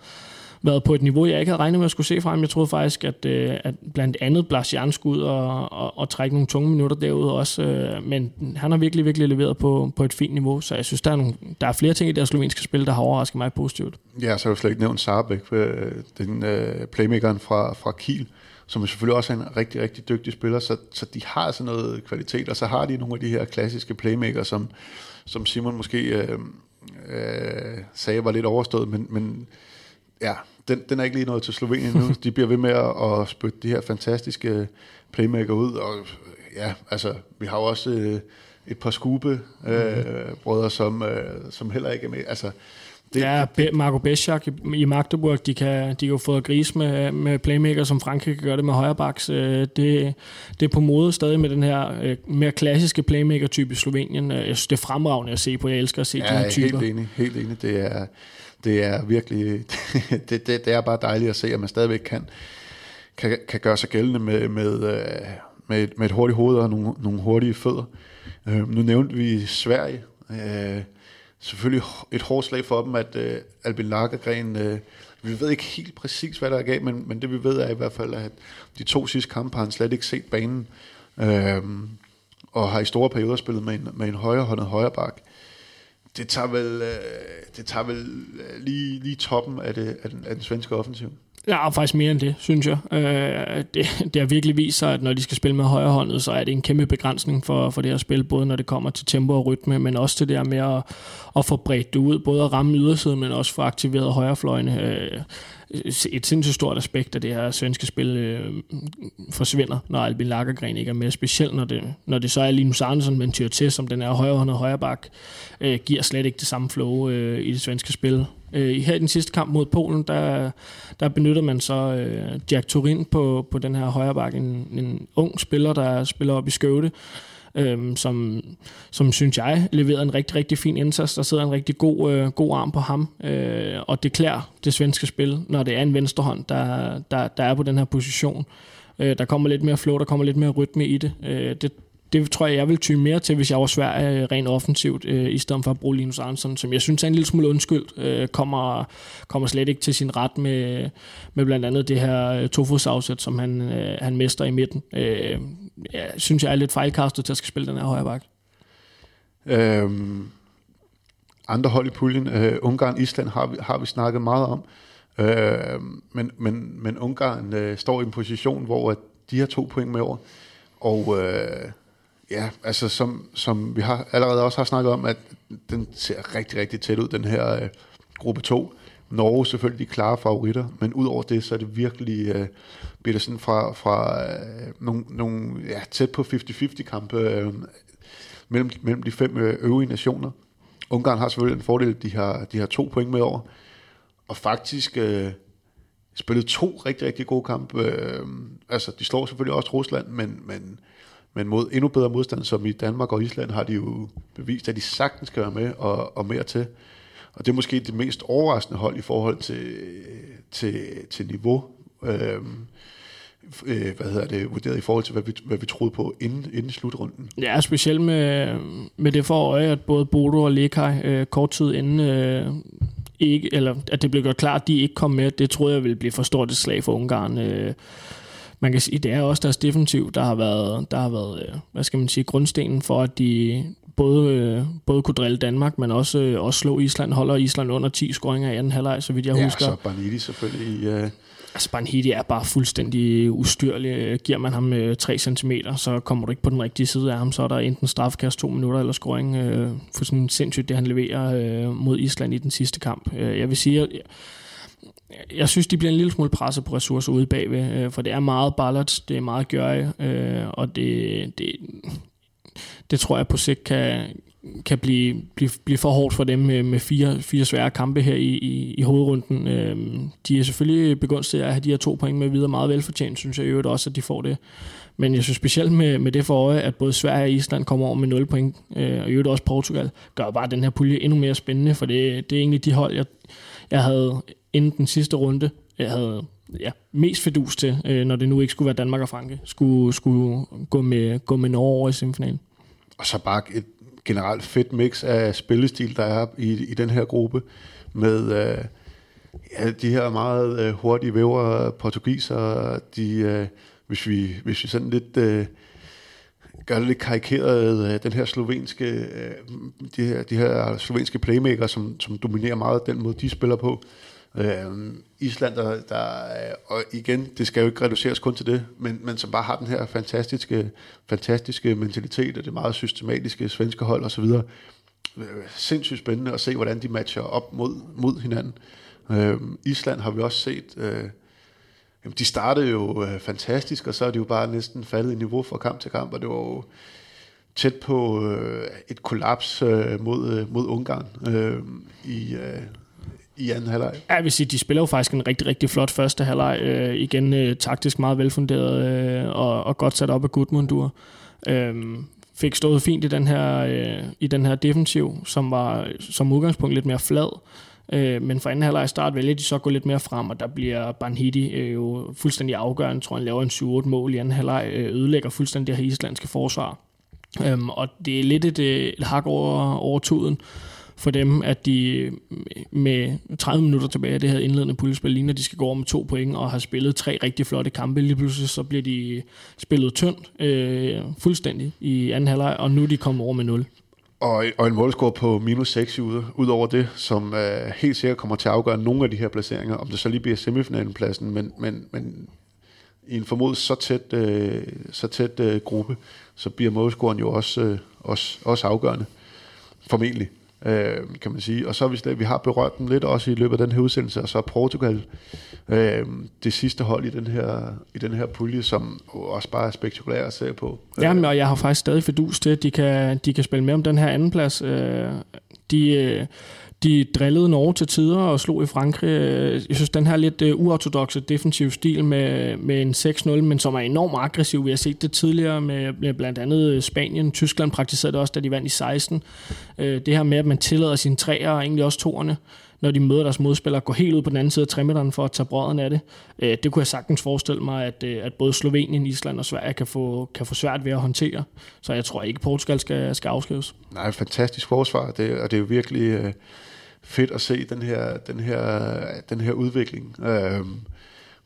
været på et niveau, jeg ikke havde regnet med at skulle se fra ham. Jeg troede faktisk, at, øh, at blandt andet Blas skulle ud og, og, og trække nogle tunge minutter derude også. Øh, men han har virkelig, virkelig leveret på, på et fint niveau, så jeg synes, der er, nogle, der er flere ting i det slovenske spil, der har overrasket mig positivt. Ja, så har du slet ikke nævnt Sarbæk, øh, den øh, playmakeren fra, fra Kiel, som selvfølgelig også er en rigtig, rigtig dygtig spiller, så, så de har altså noget kvalitet, og så har de nogle af de her klassiske playmaker, som, som Simon måske øh, øh, sagde var lidt overstået, men, men ja, den, den er ikke lige noget til Slovenien nu. De bliver ved med at, at spytte de her fantastiske playmaker ud, og ja, altså, vi har jo også øh, et par skube øh, brødre, som, øh, som heller ikke er med. Altså, det, ja, Be- Marco Beschak i, i Magdeburg, de kan, de kan jo få gris med, med playmaker, som Frankrig kan gøre det med højrebacks. Øh, det, det er på mode stadig med den her øh, mere klassiske playmaker-type i Slovenien. Jeg synes, det er fremragende at se på. Jeg elsker at se ja, de her typer. helt enig. Helt enig. Det er, det er virkelig, det, det, det er bare dejligt at se, at man stadigvæk kan, kan, kan gøre sig gældende med, med, øh, med, et, med et hurtigt hoved og nogle, nogle hurtige fødder. Øh, nu nævnte vi Sverige. Øh, selvfølgelig et hårdt slag for dem, at øh, Albin Lagergren, øh, vi ved ikke helt præcis, hvad der er galt, men, men det vi ved er i hvert fald, at de to sidste kampe har han slet ikke set banen, øh, og har i store perioder spillet med en, med en højrehåndet højre bak det tager vel, øh, det tager vel øh, lige, lige toppen af, det, af, den, af den svenske offensiv. Ja, faktisk mere end det, synes jeg. Øh, det, det har virkelig vist sig, at når de skal spille med højrehåndet, så er det en kæmpe begrænsning for, for det her spil, både når det kommer til tempo og rytme, men også til det der med at, at få bredt det ud, både at ramme ydersiden, men også få aktiveret højrefløjene. Øh, et sindssygt stort aspekt af det her svenske spil øh, forsvinder, når Albin Lagergren ikke er med, specielt når det, når det så er Linus Andersen, men tyr til, som den er højrehåndet højreback, øh, giver slet ikke det samme flow øh, i det svenske spil. Øh, her i den sidste kamp mod Polen, der, der benytter man så øh, Jack Turin på, på den her højreback, en, en ung spiller, der spiller op i Skøvde, øhm, som, som synes jeg leverede en rigtig, rigtig fin indsats. Der sidder en rigtig god, øh, god arm på ham, øh, og det klæder det svenske spil, når det er en venstrehånd, der, der, der er på den her position. Øh, der kommer lidt mere flow, der kommer lidt mere rytme i det. Øh, det, det tror jeg, jeg vil tyde mere til, hvis jeg var svær øh, rent offensivt, øh, i stedet for at bruge Linus Arnson, som jeg synes er en lille smule undskyldt, øh, kommer, kommer slet ikke til sin ret med, med blandt andet det her øh, tofodsafsæt, som han, øh, han mester i midten. Øh, ja, synes, jeg er lidt fejlkastet til at skal spille den her højre bak. Øhm, andre hold i puljen, øh, Ungarn, Island har vi, har vi snakket meget om, øh, men, men, men Ungarn øh, står i en position, hvor at de har to point med over, og øh, Ja, altså som, som vi har allerede også har snakket om, at den ser rigtig, rigtig tæt ud, den her øh, gruppe 2. Norge selvfølgelig de klare favoritter, men udover det, så er det virkelig, øh, bliver fra, fra øh, nogle, nogle ja, tæt på 50-50 kampe øh, mellem, mellem de fem øh, øvrige nationer. Ungarn har selvfølgelig en fordel, de har, de har to point med over, og faktisk øh, spillet to rigtig, rigtig gode kampe. Øh, altså, de slår selvfølgelig også Rusland, men, men men mod endnu bedre modstand, som i Danmark og Island, har de jo bevist, at de sagtens kan være med og, og mere til. Og det er måske det mest overraskende hold i forhold til, til, til niveau. Øhm, øh, hvad hedder det, vurderet i forhold til, hvad vi, hvad vi troede på inden, inden slutrunden. Ja, specielt med, med det for øje, at både Bodo og Lekaj øh, kort tid inden øh, ikke, eller at det blev gjort klart, at de ikke kom med, det troede jeg ville blive for stort et slag for Ungarn. Øh, man kan sige, det er også deres defensiv, der har været, der har været øh, hvad skal man sige, grundstenen for, at de både, øh, både kunne drille Danmark, men også, øh, også slå Island, holder Island under 10 scoringer i anden halvleg, så vidt jeg ja, husker. Ja, så Barnidi selvfølgelig. Uh... Altså Barnidi er bare fuldstændig ustyrlig. Giver man ham 3 cm, så kommer du ikke på den rigtige side af ham, så er der enten strafkast to minutter eller scoring. For sådan sindssygt, det han leverer mod Island i den sidste kamp. Jeg vil sige, at jeg synes, de bliver en lille smule presset på ressourcer ude bagved, øh, for det er meget Ballard, det er meget Gøje, øh, og det, det, det tror jeg på sigt kan, kan blive, blive, blive for hårdt for dem med, med fire, fire svære kampe her i, i, i hovedrunden. Øhm, de er selvfølgelig begunstiget at have de her to point med videre meget velfortjent, synes jeg i øvrigt også, at de får det. Men jeg synes specielt med, med det for øje, at både Sverige og Island kommer over med 0 point, øh, og i øvrigt også Portugal, gør bare den her pulje endnu mere spændende, for det, det er egentlig de hold, jeg, jeg havde inden den sidste runde, jeg havde ja, mest fedus til, øh, når det nu ikke skulle være Danmark og Franke, skulle, skulle gå, med, gå med Norge over i semifinalen. Og så bare et generelt fedt mix af spillestil, der er i, i den her gruppe, med øh, ja, de her meget øh, hurtige væver portugiser, de, øh, hvis, vi, hvis vi sådan lidt... Øh, gør det lidt karikeret, øh, den her slovenske, øh, de, her, de her slovenske playmaker, som, som dominerer meget den måde, de spiller på. Øh, Island, der, der, og igen, det skal jo ikke reduceres kun til det, men, men som bare har den her fantastiske, fantastiske mentalitet, og det meget systematiske svenske hold osv. Øh, sindssygt spændende at se, hvordan de matcher op mod, mod hinanden. Øh, Island har vi også set... Øh, Jamen, de startede jo øh, fantastisk, og så er de jo bare næsten faldet i niveau fra kamp til kamp, og det var jo tæt på øh, et kollaps øh, mod, øh, mod Ungarn øh, i, øh, i anden halvleg. Ja, jeg vil sige, de spiller jo faktisk en rigtig, rigtig flot første halvleg. Øh, igen øh, taktisk meget velfunderet øh, og, og godt sat op af Gudmundur. Øh, fik stået fint i den her, øh, i den her defensiv, som var som udgangspunkt lidt mere flad. Øh, men for anden halvleg start vælger de så at gå lidt mere frem, og der bliver Banhidi øh, jo fuldstændig afgørende. tror, han laver en 7-8 mål i anden halvleg, øh, ødelægger fuldstændig det her islandske forsvar. Øhm, og det er lidt et, øh, et hak over, over tuden for dem, at de med 30 minutter tilbage af det her indledende puljespil, ligner de skal gå over med to point og har spillet tre rigtig flotte kampe. Lige pludselig så bliver de spillet tyndt øh, fuldstændig i anden halvleg, og nu er de kommet over med 0. Og, og en målscore på minus 6 ud, ud over det, som øh, helt sikkert kommer til at afgøre nogle af de her placeringer, om det så lige bliver semifinalenpladsen, men, men, men i en formodet så tæt, øh, så tæt øh, gruppe, så bliver målscoren jo også, øh, også, også afgørende. Formentlig øh, kan man sige. Og så hvis det, vi har berørt dem lidt også i løbet af den her udsendelse, og så er Portugal øh, det sidste hold i den her, i den her pulje, som også bare er spektakulært at se på. Øh. Ja, og jeg har faktisk stadig fedus til, at de kan, de kan spille med om den her anden plads. Øh, de, øh, de drillede Norge til tider og slog i Frankrig. Jeg synes, den her lidt øh, uortodoxe defensiv stil med, med en 6-0, men som er enormt aggressiv. Vi har set det tidligere med, med blandt andet øh, Spanien. Tyskland praktiserede det også, da de vandt i 16. Øh, det her med, at man tillader sine træer og egentlig også toerne, når de møder deres modspillere, går helt ud på den anden side af trimmeteren for at tage brødren af det. Øh, det kunne jeg sagtens forestille mig, at, øh, at både Slovenien, Island og Sverige kan få, kan få svært ved at håndtere. Så jeg tror ikke, Portugal skal, skal afskrives. Nej, fantastisk forsvar, det, og det er jo virkelig... Øh, fedt at se den her, den her, den her udvikling, øh,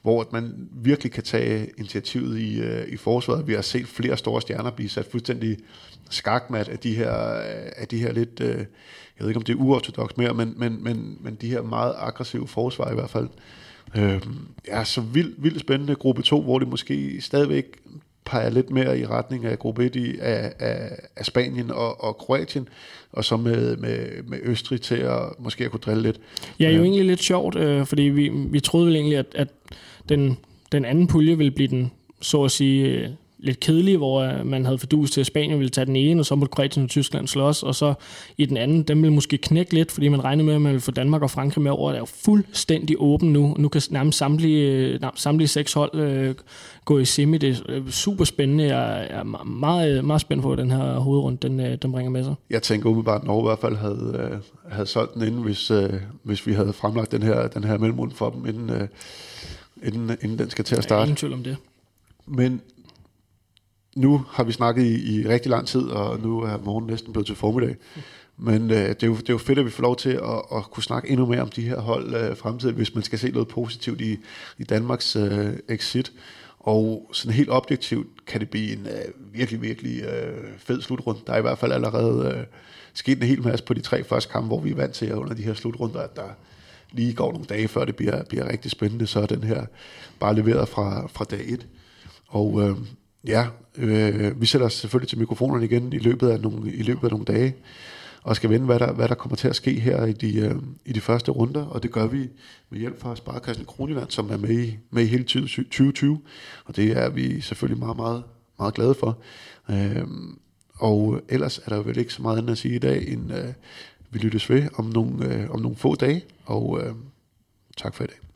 hvor man virkelig kan tage initiativet i, øh, i forsvaret. Vi har set flere store stjerner blive sat fuldstændig skakmat af de her, af de her lidt, øh, jeg ved ikke om det er uortodox mere, men, men, men, men de her meget aggressive forsvar i hvert fald. Øh, ja, så vild, vildt spændende gruppe 2, hvor det måske stadigvæk peger lidt mere i retning af gruppe 1 i, af, af, af Spanien og, og Kroatien, og så med, med, med Østrig til at måske at kunne drille lidt. Ja, jo egentlig lidt sjovt, øh, fordi vi, vi troede vel egentlig, at, at den, den anden pulje ville blive den, så at sige, øh, lidt kedelig, hvor øh, man havde fordus til, at Spanien ville tage den ene, og så måtte Kroatien og Tyskland slås, og så i den anden, den ville måske knække lidt, fordi man regnede med, at man ville få Danmark og Frankrig med over. Det er jo fuldstændig åben nu. Nu kan nærmest samtlige, øh, nærmest samtlige seks hold øh, gå i semi. Det er super spændende. Jeg er meget, meget spændt på, at den her hovedrunde, den, øh, den bringer med sig. Jeg tænker umiddelbart, at Norge i hvert fald havde, havde solgt den inden, hvis, hvis vi havde fremlagt den her, den her mellemrunde for dem, inden, inden, inden den skal til at starte. ingen tvivl om det. Men nu har vi snakket i, i rigtig lang tid, og nu er morgen næsten blevet til formiddag. Men øh, det, er jo, det er jo fedt, at vi får lov til at, at kunne snakke endnu mere om de her hold øh, fremtiden, hvis man skal se noget positivt i, i Danmarks øh, exit. Og sådan helt objektivt kan det blive en øh, virkelig, virkelig øh, fed slutrunde. Der er i hvert fald allerede øh, sket en hel masse på de tre første kampe, hvor vi er vant til at under de her slutrunder, at der lige går nogle dage, før det bliver, bliver rigtig spændende, så er den her bare leveret fra, fra dag et. Og øh, Ja, øh, vi sætter os selvfølgelig til mikrofonerne igen i løbet af nogle, i løbet af nogle dage, og skal vende, hvad der, hvad der kommer til at ske her i de, øh, i de første runder, og det gør vi med hjælp fra Sparkassen Kroniland, som er med i, med i hele 2020, og det er vi selvfølgelig meget, meget, meget glade for. Øh, og ellers er der vel ikke så meget andet at sige i dag, end øh, vi lyttes ved om nogle, øh, om nogle få dage, og øh, tak for i dag.